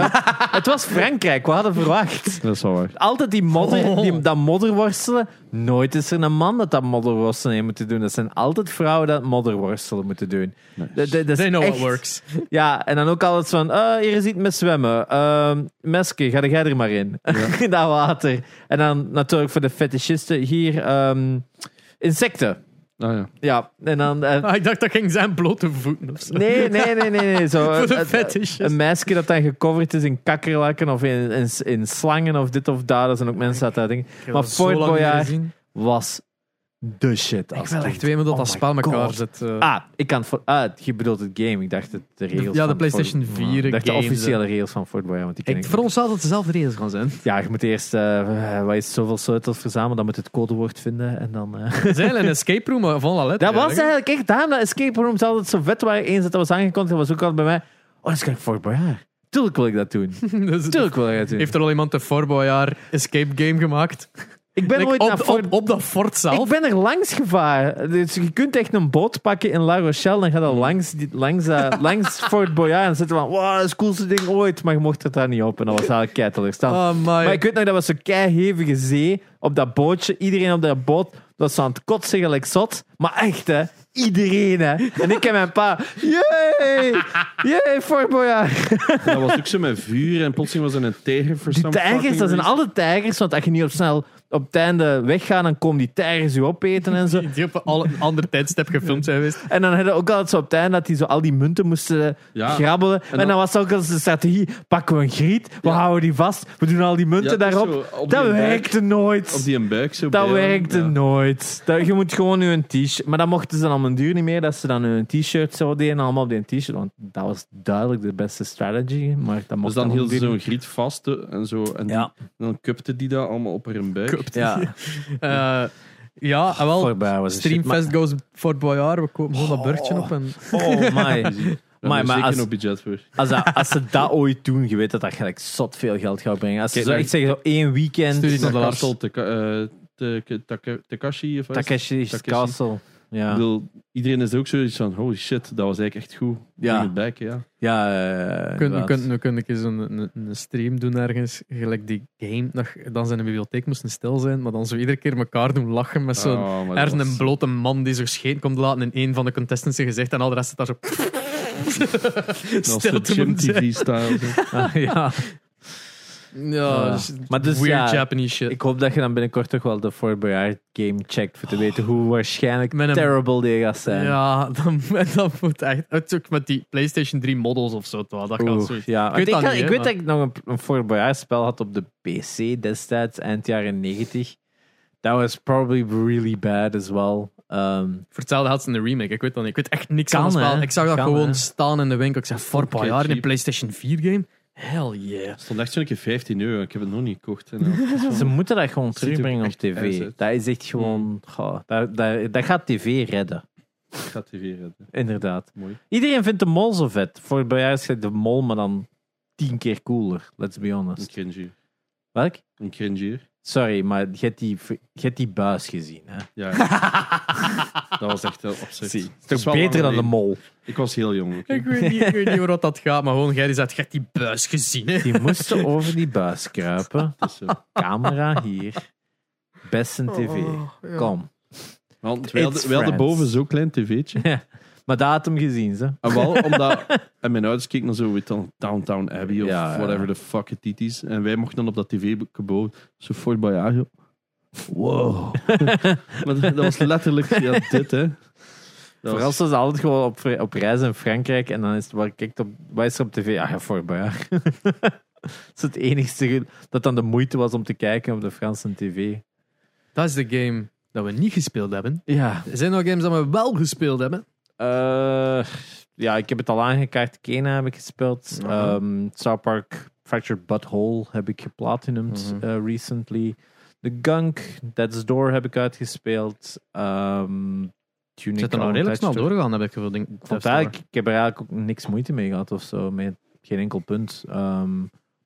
Het was Frankrijk, we hadden verwacht. Dat is wel waar. Altijd die modder, Oh. die, dat modderworstelen. Nooit is er een man dat dat modderworstelen heeft moeten doen. Dat zijn altijd vrouwen dat modderworstelen moeten doen. Dat is They know echt- what works. Ja, en dan ook altijd van, ah, hier is iets met zwemmen. Ehm Meske, ga jij er maar in. in dat water. En dan natuurlijk voor de fetischisten hier ehm, insecten. Ah ja. Ja, en dan... eh, Ah, ik dacht dat ging zijn blote voeten of zo. nee, nee, nee, nee. nee. Zo, Voor de eh, eh, fetishes. Een meisje dat dan gecoverd is in kakkerlakken of in, in, in slangen of dit of dat. Dat zijn ook mensen dat dat heb Maar Fort Boyard was de shit. Ik als wil kind. echt weten dat Oh dat spel elkaar zit. eh. Ah, ik kan... voor- Ah, je bedoelt het game. Ik dacht het, de regels ja, de PlayStation Fort- 4 Ik dacht de games, officiële regels van Fort Boyard. Want die ik ik veronderstel dat het dezelfde regels gaan zijn. Ja, je moet eerst uh, wat is, zoveel sleutels verzamelen, dan moet je het codewoord vinden en dan... eh. Is eigenlijk een escape room van la letter. Dat was eigenlijk echt daarom dat escape rooms altijd zo vet waren. Eens dat dat was aangekondigd, was ook altijd bij mij... Oh, dat is gelijk Fort Boyard. Tuurlijk wil ik dat doen. Dus Tuurlijk wil ik dat doen. heeft er al iemand een Fort Boyard escape game gemaakt? Ik ben Like, ooit op, naar Fort... op, op dat fort zelf? Ik ben er langs gevaren. Dus je kunt echt een boot pakken in La Rochelle. Dan gaat dat langs, die, langs, eh, langs Fort Boyard. En zitten van, wow, dat is het coolste ding ooit. Maar je mocht er daar niet op. En dat was eigenlijk keitelig staan. Oh. Maar ik weet nog, dat was zo'n keihevige zee op dat bootje. Iedereen op dat boot was aan het kotsen gelijk zot. Maar echt, hè. Iedereen, hè. En ik en mijn pa. Yay! Yay, Fort Boyard. Dat was ook zo met vuur en plotseling was er een tijger voor Die tijgers, dat zijn alle tijgers. Want als je niet op snel op het einde weggaat, dan komen die tijgers je opeten en zo. Die- op al een ander tijdstip gefilmd zijn geweest. En dan hadden we ook altijd zo op het einde dat die zo al die munten moesten Ja. grabbelen. En dan, dan- was ook als de strategie: pakken we een griet, we Ja. houden die vast, we doen al die munten Ja, daarop. zo op dat die buik- werkte nooit. Op die een buik zo Dat werkte Ja. nooit. Dat, je moet gewoon nu een t-shirt. Maar dat mochten ze dan op een duur niet meer, dat ze dan nu een t-shirt zo deden, allemaal op die t-shirt. Want dat was duidelijk de beste strategy. Maar dat Dus mocht dan op hield ze zo'n griet vast eh, en zo. En die- dan cupte die dat allemaal op haar buik. Ja, Eh, ja, en wel. voorbij was het shit. Streamfest goes Fort Boyard. We kopen gewoon dat burtje op. En... Oh my. Maar- maar zeker als- nog budget voor. Als, dat- als ze dat ooit doen, je weet dat dat gelijk zot veel geld gaat brengen. Als ze zo dan- echt zeggen, zo één weekend. Stuur tot de Castle eh, Takashi of wat is het? Takeshi's Takeshi. Castle. Ik Ja, bedoel, iedereen is er ook zoiets van, holy shit, dat was eigenlijk echt goed. Ja. Bring it back, ja. ja We kunnen, we kunnen, we kunnen een een, een stream doen ergens. Gelijk die game. Dat, dan zijn de bibliotheek moesten stil zijn. Maar dan zo iedere keer elkaar doen lachen met zo'n. Oh, was- een blote man die zo scheen komt laten in een van de contestants zijn gezicht en al de rest zit daar zo. dat was stil de te Gym moeten zijn. TV-style. Ah, ja. Ja, Ja. dus Maar dus weird ja, Japanese shit. Ik hoop dat je dan binnenkort toch wel de Fort Boyard game checkt. Voor te weten hoe waarschijnlijk Met een- terrible die gaat zijn. ja, dan, dan moet echt. Het is ook met die PlayStation 3 models of zo. toch, Dat gaat Oeh, zoiets. ja. Ik weet Ik, dat niet, ik hè, weet maar- dat ik nog een, een Fort Boyard spel had op de PC destijds, eind jaren 90. That was probably really bad as well. Um, Vertelde had ze in de remake. Ik weet dat niet. Ik weet echt niks Kan, van het spel. Ik zag dat Kan, gewoon hè. staan in de winkel. Ik zei, voor Oké, jaar in een cheap. PlayStation 4 game? Hell yeah. Het stond echt zo'n keer 15 euro. Ik heb het nog niet gekocht. En, ja. ze moeten dat gewoon er terugbrengen op tv. Dat is echt gewoon... goh, dat, dat, dat gaat tv redden. Ik ga tv redden. Inderdaad. Mooi. Iedereen vindt de mol zo vet. Fort Boyard is de mol, maar dan tien keer cooler. Let's be Een honest. cringier. Welk? Een cringier. Sorry, maar je hebt die, je hebt die buis gezien. Hè? Ja. dat was echt heel opzet. Zie, Het is toch is beter dan de mol. Ik was heel jong. Ik weet niet, ik weet niet waar dat gaat, maar gewoon, jij die zegt, je hebt die buis gezien, hè? Die moesten over die buis kruipen. Het is zo. Camera hier. Beste tv. Oh, ja. Kom. Want wij hadden, It's wij hadden Friends. boven zo'n klein tv'tje. Maar dat had hem gezien, ze. En wel omdat... En mijn ouders keken naar zo, weet je wel, Downtown Abbey of Ja, ja. whatever the fuck it is. En wij mochten dan op dat tv-gebouw zo Fort Boyard. Wow. maar dat, dat was letterlijk ja, dit, hè. Dat Vooral was- ze zijn altijd gewoon op, op reis in Frankrijk en dan is het, waar kijkt op, wat is er op tv? Ah ja, voor Boyard. dat is het enigste dat dan de moeite was om te kijken op de Franse tv. Dat is de game dat we niet gespeeld hebben. Ja. Er zijn nog games dat we wel gespeeld hebben. Eh, ja, ik heb het al aangekaart. Kena heb ik gespeeld. Mhm. Ehm, South Park Fractured Butthole heb ik geplatinumd eh, recently. The Gunk, Dead's Door heb ik uitgespeeld. We Tunic zitten al al redelijk snel doorgegaan, heb ik gevoel. Denk, Ik ik heb er eigenlijk ook niks moeite mee gehad of zo. Met geen enkel punt. Ehm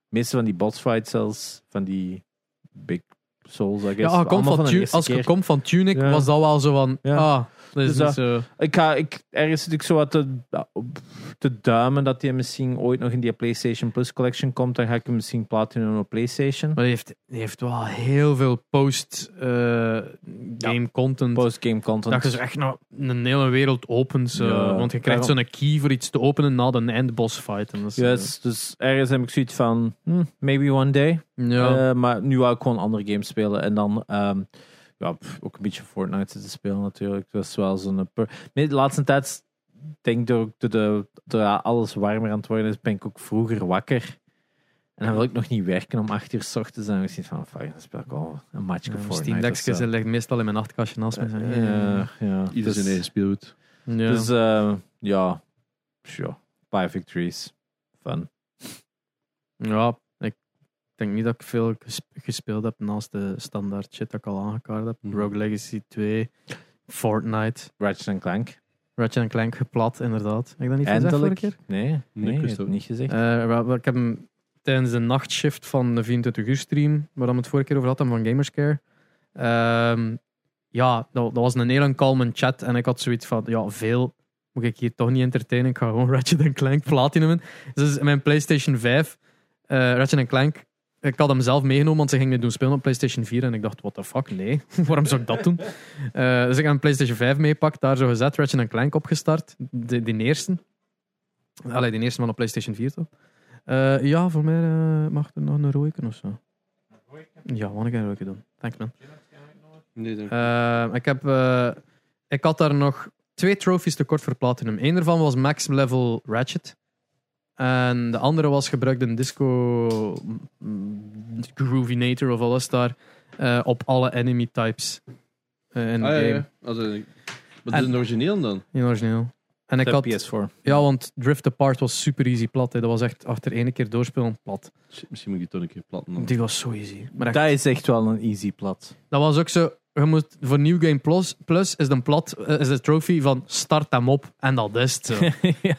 meeste van die bossfights zelfs, van die big souls, I guess. Ja, als je komt van, Tunic, Ja. was dat wel zo van, Ja. ah, dat is Dus niet zo... Ik ga, ik, ergens zit ik zo wat te, te duimen dat hij misschien ooit nog in die PlayStation Plus collection komt. Dan ga ik hem misschien platinum op PlayStation. Maar die heeft, die heeft wel heel veel post-game content. Post-game content. dat je zo echt nog een hele wereld opent. zo. Ja, want je krijgt zo'n key voor iets te openen na de eindboss fight. En dat is, eh, Yes, dus ergens heb ik zoiets van, hm, maybe one day. ja. Eh, maar nu wou ik gewoon andere games spelen. En dan ehm, ja, pff, ook een beetje Fortnite zitten spelen natuurlijk. Dat is wel zo'n... de laatste tijd, denk ik, door, door, de, door alles warmer aan het worden is, ben ik ook vroeger wakker. En dan wil ik nog niet werken om acht uur s ochtends. En dan zoiets van, fuck, dan speel ik al een matchje Ja, Fortnite. Steam ligt meestal in mijn nachtkastje naast me. Eh, ja, ja. Ieder Dus- zijn eigen speelgoed. Ja. Dus eh, ja, sure. Five victories. Fun. ja, denk niet dat ik veel ges- gespeeld heb naast de standaard shit dat ik al aangekaart heb. Mhm. Rogue Legacy 2, Fortnite, Ratchet Clank. Ratchet Clank geplat, inderdaad. Heb ik dat niet gezegd Eindelijk. vorige keer? Nee, nee, ik ik wist heb het ook. niet gezegd. Eh, ik heb hem tijdens de nachtshift van de 24 uur stream, waar we het vorige keer over hadden, van Gamerscare. Ehm ja, dat, dat was een hele kalme chat en ik had zoiets van, ja, veel moet ik hier toch niet entertainen. Ik ga gewoon Ratchet Clank platinumen. Dus mijn PlayStation 5, eh Ratchet Clank, ik had hem zelf meegenomen, want ze gingen doen spelen op PlayStation 4 en ik dacht, what the fuck, nee, waarom zou ik dat doen? Dus ik heb een PlayStation 5 meepakt, daar zo gezet, Ratchet Clank opgestart, de, die eerste. Allee, die eerste van op PlayStation 4 toch? Eh, ja, voor mij eh, mag er nog een rooiken of zo. Ja, wat ik een rooiken doen. Thanks man. Nee, dank Eh, ik, heb, ik had daar nog twee trophies tekort voor Platinum. Eén daarvan was Max Level Ratchet. En de andere was gebruikt een Disco mm, Groovinator of alles daar. eh, op alle enemy types eh, in de Ah, ja, game. ja. Also, wat is En- een origineel dan? In origineel. En ik had, PS4. ja, want Drift Apart was super easy plat. hè. Dat was echt achter één keer doorspelen plat. Misschien moet ik die toch een keer platten. dan. Die was zo easy. Maar echt, Dat is echt wel een easy plat. dat was ook zo. Je moet voor New Game Plus, Plus is de plat, eh, is de trophy van start hem op en dat is het. Zo.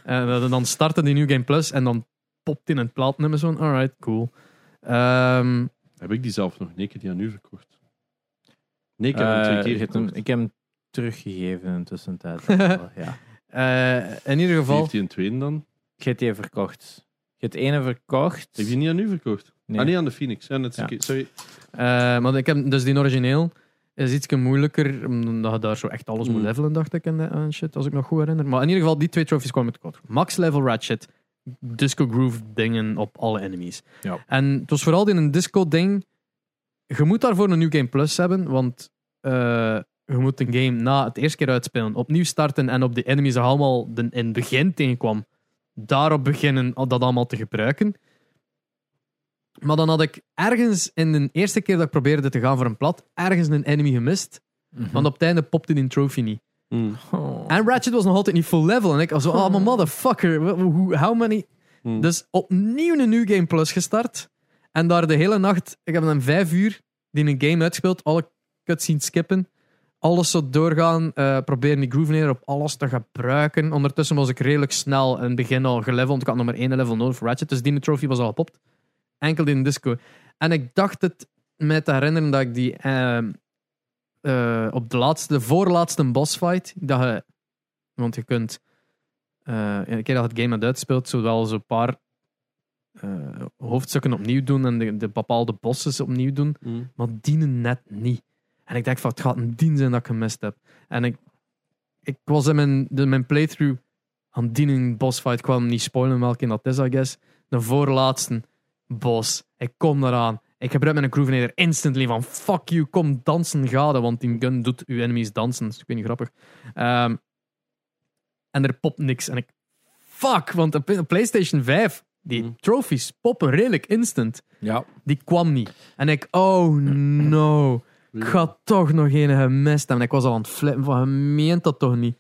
En eh, dan startte die New Game Plus en dan popt in het platinum en zo. Alright, cool. Ehm, Heb ik die zelf nog? Nee, ik heb die aan u verkocht. Nee, ik heb hem Eh, twee keer ik, heb hem, ik heb hem teruggegeven in de tussentijd. ja. eh, in ieder Wie geval, heeft die een tweede dan? Je hebt die verkocht. Je hebt ene verkocht. Heb je die niet aan u verkocht? Nee. Ah, nee, aan de Phoenix. Ja, net Ja. Sorry. eh, maar ik heb dus die origineel is iets moeilijker, omdat je daar zo echt alles moet Mm. levelen, dacht ik, en, en shit, als ik me nog goed herinner. Maar in ieder geval, die twee trophies kwamen tekort. Max level Ratchet, disco groove dingen op alle enemies. Ja. En het was vooral in een disco ding. Je moet daarvoor een New Game Plus hebben, want eh, je moet een game na het eerste keer uitspelen, opnieuw starten en op de enemies die allemaal de, in het begin tegenkwam, daarop beginnen dat allemaal te gebruiken. Maar dan had ik ergens in de eerste keer dat ik probeerde te gaan voor een plat, ergens een enemy gemist. Want op het einde popte die trophy niet. Mm. Oh. En Ratchet was nog altijd niet full level. En ik was zo, oh, maar motherfucker, how many... Hmm. Dus opnieuw een New Game Plus gestart. En daar de hele nacht, ik heb dan vijf uur die een game uitgespeeld, alle cutscenes skippen, alles zo doorgaan, eh, proberen die groove neer op alles te gebruiken. Ondertussen was ik redelijk snel in het begin al geleveld. Ik had nog maar één level nodig voor Ratchet, dus die trophy was al gepopt. Enkel in disco. En ik dacht het me te herinneren dat ik die ehm, eh, op de laatste, de voorlaatste bossfight, dat je, want je kunt, eh, een keer dat het game had uitgespeeld, zowel zo'n paar eh, hoofdstukken opnieuw doen en de, de bepaalde bosses opnieuw doen, Mm. maar dienen net niet. En ik dacht van, het gaat een dien zijn dat ik gemist heb. En ik, ik was in mijn, de, mijn playthrough aan dienen bossfight, ik kwam niet spoilen welke dat is, I guess. De voorlaatste boss. Ik kom eraan. Ik gebruik mijn groove neder instantly van fuck you, kom dansen gade, want die gun doet uw enemies dansen. Dat is ik weet niet grappig. Ehm, en er popt niks. En ik, fuck, want op PlayStation 5, die Hmm. trophies poppen redelijk instant. Ja. Die kwam niet. En ik, oh no. Ik ga toch nog een gemist hebben. En ik was al aan het flippen van, je meent dat toch niet?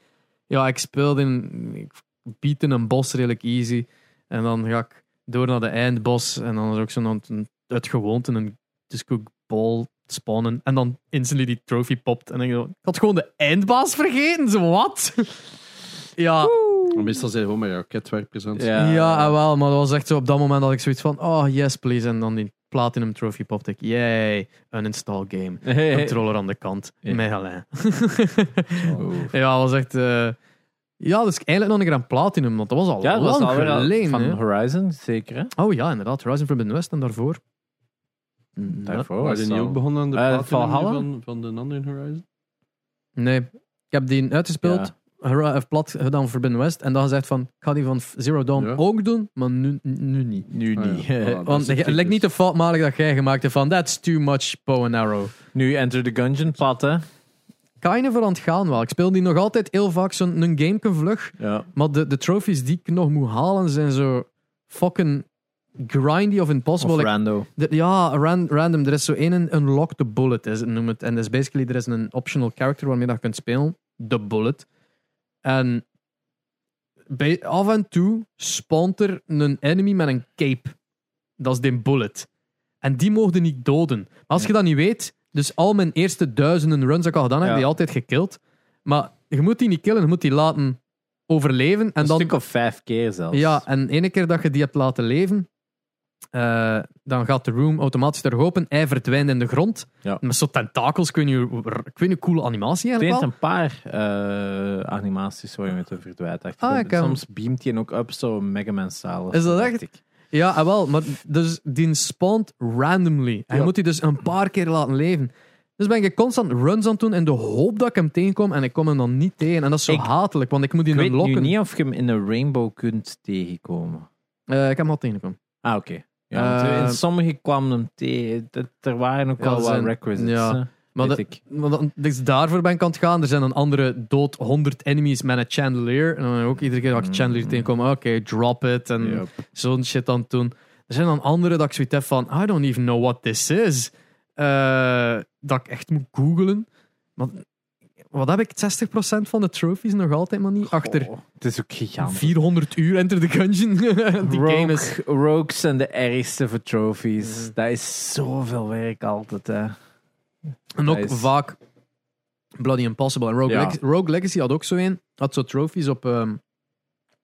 Ja, ik speelde in... Ik bied in een bos redelijk easy. En dan ga ik door naar de eindbos. En dan is ook zo'n een- uit gewoonte een disco ball spawnen. En dan instantly die trophy popt. En dan denk ik, ik had gewoon de eindbaas vergeten. Zo, wat? ja, Maar Meestal zijn gewoon maar ja, ketwerpers aan het Ja. ja, ah, wel. Maar dat was echt zo op dat moment dat ik zoiets van, oh yes please. En dan die platinum trophy popte ik. Yay, uninstall game. Hey, Controller aan de kant. Met. Oh. Ja, dat was echt... eh, Ja, dus eigenlijk nog een keer aan Platinum, want dat was al Ja, dat was lang alweer al geleden. van hè. Horizon, zeker hè? Oh ja, inderdaad. Horizon Forbidden West en daarvoor. Daarvoor was het niet ook begonnen aan de Eh, platinum Valhalla? van, van de andere Horizon? Nee, ik heb die uitgespeeld, Hora- of plat gedaan Forbidden West, en dan gezegd van, ik ga die van Zero Dawn Ja. ook doen, maar nu, nu niet. Nu Ah, ja. niet. Voilà. dat Want het lijkt niet de foutmalig dat jij gemaakt hebt van, that's too much bow and arrow. nu Enter the Gungeon pad, hè? Je voor aan het gaan wel. Ik speel die nog altijd heel vaak zo'n gameke vlug, Ja. maar de, de trophies die ik nog moet halen zijn zo fucking grindy of impossible. Of Like, rando. De- ja, ran- random. Er is zo één een unlock the bullet, is het, noem het. En dat is basically, er is een optional character waarmee dat je kunt spelen. The bullet. En bij, af en toe spawnt er een enemy met een cape. Dat is die bullet. En die mogen niet doden. Maar als je dat niet weet, dus al mijn eerste duizenden runs dat ik al gedaan heb, Ja. die altijd gekild. Maar je moet die niet killen, je moet die laten overleven. En Een dan, stuk of vijf keer zelfs. ja, en ene keer dat je die hebt laten leven, eh, dan gaat de room automatisch terug open. Hij verdwijnt in de grond. Ja. Met zo'n tentakels. Ik weet niet, hoe- ik weet niet, coole animatie Er eigenlijk zijn wel. een paar eh, animaties waar je met de verdwijnt. dacht ik. Ah, ik heb- Soms beamt hij ook op zo Mega Man style. Is dat echt? ik. Ja, ah, wel. Maar dus die spawnt randomly. En je Ja. moet die dus een paar keer laten leven. Dus ben ik constant runs aan het doen in de hoop dat ik hem tegenkom. En ik kom hem dan niet tegen. En dat is zo Ik- hatelijk, want ik moet die Ik weet nu lokken. niet of je hem in een rainbow kunt tegenkomen. Eh, ik heb hem al tegengekomen. Ah, oké. Ja, want Eh, in sommige kwam hem tegen. Dat- Er waren ook Ja, wel er wat zijn- requisites. ja. hè, Maar ik. Maar dus daarvoor ben ik aan het gaan. Er zijn een andere dood 100 enemies met een chandelier. En dan ook iedere keer dat ik chandelier Mm. tegenkom, oké, drop it. En zo'n shit aan het doen. Er zijn dan andere dat ik zoiets heb van, I don't even know what this is. Eh, dat ik echt moet googlen. Maar wat heb ik? 60% van de trophies nog altijd maar niet. Achter het is ook gigantisch. 400 uur Enter the Gungeon. Die Rogue- game is... Rogues zijn de ergste voor trophies. Dat is zoveel werk altijd. Hè. En ook is- vaak Bloody Impossible. En Rogue, Ja. Leg- Rogue Legacy had ook zo een. Had zo trophies op... ehm,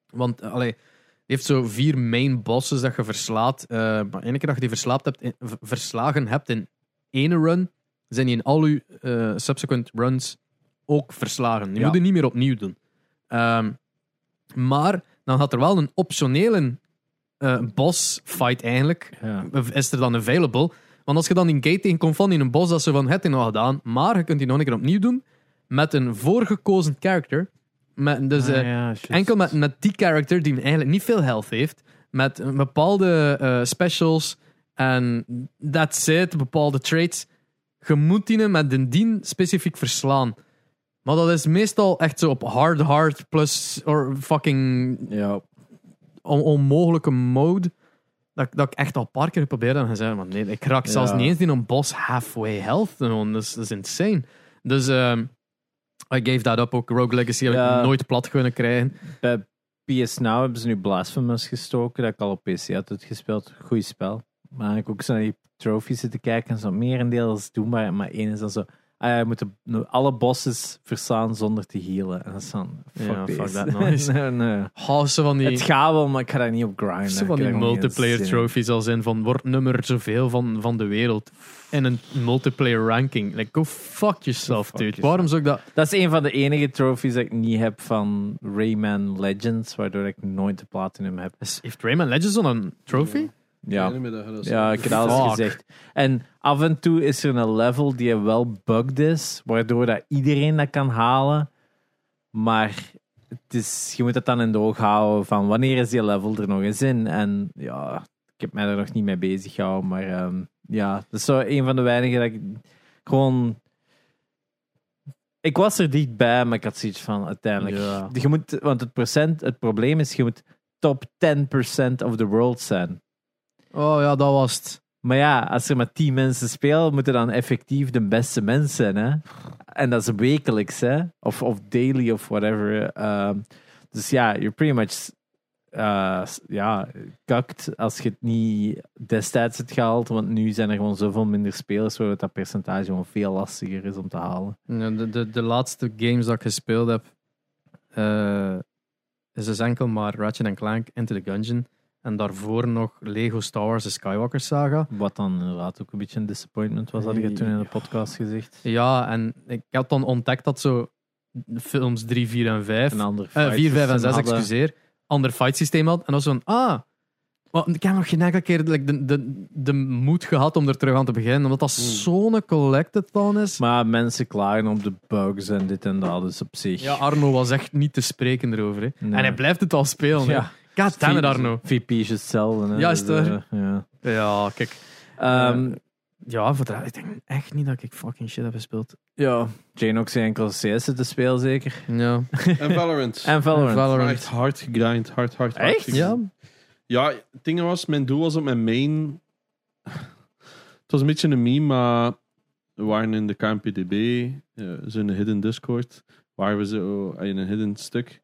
want, eh, allee, die heeft zo vier main bosses dat je verslaat. Eh, maar ene keer dat je die verslaapt hebt, in- v- verslagen hebt in ene run, zijn die in al je eh, subsequent runs ook verslagen. Die Ja. moet je niet meer opnieuw doen. Ehm, maar dan had er wel een optionele eh boss fight eigenlijk Ja. is er dan available. Want als je dan in gate tegenkomt van in een bos, dat ze van het in al gedaan, maar je kunt die nog een keer opnieuw doen met een voorgekozen character. Met, dus, Ah, eh, ja, enkel met, met die character die eigenlijk niet veel health heeft. Met een bepaalde eh, specials en that's it, bepaalde traits. Je moet die met een dien specifiek verslaan. Maar dat is meestal echt zo op hard hard plus or fucking Ja, on- onmogelijke mode. Dat, dat ik echt al een paar keer geprobeerd heb en gezegd, maar nee, ik raak zelfs Ja. niet eens in een boss halfway health. Dat, is, dat is insane. Dus ehm I gave that up. Ook Rogue Legacy heb Ja. ik nooit plat kunnen krijgen. bij PS Now hebben ze nu Blasphemous gestoken, dat ik al op PC had uitgespeeld. Goeie spel. Maar ik ook zo naar die trophies zitten kijken en zo merendeel is doenbaar, maar één is dan zo, ah ja, je moet de- alle bosses verslaan zonder te healen. En dat is dan, fuck, Ja, fuck that noise. nee. Oh, van die, Het gaat wel, maar ik ga daar niet op grinden. zo van die multiplayer trophies als in van wordt nummer zoveel van, van de wereld in een multiplayer ranking. Like, go fuck yourself, dude. Waarom zou ik dat... Dat is een van de enige trophies dat ik niet heb van Rayman Legends, waardoor ik nooit de platinum heb. Heeft Rayman Legends al een trophy? Ja, Ik dat Ja, ik heb alles gezegd. En af en toe is er een level die wel bugged is, waardoor dat iedereen dat kan halen. Maar het is, je moet het dan in de oog houden van wanneer is die level er nog eens in. En ja, ik heb mij er nog niet mee bezig gehouden. Maar ehm, ja, dat is zo een van de weinigen dat ik gewoon... Ik was er dichtbij, maar ik had zoiets van uiteindelijk... Ja. Je moet, want het, procent, het probleem is, je moet top 10% of the world zijn. Oh ja, dat was het. Maar ja, als er maar tien mensen spelen, moeten dan effectief de beste mensen zijn. Hè? En dat is wekelijks, hè? Of, of daily of whatever. Ehm, dus ja, you're pretty much uh, ja, kakt als je het niet destijds hebt gehaald. Want nu zijn er gewoon zoveel minder spelers, waardoor dat percentage gewoon veel lastiger is om te halen. Ja, de, de, de laatste games dat ik gespeeld heb, eh, is dus enkel maar Ratchet Clank Into the Gungeon. En daarvoor nog Lego Star Wars The Skywalker Saga. Wat dan inderdaad ook een beetje een disappointment was, had je toen in de podcast gezegd. Ja, en ik had dan ontdekt dat zo films 3, 4 en 5, Een ander eh 4, 5 en 6, hadden. excuseer, ander fight systeem had. En was van, ah, ik heb nog geen enkele keer like, de, de, de moed gehad om er terug aan te beginnen, omdat dat Hmm. zo'n collected dan is. Maar mensen klagen op de bugs en dit en dat, dus op zich. Ja, Arno was echt niet te spreken erover. Hè. Nee. En hij blijft het al spelen. Ja. Damn it, Arno. VP is hetzelfde. Hè? Ja, is Dus, het eh, ja. Ja, kijk. Ehm, Ja, voor de, ik denk echt niet dat ik fucking shit heb gespeeld. ja, Jane ook zijn enkel CS te spelen, zeker. Ja. En Valorant. En Valorant. Valorant. Echt hard gegrind, hard, hard, hard. Echt? Ja. Ja, het ding was, mijn doel was op mijn main. Het was een beetje een meme, maar we waren in de KMPDB, eh, zo'n hidden Discord, waar we zo in een hidden stuk,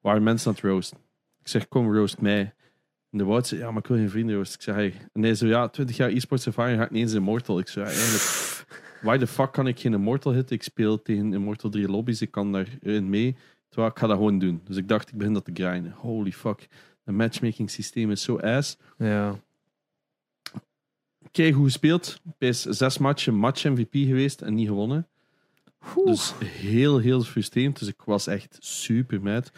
waar mensen aan het roosten. Ik zeg, kom, roast mij. En de Wout zei, ja, maar ik wil geen vrienden roosten. Ik zeg, hey. En hij zo, ja, 20 jaar e-sports ervaring, ga ik niet eens Immortal. Ik zei, ja, eigenlijk, why the fuck kan ik geen Immortal hitten? Ik speel tegen Immortal 3 lobby's, ik kan daarin mee. Terwijl ik ga dat gewoon doen. Dus ik dacht, ik begin dat te grinden. Holy fuck. Het matchmaking systeem is zo ass. Ja. Kijk hoe gespeeld. Bij zes matchen, match MVP geweest en niet gewonnen. Dus heel, heel frustrerend. Dus ik was echt super mad.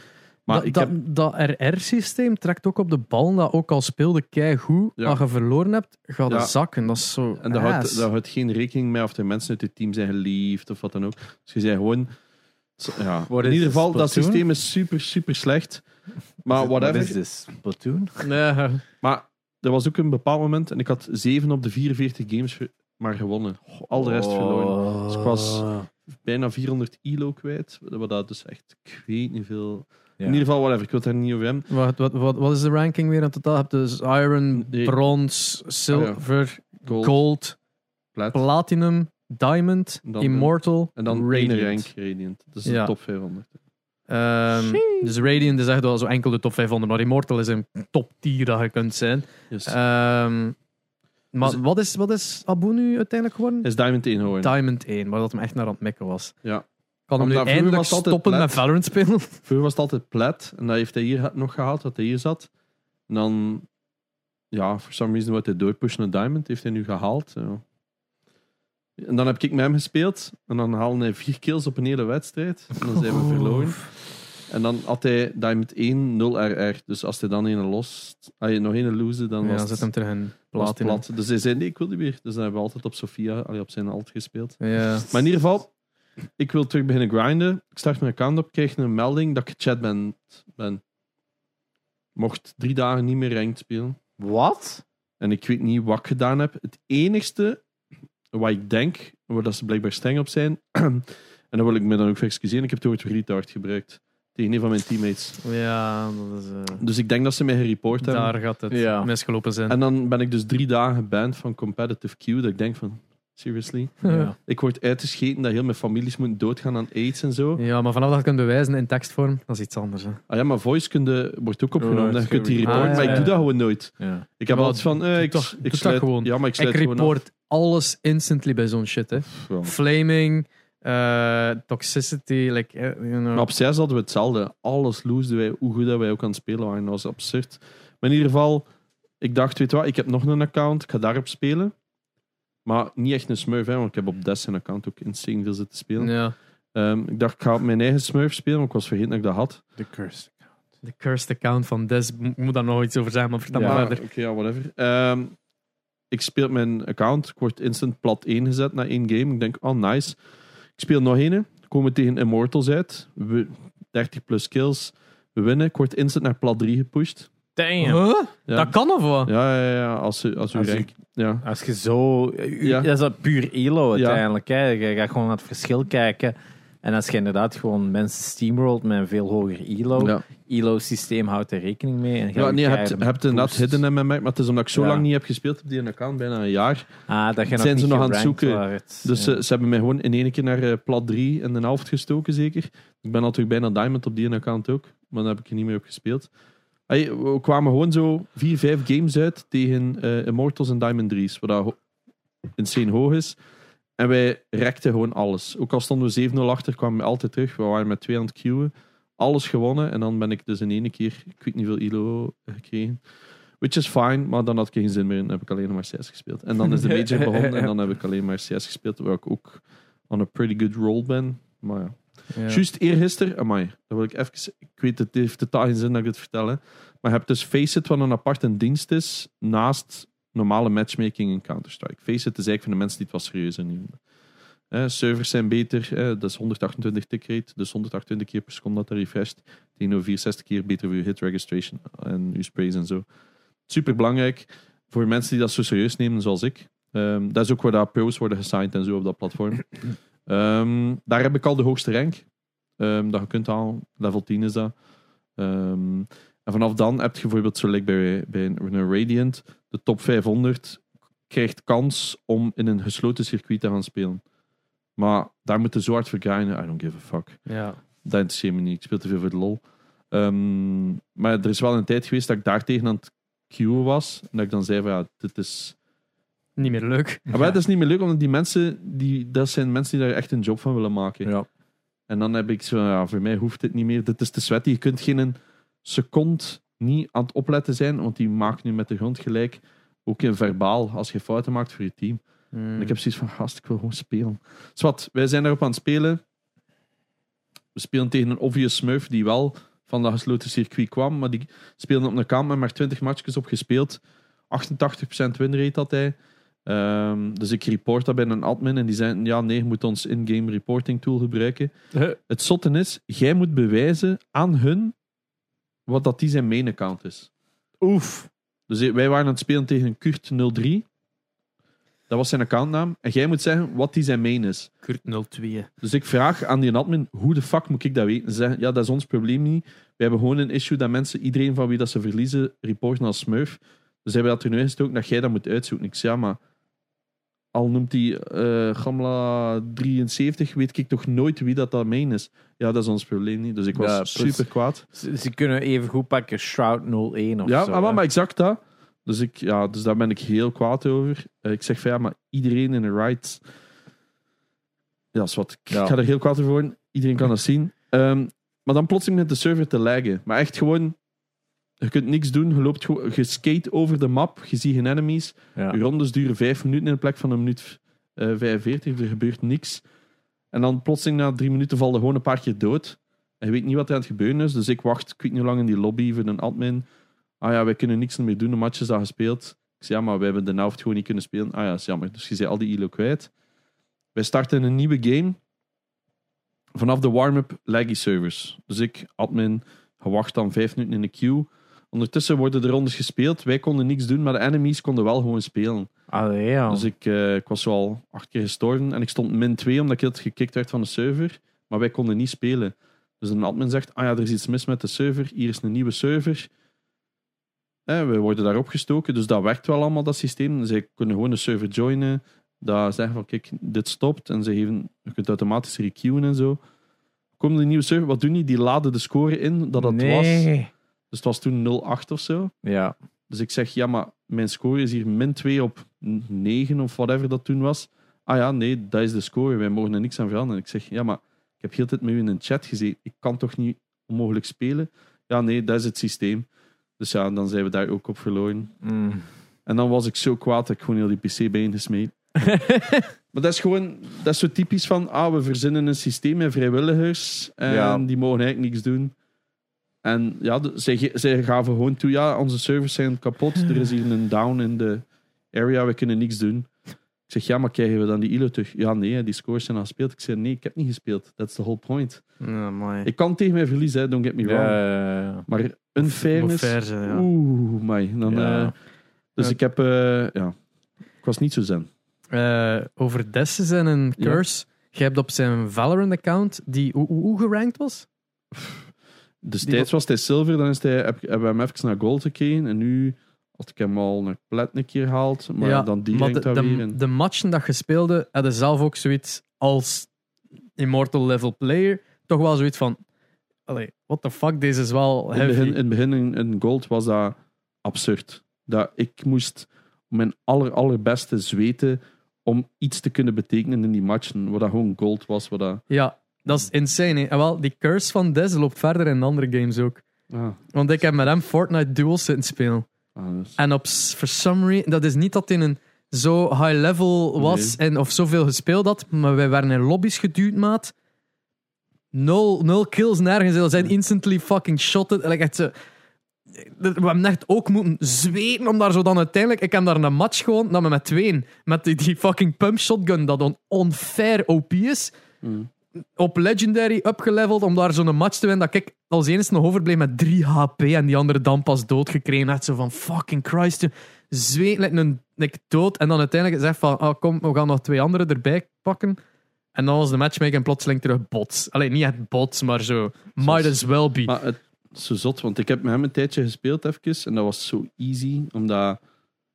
Maar dat, heb... dat RR-systeem trekt ook op de bal dat ook al speelde keigoed, Ja. als je verloren hebt, gaat Ja. de zakken. Dat is zo En daar houdt, ass. daar houdt geen rekening mee of er mensen uit het team zijn geliefd of wat dan ook. Dus je zei gewoon... Ja. In ieder geval, dat systeem is super, super slecht. Maar What whatever. is this? Platoon? Nee, Maar er was ook een bepaald moment en ik had 7 op de 44 games maar gewonnen. Al de rest verloren. Dus ik was bijna 400 elo kwijt. Wat dat dus echt, ik weet niet veel. Ja. In ieder geval, whatever. Ik wil het daar niet over hebben. wat, wat, wat, wat is de ranking weer in totaal? Je hebt dus Iron, Nee. Brons, Silver, Gold, Gold, plat. Platinum, Diamond, Dan- Immortal, En dan Radiant. één rank Radiant. Dat is de top 500. Ehm, dus Radiant is echt wel zo enkel de top 500, maar Immortal is een top tier dat je kunt zijn. Yes. Ehm, maar Dus- wat, is, wat is Abu nu uiteindelijk geworden? is Diamond 1 hoor. Diamond 1, waar dat hem echt naar aan het mikken was. Ja. Kan hem nu eindelijk stoppen plat. met Valorant spelen? Vroeger was het altijd plat. En dat heeft hij hier nog gehaald, dat hij hier zat. En dan, ja, voor some reason wat hij doorpushen naar Diamond, heeft hij nu gehaald. Ja. En dan heb ik met hem gespeeld. En dan haalde hij vier kills op een hele wedstrijd. En dan zijn we verloren. En dan had hij Diamond 1, 0 RR. Dus als hij dan een lost, als je nog een lose, dan Ja, was zet hem terug in plat. Dus hij zei, nee, ik wil niet meer. Dus dan hebben we altijd op Sofia, allee, op zijn alt gespeeld. Ja. Maar in ieder geval, ik wil terug beginnen grinden. Ik start mijn account op, krijg een melding dat ik gechat ben. ben. Mocht drie dagen niet meer ranked spelen. Wat? En ik weet niet wat ik gedaan heb. Het enigste wat ik denk, waar dat ze blijkbaar streng op zijn, en dan wil ik me dan ook voor excuseren, ik heb het woord retard gebruikt. Tegen een van mijn teammates. Ja, dat is, eh, Dus ik denk dat ze mij gereport hebben. daar gaat het Ja. misgelopen zijn. En dan ben ik dus drie dagen geband van competitive queue. Dat ik denk van, seriously? Ja. Ik word uitgescheten dat heel mijn families moeten doodgaan aan aids en zo. Ja, maar vanaf dat je kunt bewijzen in tekstvorm, dat is iets anders. Hè. Ah ja, maar voice kunde, wordt ook opgenomen. Oh, dan dat kunt die is reporten, Ah, ja, maar ik doe dat gewoon nooit. Ja. Ik heb altijd van, eh, ik, doe ik, dat gewoon. Ja, maar ik Ik sluit gewoon af. report alles instantly bij zo'n shit. Hè. Ja. Flaming, eh, toxicity, like, eh, you know. Maar op 6 hadden we hetzelfde. Alles loosden wij, hoe goed dat wij ook aan het spelen waren. Dat was absurd. Maar in ieder geval, ik dacht, weet je wat, ik heb nog een account, ik ga daarop spelen. Maar niet echt een smurf, hè, want ik heb op Des een account ook insane veel zitten spelen. Ja, Ehm, ik dacht, ik ga op mijn eigen smurf spelen, maar ik was vergeten dat ik dat had. The Curse. de cursed account van Des, ik moet daar nog iets over zeggen, maar vertel Ja. maar Ja, verder. Oké, ja, whatever. Ehm, ik speel mijn account, ik word instant plat 1 gezet na één game. Ik denk, oh nice. Ik speel nog één, komen tegen Immortals uit. We, 30 plus kills. We winnen, ik word instant naar plat 3 gepusht. Damn. Huh? Ja. Dat kan of wat? Ja, ja, ja. Als, u- als u Als je- Ja. Als je zo... u- Ja. Dat is dat puur elo Ja. uiteindelijk. Hè. Je gaat gewoon naar het verschil kijken. En als je inderdaad gewoon mensen steamrolt met een veel hoger elo, Ja. elo-systeem houdt er rekening mee. En Ja, nee, je hebt, inderdaad hidden MMA, maar het is omdat ik zo Ja. lang niet heb gespeeld op die account, bijna een jaar. Ah, dat je Zijn ze nog aan het zoeken? Dus Ja. ze, ze hebben mij gewoon in één keer naar eh, plat 3 en de helft gestoken, zeker. Ik ben natuurlijk bijna diamond op die account ook, maar daar heb ik er niet meer op gespeeld. Hey, we kwamen gewoon zo vier, vijf games uit tegen eh, Immortals en Diamond 3's, wat ho- insane hoog is. En wij rekten gewoon alles. Ook al stonden we 7-0 achter, kwamen we altijd terug. We waren met twee aan het queuen. Alles gewonnen. En dan ben ik dus in één keer, ik weet niet veel ILO gekregen. Which is fine, maar dan had ik geen zin meer. Dan heb ik alleen maar CS gespeeld. En dan is de major begonnen en dan heb ik alleen maar CS gespeeld, waar ik ook on a pretty good roll ben. Maar ja. Juist eergisteren, amai, dat wil ik even... Ik weet, het heeft totaal geen zin dat ik dit vertel. Maar je hebt dus Faceit, wat een aparte dienst is, naast normale matchmaking in Counter-Strike. Faceit is eigenlijk voor de mensen die het wat serieuzer nemen. Servers zijn beter, dat is 128 tick rate, dus 128 keer per seconde dat dat refresht. Tegenover 64 keer beter voor je hit registration en je sprays en zo. Super belangrijk voor mensen die dat zo serieus nemen, zoals ik. Ehm, dat is ook waar dat pros worden gesigned en zo op dat platform. Ehm, daar heb ik al de hoogste rank. ehm, dat je kunt halen. Level 10 is dat. Ehm, en vanaf dan heb je bijvoorbeeld, zo like bij, bij een, Radiant, de top 500 krijgt kans om in een gesloten circuit te gaan spelen. Maar daar moeten zo hard voor grinden. I don't give a fuck. Ja. Dat interesseert me niet. Ik speel te veel voor de lol. Maar er is wel een tijd geweest dat ik daar tegen aan het queuen was. En dat ik dan zei van, ja, dit is... Niet meer leuk. Maar dat is niet meer leuk, omdat die mensen, die, dat zijn mensen die daar echt een job van willen maken. Ja. En dan heb ik zo, ja, voor mij hoeft dit niet meer. Dit is te sweaty. Je kunt geen seconde niet aan het opletten zijn, want die maakt nu met de grond gelijk. Ook in verbaal, als je fouten maakt voor je team. En ik heb zoiets van, gast, ik wil gewoon spelen. Zwat, wij zijn daarop aan het spelen. We spelen tegen een obvious smurf die wel van dat gesloten circuit kwam, maar die speelde op een kant met maar 20 matchjes op gespeeld. 88% winrate had hij. Ehm, dus ik report dat bij een admin en die zei, ja nee, je moet ons in-game reporting tool gebruiken. Het zotte is, jij moet bewijzen aan hun wat dat die zijn main account is. Oef. Dus wij waren aan het spelen tegen Kurt03. Dat was zijn accountnaam. En jij moet zeggen wat die zijn main is. Kurt 02. Dus ik vraag aan die admin, hoe de fuck moet ik dat weten? Ze zeggen, ja, dat is ons probleem niet. We hebben gewoon een issue dat mensen, iedereen van wie dat ze verliezen, reporten als smurf. Dus hebben we dat er nu ingestoken dat jij dat moet uitzoeken. Ik zeg, ja, maar al noemt die eh Gamla 73, weet ik toch nooit wie dat, dat main is. Ja, dat is ons probleem niet. Dus ik was Ja, super kwaad. Ze, ze kunnen even goed pakken Shroud 01 of Ja, zo. maar, maar, maar exact dat. Dus, ik, ja, dus daar ben ik heel kwaad over. Eh, ik zeg van ja, maar iedereen in de rights. Ja, is wat. Ik Ja. ga er heel kwaad over worden. Iedereen kan dat zien. Ehm, maar dan plotseling met de server te laggen. Maar echt gewoon. Je kunt niks doen. Je, loopt gewoon, je skate over de map. Je ziet geen enemies. Ja. Rondes duren vijf minuten in de plek van een minuut eh 45. Er gebeurt niks. En dan plotseling na drie minuten val je gewoon een paar keer dood. En je weet niet wat er aan het gebeuren is. Dus ik wacht, ik weet niet lang in die lobby voor een admin. Ah ja, wij kunnen niks meer doen. De match is al gespeeld. Ik zei, ja, maar wij hebben de helft gewoon niet kunnen spelen. Ah ja, is jammer. Dus je zei al die elo kwijt. Wij starten een nieuwe game. vanaf de warm-up laggy servers. Dus ik, admin, gewacht dan vijf minuten in de queue. Ondertussen worden de rondes gespeeld. Wij konden niks doen, maar de enemies konden wel gewoon spelen. Allee, ja. Dus ik, eh, ik was al acht keer gestorven. En ik stond min 2 omdat ik heel gekikt werd van de server. Maar wij konden niet spelen. Dus een admin zegt, ah ja, er is iets mis met de server. Hier is een nieuwe server. Eh, we worden daarop gestoken. Dus dat werkt wel allemaal, dat systeem. Zij kunnen gewoon de server joinen. Dat zeggen van, kijk, dit stopt. En ze geven, je kunt automatisch requeuen en zo. Komen de nieuwe server, wat doen die? Die laden de score in dat dat was. Dus het was toen 0-8 of zo. Ja. Dus ik zeg, ja, maar mijn score is hier min 2 op 9 of whatever dat toen was. Ah ja, nee, dat is de score. Wij mogen er niks aan veranderen. Ik zeg, ja, maar ik heb heel tijd met u in een chat gezeten. Ik kan toch niet onmogelijk spelen? Ja, nee, dat is het systeem. Dus ja, dan zijn we daar ook op verloren. Mm. En dan was ik zo kwaad dat ik gewoon heel die PC bij gesmeed. maar dat is gewoon, dat is zo typisch van, ah, we verzinnen een systeem met vrijwilligers en Ja. die mogen eigenlijk niks doen. En ja, de- zij, gaven gewoon toe, ja, onze servers zijn kapot, er is hier een down in de area, we kunnen niks doen. Ik zeg, ja, maar krijgen we dan die ILO terug? Ja, nee, die scores zijn al gespeeld. Ik zeg, nee, ik heb niet gespeeld. That's the whole point. Ja, mooi. Ik kan tegen mij verliezen, hè, don't get me Ja, wrong. ja, ja. Maar unfairness... fair zijn, ja. Oeh, my. Dan, Ja. eh, dus Ja. ik heb, eh, ja, ik was niet zo zen. Eh, over Desses en een Ja. curse. Je hebt op zijn Valorant-account, die hoe, hoe, hoe gerankt was? Destijds was hij zilver, dan is hij, heb, hebben we hem even naar gold gekregen. En nu had ik hem al naar plat een keer gehaald. Maar Ja, dan die maar de, dat weer. de, En, de matchen dat je speelde, hadden zelf ook zoiets als Immortal level player. Toch wel zoiets van, allee, what the fuck, deze is wel in, het begin, in het begin in, in gold was dat absurd. Dat ik moest mijn aller, allerbeste zweten om iets te kunnen betekenen in die matchen. Wat dat gewoon gold was. Wat dat, Ja, dat is insane. hè. En wel, die curse van Des loopt verder in andere games ook. ah, Want ik heb met hem Fortnite Duels zitten spelen. ah, dus- En op for some reason, dat is niet dat hij een zo high level was en of zoveel gespeeld had, maar wij werden in lobby's geduwd, maat. Nul, nul kills nergens. We zijn instantly fucking shotted. Like echt zo, we hebben echt ook moeten zweten om daar zo dan uiteindelijk. Ik heb daar een match gewoon, dat met tweeën, met die, die fucking pump shotgun, dat on unfair OP is, Mm. Op Legendary upgeleveld om daar zo'n match te winnen dat ik als enige nog overbleef met 3 HP en die andere dan pas doodgekregen had. Zo van fucking Christ. Zweet like een like dood en dan uiteindelijk zegt van oh, kom, we gaan nog twee andere erbij pakken. En dan was de matchmaker en plotseling terug bots. Alleen niet echt bots, maar zo. Might as well be. Maar het is zo zot, want ik heb met hem een tijdje gespeeld even. En dat was zo easy. Omdat,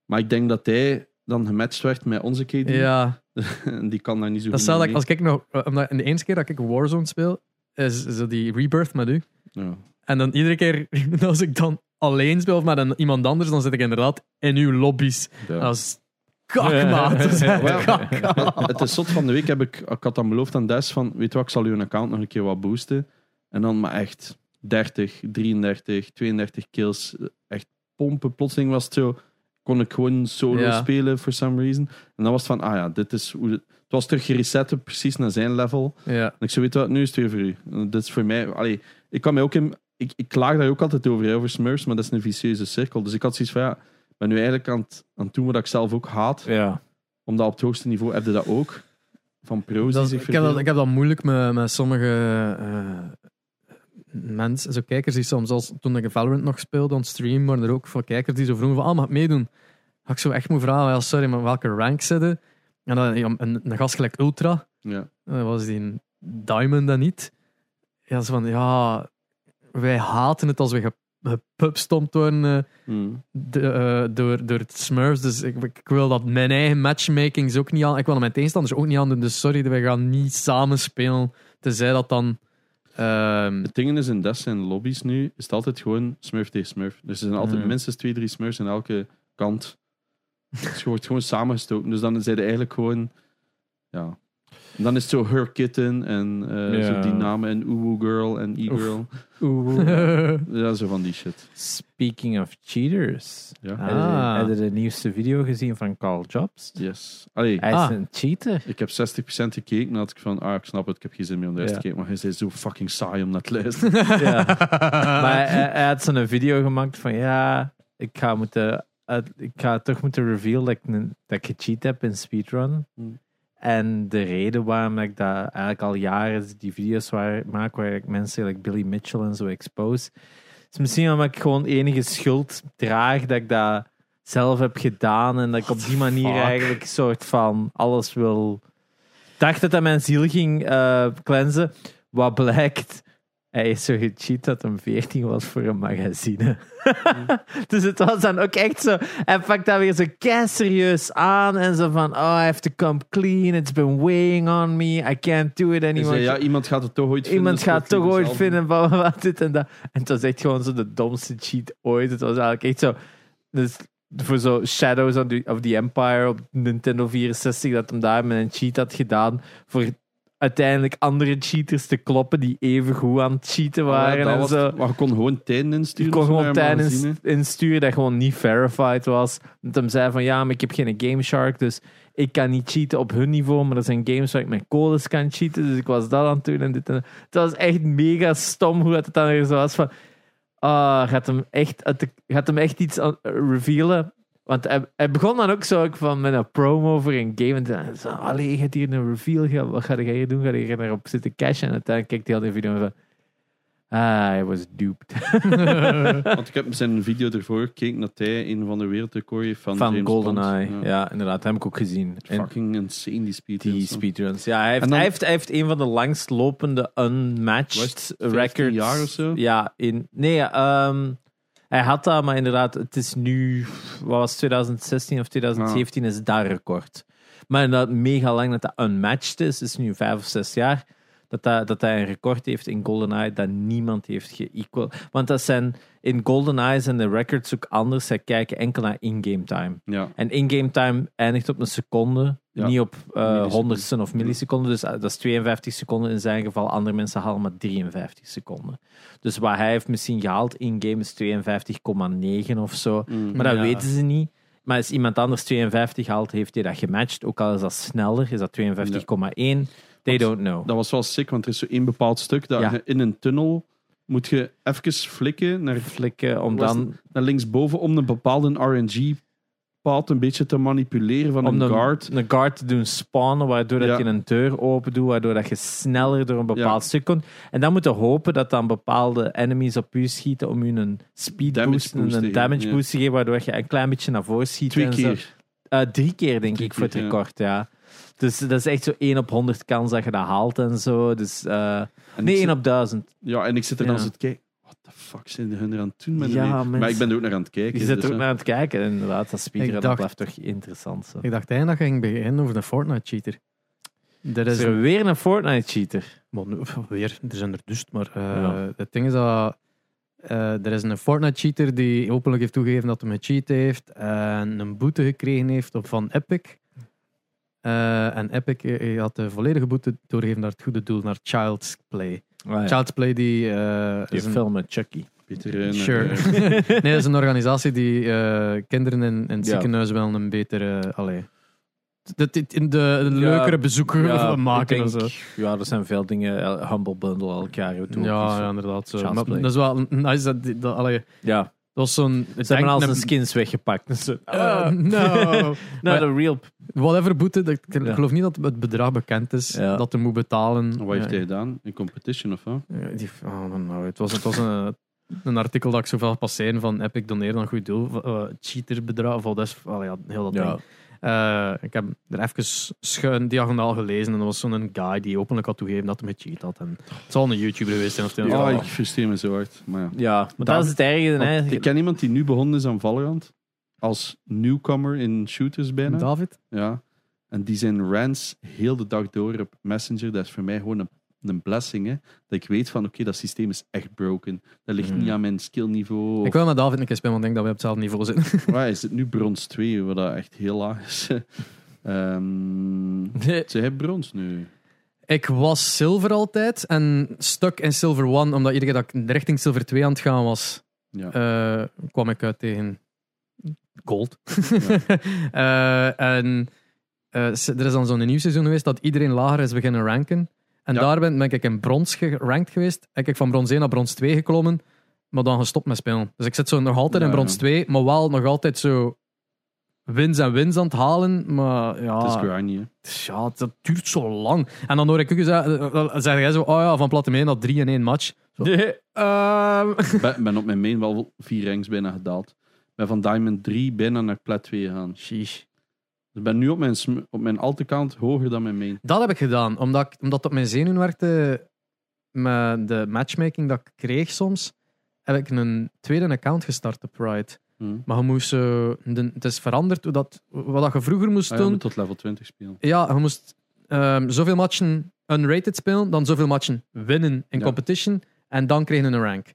maar ik denk dat hij dan gematcht werd met onze KD. ja, die kan daar niet zo dat goed ik als ik nog. eh, Omdat in de eerste keer dat ik Warzone speel, is die rebirth met u. Ja. En dan iedere keer als ik dan alleen speel of met een, iemand anders, dan zit ik inderdaad in uw lobby's. Ja. Dat is kakmaat. Het, het is zot van de week heb ik, ik had dan beloofd aan Des van, weet wat, ik zal uw account nog een keer wat boosten. En dan maar echt 30, 33, 32 kills, echt pompen. Plotseling was het zo, kon ik gewoon solo Ja. spelen for some reason. En dan was het van, ah ja, dit is hoe het, het was terug gereset, precies naar zijn level. Ja. En ik zei, weet je wat, nu is het weer voor u. En Dit is voor mij, allee, ik kan mij ook in, ik, ik klaag daar ook altijd over, hè, over Smurfs, maar dat is een vicieuze cirkel. Dus ik had zoiets van, ja, ik ben nu eigenlijk aan het, aan het doen wat ik zelf ook haat Ja. omdat op het hoogste niveau heb je dat ook. Van pro's die zich ik, heb dat, vervelen. ik heb dat moeilijk met, met sommige eh, mensen, zo kijkers die soms, als, toen ik Valorant nog speelde on stream, waren er ook veel kijkers die zo vroegen van, ah, mag ik meedoen? Dat ik zo echt moet vragen, ja, sorry, maar welke rank zitten? En dan ja, een, een gast gelijk Ultra, Ja. dat was die een Diamond dan niet. Ja, zo van, ja, wij haten het als we ge- gepubstompt worden eh, Hmm. de, eh, door, door het Smurfs. Dus ik, ik wil dat mijn eigen matchmaking is ook niet aan. Ik wil dat mijn tegenstanders ook niet aan doen. Dus sorry, we gaan niet samen spelen. Tenzij dat dan. Ehm, Het ding is, in Des en lobby's nu, is het altijd gewoon Smurf tegen Smurf. Dus er zijn altijd minstens twee, drie Smurfs aan elke kant. Dus je wordt gewoon samengestoken. Dus dan zijn er eigenlijk gewoon... Ja. En dan is het zo Her Kitten en eh, Ja. zo die namen en Uwu Girl en E-Girl. Ja, zo van die shit. Speaking of cheaters. Ja. Heb je- Ah. Heb je de nieuwste video gezien van Carl Jobs? Yes. Allee, Hij is Ah. een cheater. ik heb 60% gekeken. Dan had ik van, ah, ik snap het, ik heb geen zin meer om de rest te kijken. Maar hij is zo fucking saai om naar te. Ja. maar hij, hij had zo'n video gemaakt van ja, ik ga, moeten, ik ga toch moeten reveal dat ik, een- dat ik gecheat heb in speedrun. Hmm. En de reden waarom ik dat eigenlijk al jaren die video's waar, maak, waar ik mensen like Billy Mitchell en zo expose, is misschien omdat ik gewoon enige schuld draag dat ik dat zelf heb gedaan en dat ik op die manier fuck? eigenlijk een soort van alles wil. dacht dat dat mijn ziel ging eh cleansen. Wat blijkt, hij is zo gecheat dat hem 14 was voor een magazine. dus het was dan ook echt zo. Hij pakt dat weer zo serieus aan en zo van: Oh, I have to come clean. It's been weighing on me. I can't do it anymore. zei, ja, iemand gaat het toch ooit vinden. Iemand gaat ik toch ooit het vinden van wat dit en dat. En het was echt gewoon zo de domste cheat ooit. Het was eigenlijk echt zo. Dus voor zo Shadows of the, of the Empire op Nintendo 64, dat hem daar met een cheat had gedaan. Voor uiteindelijk andere cheaters te kloppen die even goed aan het cheaten zelf. waren. Ja, dat en was zo. Maar je kon gewoon tijden Je insturen. kon of zo gewoon magazine. insturen dat gewoon niet verified was. Dat hem zei van ja, maar ik heb geen Game Shark, dus ik kan niet cheaten op hun niveau, maar er zijn games waar ik met codes kan cheaten, dus ik was dat aan het doen en dit en dat. Het was echt mega stom hoe het dan weer zo was van ah, gaat hem echt, gaat hem echt iets revealen? Want hij, hij begon dan ook zo ook van met een promo voor een game. En dan zo, allee, je hebt hier een reveal. Ga- Wat ga je hier doen? Ga je hier erop zitten cashen? En uiteindelijk kijkt hij al die video en van... Ah, I was duped. Want ik heb zijn video ervoor gekeken dat hij een van de wereldrecord heeft van, Van James GoldenEye. Bond. Ja. inderdaad. Dat heb ik ook gezien. En Fucking insane die speed. die speedruns. Ja, hij heeft, dan- hij, heeft, hij heeft een van de langstlopende unmatched Was het 15 records. jaar of zo? Ja, in, nee, ehm, hij had dat, maar inderdaad, het is nu, wat was het, 2016 of 2017 is dat record. Maar inderdaad, mega lang dat dat unmatched is, is nu vijf of zes jaar, dat, dat, dat hij een record heeft in GoldenEye dat niemand heeft geëqual. Want dat zijn, in GoldenEye zijn de records ook anders. Zij kijken enkel naar in-game time. Ja. En in-game time eindigt op een seconde, Ja. niet op eh Milliseconden. honderdsten of milliseconden. Dus eh, dat is 52 seconden in zijn geval. Andere mensen halen maar 53 seconden. Dus wat hij heeft misschien gehaald in-game is 52,9 of zo. Mm. Maar dat Ja. weten ze niet. Maar als iemand anders 52 haalt, heeft hij dat gematcht. Ook al is dat sneller, is dat 52,1. They don't know. Dat was wel sick, want er is zo één bepaald stuk dat Ja. je in een tunnel moet je even flikken naar, Flikken om dan naar linksboven om een bepaalde RNG-pad een beetje te manipuleren van om een guard. een guard te doen spawnen, waardoor dat Ja. je een deur open doet, waardoor dat je sneller door een bepaald Ja. stuk komt. En dan moet je hopen dat dan bepaalde enemies op u schieten om je een speed Damage boost, en boost een damage ja. boost te geven, waardoor je een klein beetje naar voren schiet. Twee en zo. keer. Eh, drie keer, denk Drie ik, voor het record, ja. Dus dat is echt zo 1 op 100 kans dat je dat haalt en zo. Dus, eh, En nee, ik 1 zit- op 1000. Ja, en ik zit er dan zo te kijken. What the fuck zijn hun er aan het doen met Ja? Maar ik ben er ook naar aan het kijken. Je zit dus, er ook naar aan het kijken, inderdaad. Dat speedrun Ik dat blijft toch interessant. Zo. Ik dacht eigenlijk dat ging beginnen over de Fortnite cheater. Er Is is er een, weer een Fortnite-cheater? maar nu- weer, er zijn er dus, maar eh, Ja. het ding is dat eh, er is een Fortnite cheater die openlijk heeft toegegeven dat hij gecheat heeft en een boete gekregen heeft op van Epic. Eh, en Epic had de volledige boete doorgegeven naar het goede doel, naar Child's Play. Ah, ja. Child's Play die, eh, Die is een, film met Chucky. Peter, eh, Sure. nee, dat is een organisatie die eh, kinderen in, in het Ja. ziekenhuis wel een betere. allee, de, de, de, de leukere bezoeken Ja, maken. en zo. denk, ja, er zijn veel dingen. Humble Bundle elk jaar. Ja, ja, inderdaad. Zo. Child's Maar Play. dat is wel nice. Dat, dat, allee, ja. Dat was zo'n. Ze hebben al zijn skins weggepakt. Zo, Uh, ah, no. nou, de real. Whatever boete, dat, ik Ja. geloof niet dat het bedrag bekend is Ja. dat hij moet betalen. Wat heeft Ja. hij gedaan? In competition of wat? Ja, die, oh, nou, het was, het was een, een artikel dat ik zoveel passeren van Epic doneren aan een goed doel. Uh, cheaterbedrag, of dat is allee, ja, heel dat Ja. ding. Eh, ik heb er even schuin diagonaal gelezen en dat was zo'n guy die openlijk had toegegeven dat hij gecheat had. En het zal een YouTuber geweest zijn of het Oh, een- ik frustreer me zo hard. Maar ja. Ja, maar dat is het ergste. Hè. ik ken iemand die nu begonnen is aan Valorant. Als newcomer in shooters bijna. David? Ja. En die zijn rants heel de dag door op Messenger. Dat is voor mij gewoon een, een blessing. Hè? Dat ik weet van, oké, dat systeem is echt broken. Dat ligt niet aan mijn skillniveau. Ik wil met David een keer spelen, want ik denk dat we op hetzelfde niveau zitten. Waar is het nu brons 2, wat dat echt heel laag is. Ehm ze hebben brons nu. Ik was zilver altijd en stuk in silver 1, omdat iedere keer dat ik richting silver 2 aan het gaan was, Ja. eh, kwam ik uit tegen gold. Ja. Eh, en eh, er is dan zo'n nieuw seizoen geweest dat iedereen lager is beginnen ranken. En daar ben, ben ik in brons gerankt geweest. En ik van brons 1 naar brons 2 geklommen, maar dan gestopt met spelen. Dus ik zit zo nog altijd in brons ja. 2, maar wel nog altijd zo wins en wins aan het halen. Maar ja, Het is grindy, ja dat duurt zo lang. En dan hoor ik ook eens, eh, dan zeg jij zo, oh ja, van Platte naar 3 in één match. Zo, ehm, Ik ben, ben op mijn main wel vier ranks bijna gedaald. Ik ben van Diamond 3 bijna naar Plat 2 gegaan. sheesh. Dus ik ben nu op mijn, op mijn alt account hoger dan mijn main. Dat heb ik gedaan, omdat, ik, omdat het op mijn zenuwen werkte met de matchmaking dat ik kreeg soms. Heb ik een tweede account gestart op Pride. Hm. Maar je moest, de, het is veranderd hoe dat, wat dat je vroeger moest Ah, ja, doen. moet tot level 20 spelen. Ja, je moest ehm, zoveel matchen unrated spelen, dan zoveel matchen winnen in Ja. competition en dan kreeg je een rank.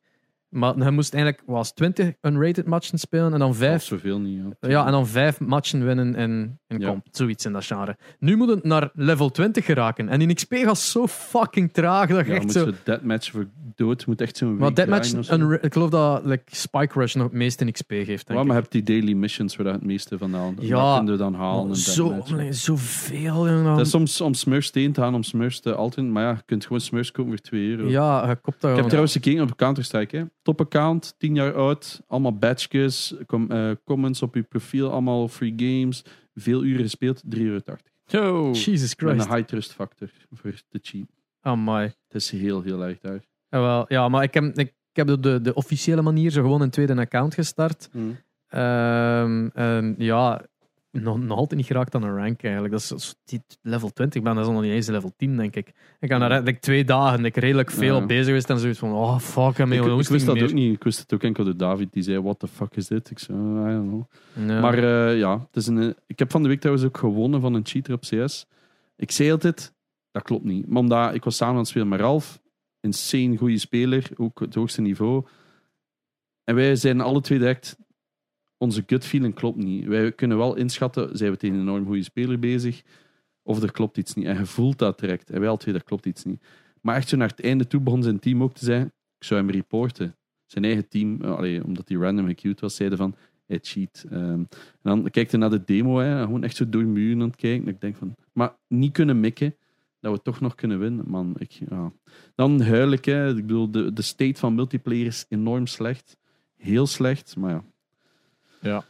Maar je moest eigenlijk was 20 unrated matchen spelen en dan 5 zoveel niet. Ja. ja, en dan vijf matchen winnen in, in Ja. comp. Zoiets in dat genre. Nu moet het naar level 20 geraken. En die XP gaat zo fucking traag. Dat je Ja, echt moet zo... deathmatch voor dood. Moet echt zo'n Maar zo. unra- ik geloof dat like, Spike Rush nog het meeste in XP geeft. Je hebt die daily missions waar het meeste van haalt. Ja, dat dan halen. in zo, nee, zoveel, jongen. Dat is soms om Smurfs te gaan, om Smurfs te altijd. Maar ja, je kunt gewoon Smurfs kopen voor 2 euro. Ja, je kopt dat Ik heb trouwens gekeken op Counter-Strike. Hè. Top account, 10 jaar oud, allemaal badges, com- eh, comments op je profiel, allemaal free games, veel uren gespeeld, 3,80 euro. Yo. Jesus Met Christ. een high trust factor voor de cheat. Amai. Het is heel, heel erg daar. Ja, wel, ja, maar ik heb, ik, heb op de, de officiële manier zo gewoon een tweede account gestart. Ehm, en ja, nog, nog altijd niet geraakt aan een rank eigenlijk. Dat is, is die level 20, ik ben dat is nog niet eens level 10, denk ik. Ik ga naar like, twee dagen, ik redelijk veel Ja. bezig geweest en zoiets van, oh fuck, ik, Ik, ik ik wist dat ook niet. Ik wist het ook enkel door David. Die zei, what the fuck is dit? Ik zei, oh, I don't know. Ja. Maar eh, ja, het is een, eh, ik heb van de week trouwens ook gewonnen van een cheater op CS. Ik zei altijd, dat klopt niet. Maar omdat ik was samen aan het spelen met Ralf, insane goede speler, ook het hoogste niveau. En wij zijn alle twee direct, onze gut feeling klopt niet. Wij kunnen wel inschatten, zijn we tegen een enorm goede speler bezig, of er klopt iets niet. En je voelt dat direct. En wij alle twee, dat klopt iets niet. Maar echt zo naar het einde toe begon zijn team ook te zeggen, ik zou hem reporten. Zijn eigen team, eh, omdat hij random gecued was, zeiden van, hij cheat. Ehm, en dan kijkt hij naar de demo, hè, gewoon echt zo door muren aan het kijken. En ik denk van, maar niet kunnen mikken, dat we toch nog kunnen winnen. Man, ik, ja. Dan huil ik, ik bedoel, de, de state van multiplayer is enorm slecht. Heel slecht, maar ja. Ja.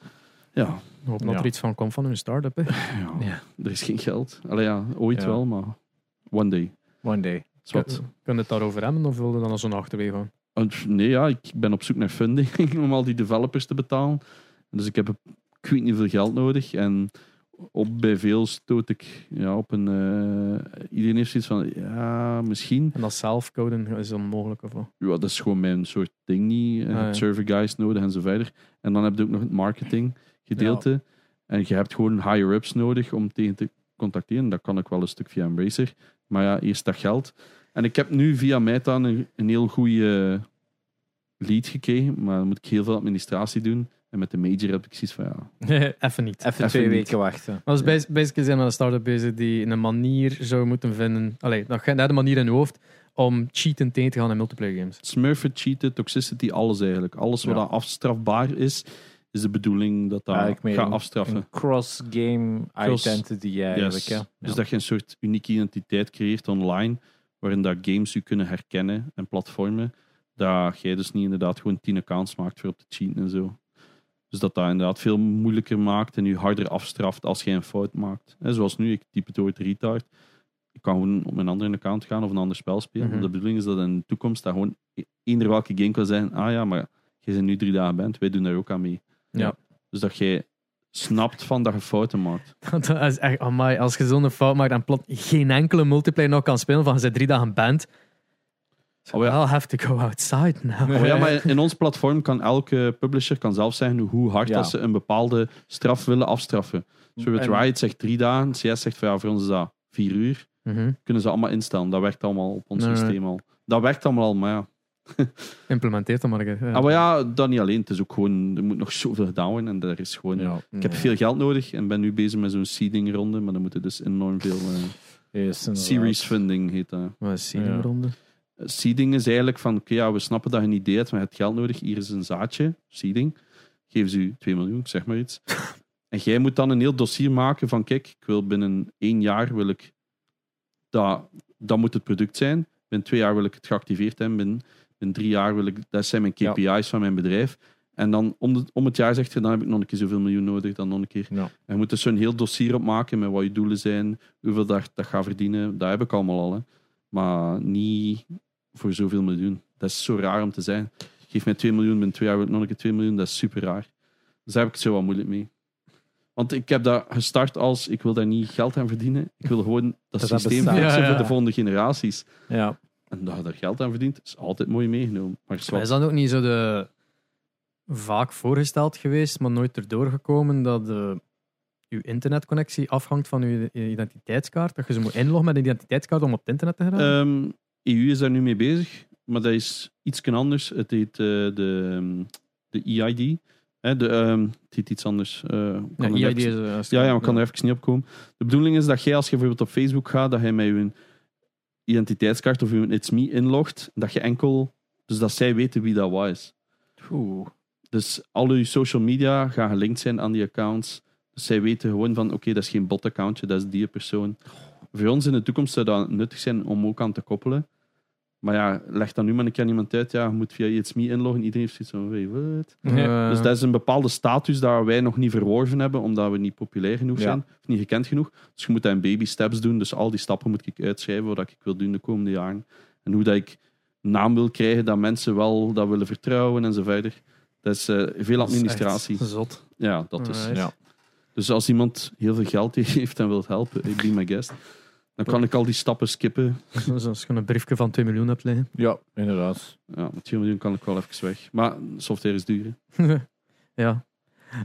Ja, Ik hoop dat Ja. er iets van komt van hun start-up. hè. ja. Ja. er is geen geld. Allee, ja, ooit Ja. wel, maar one day. One day. Wat. Kun je het daarover hebben of wil je dan als zo'n achterwege gaan? Nee, ja, ik ben op zoek naar funding om al die developers te betalen. Dus ik heb ik weet niet hoeveel geld nodig. En op bij veel stoot ik ja, op een. eh, iedereen heeft zoiets van ja, misschien. En dat zelfcoden is onmogelijk of wat? Ja, dat is gewoon mijn soort ding niet. Ah, ja. Server guys nodig en zo verder. En dan heb je ook nog het marketing gedeelte. En je hebt gewoon higher-ups nodig om tegen te contacteren. Dat kan ik wel een stuk via Embracer. Maar ja, eerst dat geld. En ik heb nu via Meta een, een heel goede lead gekregen. Maar dan moet ik heel veel administratie doen. En met de major heb ik zoiets van ja. Even niet. Even, Even twee niet. weken wachten. Dat is bas- basically zijn met een start-up bezig die een manier zou moeten vinden. Allee, dat gaat net een manier in je hoofd om cheaten tegen te gaan in multiplayer games. Smurfen, cheaten, toxicity, alles eigenlijk. Alles wat Ja. dat afstrafbaar is, is de bedoeling dat dat gaat een- afstraffen. Een cross-game Cross- identity eigenlijk. Yes. Dus Ja. dat je een soort unieke identiteit creëert online, waarin dat games je kunnen herkennen en platformen, dat jij dus niet inderdaad gewoon tien accounts maakt voor op te cheaten en zo. Dus dat dat inderdaad veel moeilijker maakt en je harder afstraft als jij een fout maakt. Hè, zoals nu, ik typ het ooit retard. Ik kan gewoon op mijn andere account gaan of een ander spel spelen. Mhm. De bedoeling is dat in de toekomst dat gewoon e- eender welke game kan zeggen, ah ja, maar jij bent nu drie dagen bent, wij doen daar ook aan mee. Ja. Dus dat jij snapt van dat je fouten maakt. Dat is echt, amai, als je zo'n fout maakt en plat geen enkele multiplayer nog kan spelen van je bent drie dagen band. Oh ja. I'll have to go outside now. Oh ja, maar in ons platform kan elke publisher kan zelf zeggen hoe hard Ja. dat ze een bepaalde straf willen afstraffen. Zo het En- Riot zegt drie dagen, CS zegt van ja, voor ons is dat vier uur. Mhm. Kunnen ze allemaal instellen. Dat werkt allemaal op ons Nee, systeem al. Dat werkt allemaal al, maar ja. Implementeert dat maar. Ja. Ah, maar ja, dat niet alleen. Het is ook gewoon, er moet nog zoveel gedaan worden en er is gewoon... Ja. Ik heb veel geld nodig en ben nu bezig met zo'n seeding ronde, maar dan moet er dus enorm veel... eh, Yes, series funding heet dat. Wat is Ja. ronde? Seeding is eigenlijk van, oké, ja, we snappen dat je een idee hebt, maar je hebt geld nodig. Hier is een zaadje, seeding. Geven ze u 2 miljoen, ik zeg maar iets. en jij moet dan een heel dossier maken van, kijk, ik wil binnen één jaar wil ik dat, dat moet het product zijn. Binnen twee jaar wil ik het geactiveerd hebben. Binnen, binnen drie jaar wil ik, dat zijn mijn Ja. KPI's van mijn bedrijf. En dan om, de, om het jaar zegt je, dan heb ik nog een keer zoveel miljoen nodig, dan nog een keer. Ja. En je moet dus zo'n heel dossier opmaken met wat je doelen zijn, hoeveel dat, dat gaat verdienen. Dat heb ik allemaal al. Hè. Maar niet voor zoveel miljoen. Dat is zo raar om te zijn. Geef mij 2 miljoen, binnen twee jaar wil ik nog een keer 2 miljoen. Dat is super raar. Dus daar heb ik het zo wat moeilijk mee. Want ik heb dat gestart als, ik wil daar niet geld aan verdienen. Ik wil gewoon dat, Dat dat systeem bestaat. fixen Ja, ja. voor de volgende generaties. Ja. En dat je daar geld aan verdient, is altijd mooi meegenomen. Maar zwart. Is dat ook niet zo de vaak voorgesteld geweest, maar nooit erdoor gekomen dat de, uw internetconnectie afhangt van uw identiteitskaart? Dat je ze moet inloggen met een identiteitskaart om op het internet te geraken? Ehm, EU is daar nu mee bezig, maar dat is iets anders. Het heet eh, de, de EID. Hè, de, ehm, het heet iets anders. eh, ja, EID even- is, eh, ja, ja, maar ik kan er even niet op komen. De bedoeling is dat jij, als je bijvoorbeeld op Facebook gaat, dat jij met je identiteitskaart of je It's Me inlogt, dat je enkel, dus dat zij weten wie dat was. Oeh. Dus al je social media gaan gelinkt zijn aan die accounts. Dus zij weten gewoon van, oké, dat is geen bot-accountje, dat is die persoon. Voor ons in de toekomst zou dat nuttig zijn om ook aan te koppelen. Maar ja, leg dan nu maar een keer aan iemand uit, ja, je moet via Me inloggen. Iedereen heeft zoiets van, hey? Eh, Dus dat is een bepaalde status dat wij nog niet verworven hebben, omdat we niet populair genoeg Ja. zijn, of niet gekend genoeg. Dus je moet dat in baby steps doen. Dus al die stappen moet ik uitschrijven wat ik wil doen de komende jaren. En hoe dat ik naam wil krijgen, dat mensen wel dat willen vertrouwen en zo verder. Dat is eh, veel dat is administratie. Zot. Ja, dat is. Ja. Dus als iemand heel veel geld heeft en wil helpen, ik ben mijn guest, dan kan ik al die stappen skippen. Dus als je een briefje van 2 miljoen hebt liggen. Ja, inderdaad. Ja, met 2 miljoen kan ik wel even weg. Maar software is duur. hè. ja.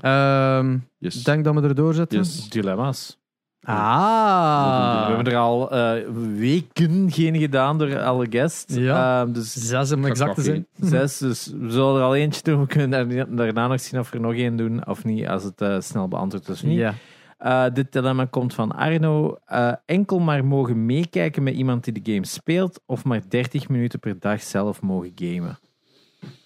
Ehm, Yes. Denk dat we erdoor zetten. Yes. Dilemma's. Ah. We hebben er al eh, weken geen gedaan door alle guests. Ja. Ehm, dus Zes om exact te zijn. zes. Dus we zullen er al eentje doen. We kunnen daar- daarna nog zien of we er nog één doen of niet. Als het eh, snel beantwoord is of niet. Ja. Eh, dit dilemma komt van Arno. Eh, enkel maar mogen meekijken met iemand die de game speelt. Of maar 30 minuten per dag zelf mogen gamen.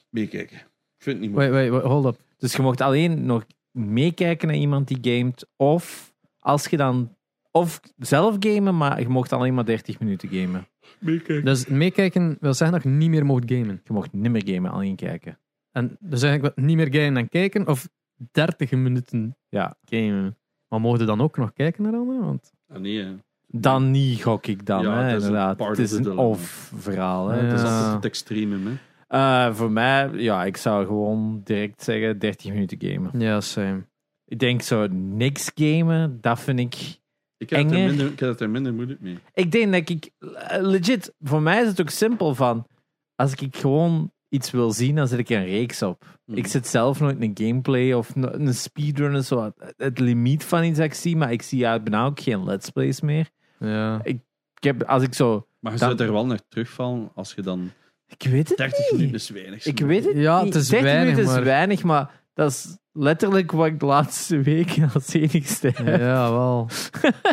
Meekijken. Ik vind het niet mooi. Wait, hold up. Dus je mocht alleen nog meekijken naar iemand die gamet. Of als je dan. Of zelf gamen, maar je mocht alleen maar 30 minuten gamen. Meekijken. Dus meekijken wil zeggen dat je niet meer mocht gamen. Je mocht niet meer gamen, alleen kijken. En dus eigenlijk wat, niet meer gamen en kijken, of 30 minuten Ja. gamen. Maar mogen je dan ook nog kijken naar anderen? Want Ah, nee, hè. Dan niet, gok ik dan. Ja, hè, het is een inderdaad. part Het of is een of-verhaal. Hè. Ja. Dat is Dus, altijd het extreme, hè. eh, voor mij, ja, ik zou gewoon direct zeggen 30 minuten gamen. ja, same. Ik denk zo niks gamen, dat vind ik... Ik heb, het er Enger. minder, ik heb het er minder moeilijk mee. Ik denk dat ik... Legit, voor mij is het ook simpel van... Als ik gewoon iets wil zien, dan zet ik een reeks op. Mhm. Ik zet zelf nooit een gameplay of een speedrun of zo. Het- limiet van iets dat ik zie, maar ik zie uit bijna ook geen let's plays meer. Ja. Ik heb, als ik zo... Maar je Dan- zou er wel naar terugvallen als je dan... Ik weet het 30 niet. minuten is weinig. Ik weet het Ja, niet. het is 30 weinig, minuten is maar- weinig, maar dat is letterlijk wat ik de laatste weken als enigste heb. ja, wel.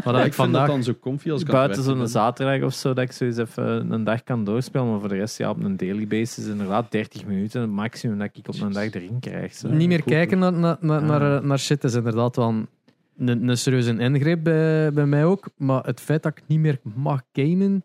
Maar dat ik vandaag... dan zo comfy als ik Buiten zo'n zaterdag of zo, dat ik zoiets even een dag kan doorspelen. Maar voor de rest, ja, op een daily basis, inderdaad 30 minuten. Het maximum dat ik op een dag erin krijg. Zo. niet meer kijken naar, naar, naar, naar, eh, naar shit is inderdaad wel een, een, een serieuze ingreep bij, bij mij ook. Maar het feit dat ik niet meer mag gamen,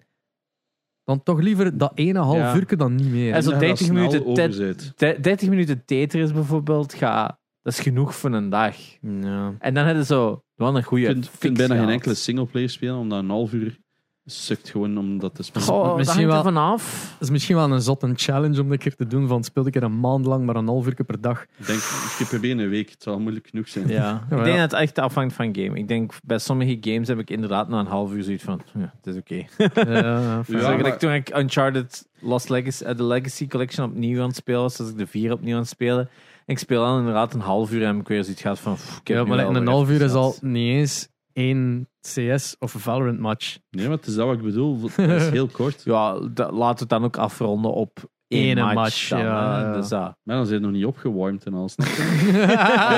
dan toch liever dat ene half Ja. uur dan niet meer. En zo Ja, dat 30 snel minuten over te- zit. De- 30 minuten Tetris bijvoorbeeld, ga, dat is genoeg voor een dag. Ja. En dan hebben ze zo wel een goede Ik vind, vind bijna geen enkele singleplayer spelen, omdat een half uur sukt gewoon om dat te spelen. Goh, Misschien misschien wel- wel vanaf. Dat is misschien wel een zotte challenge om een keer te doen. Van speel ik er een maand lang maar een half uur per dag. Ik denk, ik probeer een week, het zal moeilijk genoeg zijn. Ja. Ik denk dat het echt afhangt van game. Ik denk bij sommige games heb ik inderdaad na een half uur zoiets van, ja, het is oké. Ja, ja, Ja, Zeg maar- dat ik toen ik Uncharted Lost Legacy, eh, de Legacy Collection opnieuw aan het spelen was, dus ik de 4 opnieuw aan het spelen. Ik speel dan inderdaad een half uur en heb ik weer zoiets gehad van, pff, ik heb Ja, maar wel een half uur is al niet eens één CS of Valorant match. Nee, maar het is dat wat ik bedoel. Het is heel kort. Ja, da- laten we het dan ook afronden op één match. match, dan, ja. Dus, dat. Maar dan zijn nog niet opgewarmd en al. je?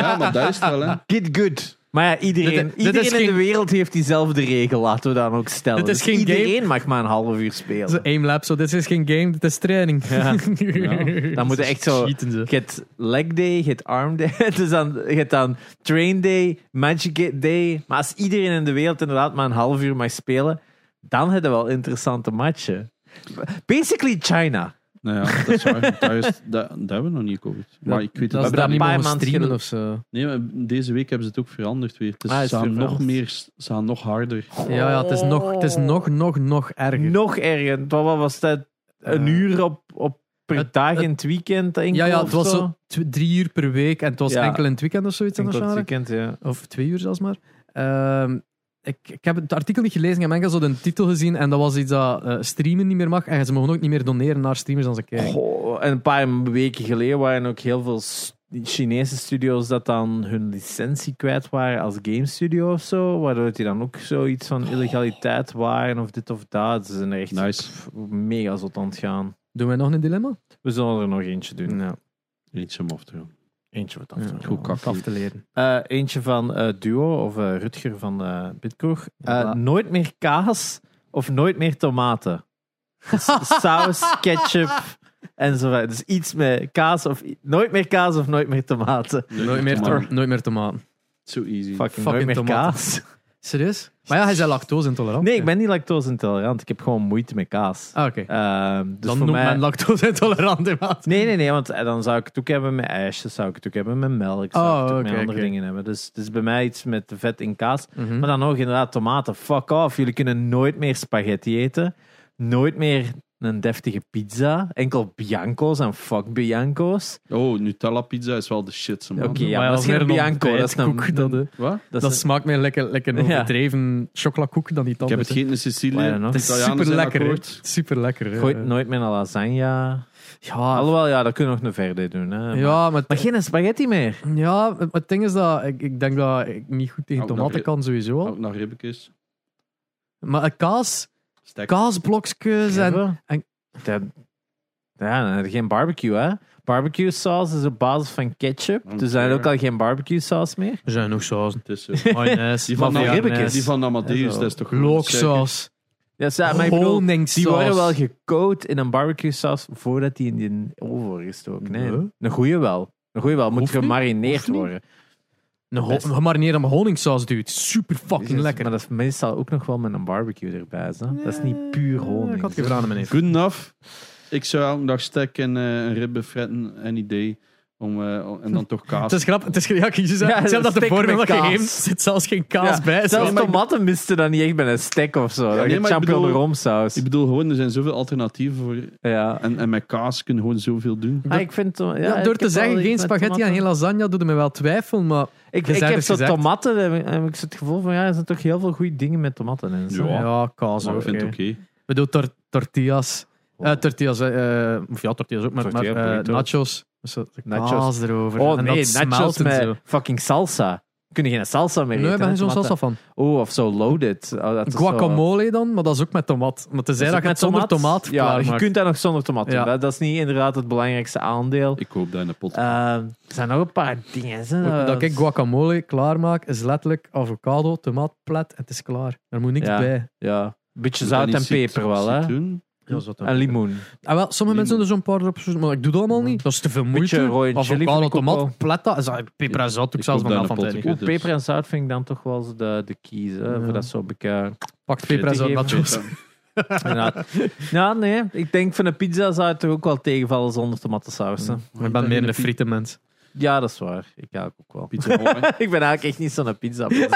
ja, maar dat is het wel, hè. Get good. Maar ja, iedereen, Dit- dit iedereen in geen- de wereld heeft diezelfde regel, laten we dan ook stellen. Dit is Dus geen game. iedereen mag maar een half uur spelen. Zo aimlab, zo, dit is geen game, dit is training. Ja. Ja. Dan moet je echt zo-. Je hebt leg day, je hebt arm day, dus dan, je hebt dan train day, magic day. Maar als iedereen in de wereld inderdaad maar een half uur mag spelen, dan hebben we wel interessante matchen. Basically China. Nou ja, dat is waar. Daar, is, dat, dat hebben we nog niet COVID. Maar ik weet dat het hebben daar dat niet een paar mogen maanden streamen geleden- of zo. Nee, maar deze week hebben ze het ook veranderd weer. Dus Ah, is ze, gaan het nog veranderd? meer, ze gaan nog harder. Ja, ja het, is nog, het is nog, nog, nog erger. Nog erger. Wat wat was dat? Een Eh, uur op, op per het- dag het- in het weekend? enkel ja, ja, of het was zo tw- drie uur per week en het was Ja. enkel in het weekend of zoiets. Enkel anders, het weekend, ja. Of twee uur zelfs maar. Ehm, ik, ik heb het artikel niet gelezen, ik heb enkel zo de titel gezien en dat was iets dat eh, streamen niet meer mag en ze mogen ook niet meer doneren naar streamers als ze kijken. Goh, en een paar weken geleden waren ook heel veel Chinese studio's dat dan hun licentie kwijt waren als game studio of zo, waardoor die dan ook zoiets van illegaliteit waren of dit of dat. Ze zijn er echt Nice. pff, mega zot aan het gaan. Doen wij nog een dilemma? We zullen er nog eentje doen. Ja, Eentje om af te doen. Eentje wat af. te doen. Goed om kak. af te leren. Eh, eentje van eh, Duo of eh, Rutger van uh. Eh, Ja. nooit meer kaas of nooit meer tomaten. Dus saus, ketchup en zo. verder. Dus iets met kaas of nooit meer kaas of nooit meer tomaten. Nooit meer, tomaten. to- nooit meer tomaten. Zo easy. Fucking, Fucking nooit meer tomaten. kaas. Serieus? Maar ja, hij is lactose intolerant. Nee, ik ben niet lactose intolerant. Ik heb gewoon moeite met kaas. Ah, oké. Ehm, dus Dan voor noemt mij... men lactose intolerant in maat. Nee, nee, nee, want eh, dan zou ik het ook hebben met ijsjes, zou ik het ook hebben met melk, zou Oh, ik het ook met oké, andere oké. dingen hebben. Dus het is bij mij iets met vet in kaas. Mhm. Maar dan nog inderdaad tomaten. Fuck off. Jullie kunnen nooit meer spaghetti eten. Nooit meer een deftige pizza. Enkel Bianco's en fuck Bianco's. Oh, Nutella pizza is wel de shit. Oké, ja, Maar maar dat is meer geen een Bianco. Dat is een, dat, een- Wat? dat dat is een- smaakt mij lekker, lekker een Ja. overdreven chocolakoek dan niet Ik heb het gegeten in Sicilië. Het is super lekker. Super lekker. Gooit nooit meer een lasagne. Ja, Alhoewel, ja, dat kunnen we nog een verder doen. Hè. Maar, ja, maar, maar geen spaghetti meer. ja, het, het ding is dat ik, ik denk dat ik niet goed tegen tomaten kan sowieso. Ook naar ribbekjes. Maar een kaas. Kaasblokjes en... En- Dat- ja, dan heb je geen barbecue, hè. Barbecue saus is op basis van ketchup. Oké. Dus je ook al geen barbecue saus meer. Er zijn nog sausen. Mayonaise, Die van, ribbekjes. die van Amadeus, dat is toch looksaus, Ja, ja, maar ik bedoel. Die worden wel gecoat in een barbecue saus voordat die in die oven worden gestoken. Nee, een goeie wel. Een goeie wel. Moet gemarineerd worden. Een ho- gemarineerde honingsaus, dude. Super fucking lekker. Maar dat is meestal ook nog wel met een barbecue erbij. Zo. Dat is niet puur honing. Ik had aan meneer. Good enough. Ik zou elke dag stek en eh, een ribbe fretten, any day. Om, eh, en dan toch kaas. Het is grappig. Het is, ja, je zei, Ja, zelf dat de met dat kaas. gegeven zit zelfs geen kaas Ja, bij. Zelfs tomaten misten dan niet echt bij een stek of zo. Dan nee, heb je champignon bedoel- roomsaus. Ik bedoel gewoon, er zijn zoveel alternatieven voor. Ja. En, en met kaas kun je gewoon zoveel doen. Ah, ik vind, ja, Ja, ik door te heb wel zeggen geen spaghetti en geen lasagne, doet me wel twijfel, maar Ik, ik heb zo gezegd. tomaten, heb, heb ik zo het gevoel van ja, er zijn toch heel veel goede dingen met tomaten in. Zo. Ja. ja, kaas ook. ik vind het oké. Ik bedoel, tor- tortillas. Eh, tortillas, eh, of ja, tortillas ook, maar, nachos. Zo, de Nachos. erover. Oh en nee, dat nachos met zo. fucking salsa. Kun je geen salsa meer Nee, eten? ik ben zo'n salsa van. Oh, of zo loaded. Oh, dat is zo- Guacamole dan, maar dat is ook met tomaat. Maar te zeggen dat je het zonder tomaat Ja, je kunt dat nog zonder tomaat doen. Ja. Dat, dat is niet inderdaad het belangrijkste aandeel. Ik koop dat in de pot. Eh, er zijn nog een paar dingen. Hè, Dat ik guacamole klaarmaak, is letterlijk avocado, tomaatplet en het is klaar. Daar moet niks Ja. bij. Ja, een beetje zout en peper wel, hè? Ja, zo En limoen. Ah, wel, sommige mensen doen er zo'n paar op, maar ik doe dat allemaal niet. Dat is te veel moeite. Beetje rode chili vind Avocado, ik tomaat, plet, dat is eigenlijk peper en zout. Ik Ik zelfs van van een tijd. peper en zout vind ik dan toch wel de, de keys. Hè, Ja. Voor dat zo een beetje... Pakt peper en zout nachos. Ja, nee. Ik denk van een pizza zou het toch ook wel tegenvallen zonder tomatensaus. hè. Ik ben meer een frietenmens. Ja, dat is waar. Ik eigenlijk ook wel. Pizza ik ben eigenlijk echt niet zo'n pizza. Dus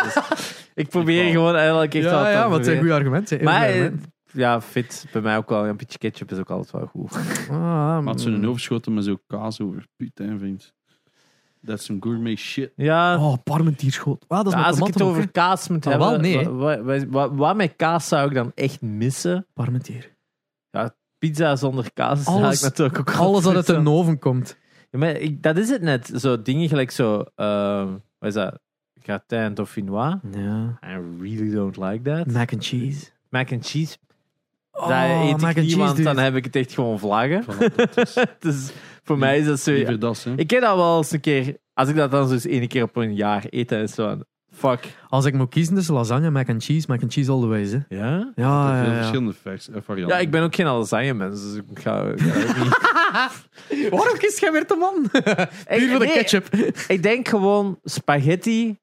ik probeer gewoon eigenlijk echt wel Ja, ja, het zijn goede argumenten. Maar eh, argumenten. Ja, fit. Bij mij ook wel. Een beetje ketchup is ook altijd wel goed. Ah, Had ze mm. een overschoten met zo'n kaas over. Putain, vriend. Dat is some gourmet shit. Ja, Oh, parmentierschot. Ah, dat is ja, met als ik het over kaas moet Ah, hebben... wel, nee, hè. wa- wa- wa- wat met kaas zou ik dan echt missen? Parmentier. Pizza zonder kaas is Alles- natuurlijk ook Alles dat uit de oven komt. Ja, maar ik, dat is het net. Zo dingen gelijk zo... ehm wat is dat? Gratin dauphinois. Ja. I really don't like that. Mac and cheese. Mac and cheese. Oh, dat eet ik and niet, want dan heb ik het echt gewoon vlaggen. Voilà, dat is dus voor mij is dat zo... liever dat, hè. Ik ken dat wel eens een keer... Als ik dat dan zo eens één keer op een jaar eet, dan is het zo van... Fuck. Als ik moet kiezen tussen lasagne en mac and cheese, mac and cheese all the way, hè. Ja? Ja, ja, veel ja. verschillende vers- eh, varianten. Ja, ik ben ook geen lasagne mens, dus ik ga, ik ga ook niet... Waarom kies jij weer de man? Puur voor de nee, ketchup. Ik denk gewoon spaghetti.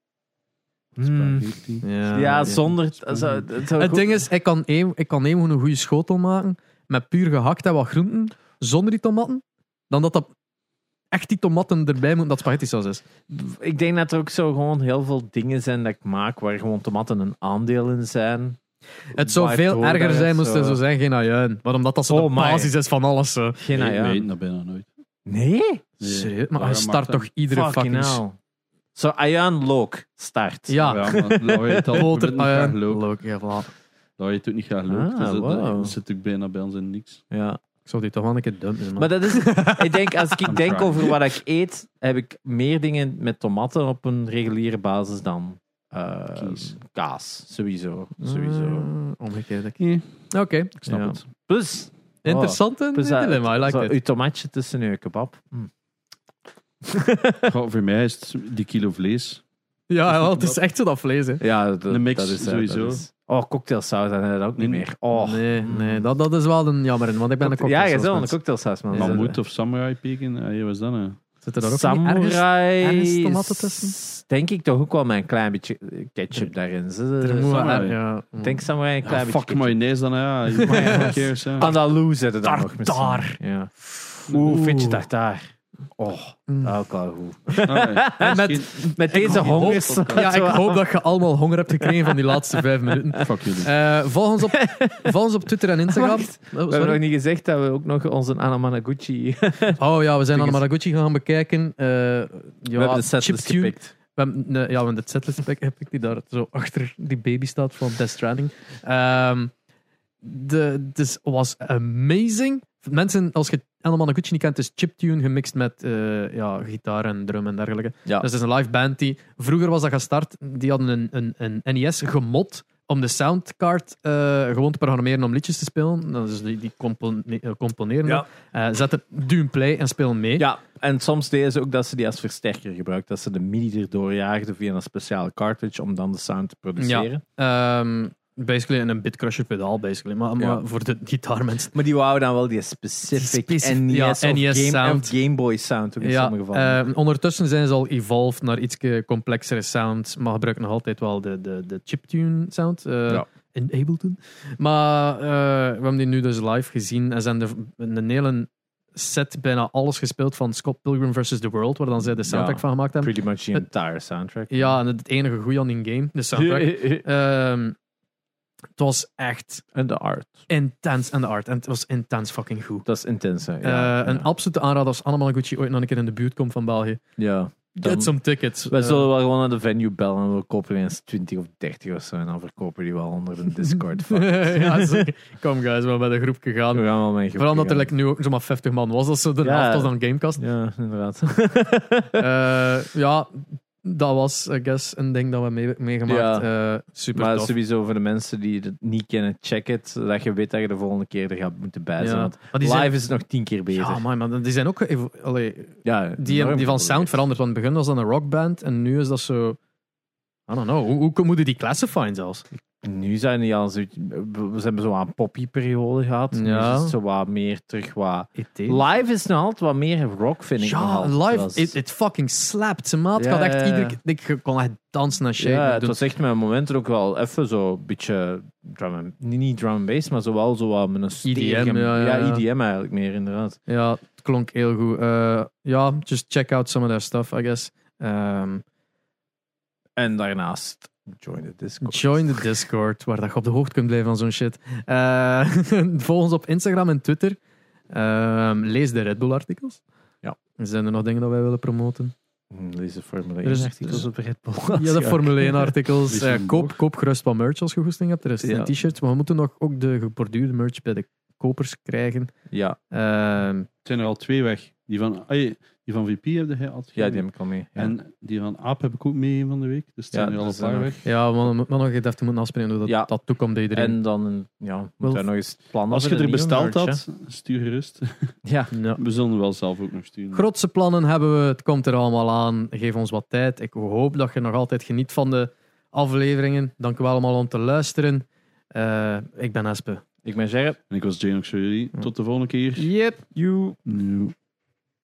Spaghetti. ja, zonder... Zo, het zou Het goed- ding is, ik kan even, ik kan een goede schotel maken met puur gehakt en wat groenten. zonder die tomaten, dan dat dat echt die tomaten erbij moet dat spaghetti saus is. Ik denk dat er ook zo gewoon heel veel dingen zijn dat ik maak waar gewoon tomaten een aandeel in zijn. Het zou Waardoor veel erger zijn moest er zo zijn geen ajuin. Maar omdat dat zo Oh de my. basis is van alles. Zo. Geen Nee, we eten dat bijna nooit. Nee? Nee. Serieus? Maar hij start toch iedere Fucking fucking... Zo, Ayan Look, start. Ja, Ja, maar Laurie boter, niet graag look. Ja, voilà. Laurie niet graag look. Ah, dus dat, wow. dat zit ook bijna bij ons in niks. Ja. Ik zou die toch wel een keer dumpen. man. Maar dat is, ik denk, als ik denk over wat ik eet, heb ik meer dingen met tomaten op een reguliere basis dan eh, Kies. kaas. Sowieso. Sowieso. Eh, omgekeerd. ik. Nee, Oké. ik snap Ja. het. Plus, Interessante plus dat- dilemma. I like zo, it. uw tomatje tussen uw kebab. Hm. Goh, voor mij is het die kilo vlees. Ja, wel, het is echt zo dat vlees. Hè. Ja, dat, Een mix dat is, eh, sowieso. dat is- oh, cocktailsaus, dat heb ik ook niet Nee. meer. Oh. Nee, nee dat, dat is wel een jammer. Want ik ben een Cocktail- ja, je cocktailsaus bent wel een cocktailsaus, man. Mammoet of samurai bacon. Ah, ja, wat is dat nou? Zit er daar ook niet ergens? Samurai. ergens tomaten tussen? Denk ik toch ook wel met een klein beetje ketchup daarin. Ze- Er moet wel Samurai. ja. Ik denk samurai een klein Ja, beetje fuck ketchup. mayonaise dan, ja. Who cares, hè. Andalou zetten dan nog Tartaar. misschien. Ja. Oeh, vind je tartaar? Oh, Mm. ook wel goed. Ah. En met- Met deze hongers. Ja, ik hoop dat je allemaal honger hebt gekregen van die laatste vijf minuten. Fuck jullie. Eh volg, ons op, volg ons op Twitter en Instagram. Oh, We hebben sorry. nog niet gezegd dat we ook nog onze Anamanaguchi... Oh ja, we zijn aan Maraguchi gaan bekijken. Eh, ja, we hebben de setlist gepikt. We hebben, nee, ja, we hebben de setlist gepikt, heb ik die daar zo achter die baby staat van Death Stranding. Ehm de, dus was amazing. Mensen, als je Anna Gucci niet kent, is chiptune gemixt met eh, ja, gitaar en drum en dergelijke. Ja. Dus het is een live band die... Vroeger was dat gestart. Die hadden een, een, een NES gemod om de soundcard eh, gewoon te programmeren om liedjes te spelen. Dus die, die compone- eh, componeren. Ja. Eh, zetten, duwen play en spelen mee. Ja, en soms deden ze ook dat ze die als versterker gebruikten. Dat ze de MIDI erdoor jaagden via een speciale cartridge om dan de sound te produceren. Ehm, basically een bitcrusher pedaal, basically. Maar, maar Ja. voor de gitaarmensen. Maar die wouden dan wel die specific Specif- NES, ja, of, NES Game, sound. of Game Boy sound ook in Ja, sommige gevallen. ehm, ondertussen zijn ze al evolved naar iets complexere sound, maar gebruiken nog altijd wel de, de, de chiptune sound. eh, Ja. In Ableton. Maar eh, we hebben die nu dus live gezien en zijn de, een hele set bijna alles gespeeld van Scott Pilgrim vs. The World, waar dan zij de soundtrack Ja. van gemaakt hebben. Pretty much the entire soundtrack. Ja, en het enige goede aan die game, de soundtrack. Ehm, het was echt En de art. intens en de art. En het was intens fucking goed. Dat is intens. hè. Eh, Ja, Een absolute aanrader als Anna Malaguchi ooit nog een keer in de buurt komt van België. ja. Dan- Get some tickets. Wij Eh, zullen wel gewoon naar de venue bellen en we kopen eens 20 of 30 of zo. En dan verkopen die wel onder een Discord. Ja. Kom guys, we hebben met een groepje We gaan. wel Vooral omdat er like, nu ook zomaar 50 man was. Dat is zo de Ja. helft als dan Gamecast. Ja, inderdaad. Eh, ja, dat was, I guess, een ding dat we mee, meegemaakt. Eh, super maar tof. sowieso voor de mensen die het niet kennen, check het. Zodat je weet dat je de volgende keer er gaat moeten bij zijn. Ja. Want Maar live zijn, is het nog tien keer beter. ja, man, man, die zijn ook... Allee, Ja, die, van sound veranderd. Want in het begin was dat een rockband en nu is dat zo... I don't know. Hoe, hoe moeten die classifyen zelfs? Nu zijn die al zo... We hebben zo een poppy-periode gehad. Nu Ja. is het zo wat meer terug wat... Live is nog altijd wat meer rock, vind ik. Ja, live, Dat it, is- it fucking slapt. Ze maat Ja, echt iedere. Ik kon echt dansen en shaken. Ja, het was echt met momenten ook wel even zo een beetje drum and, niet, drum and bass, maar zo wel zo wat met een stevige- EDM, ja, ja, ja. EDM eigenlijk meer inderdaad. Ja, het klonk heel goed. Eh, ja, just check out some of their stuff, I guess. Ehm, En daarnaast join the Discord. join the Discord, waar dat je op de hoogte kunt blijven van zo'n shit. Eh, volg ons op Instagram en Twitter. Ehm, lees de Red Bull artikels. Ja. Zijn er nog dingen dat wij willen promoten? Hm, Deze Formule Er 1 is- artikels er op Red Bull. Ja, de Formule 1 artikels. Lees Eh, een koop, koop gerust wat merch als je goesting hebt. Er is Ja. een t-shirt, maar we moeten nog ook de geborduurde merch bij de kopers krijgen. Ja, Ehm, Het zijn er al twee weg. Die van, die van VP heb je altijd ja, die heb ik al mee. Ja. En die van Aap heb ik ook mee van de week. Dus het Ja, zijn er al een paar weg. ja, maar we moeten nog even moeten afspreken hoe dat, Ja. dat toekomt bij iedereen. en dan ja, we nog eens plannen Als je er besteld had, stuur gerust. Ja, Ja. We zullen wel zelf ook nog sturen. Grootse plannen hebben we. Het komt er allemaal aan. Geef ons wat tijd. Ik hoop dat je nog altijd geniet van de afleveringen. Dank u wel allemaal om te luisteren. Eh, ik ben Espe. ik ben Gerrit. En ik was Jane ook voor jullie. Tot de volgende keer. Yep. You.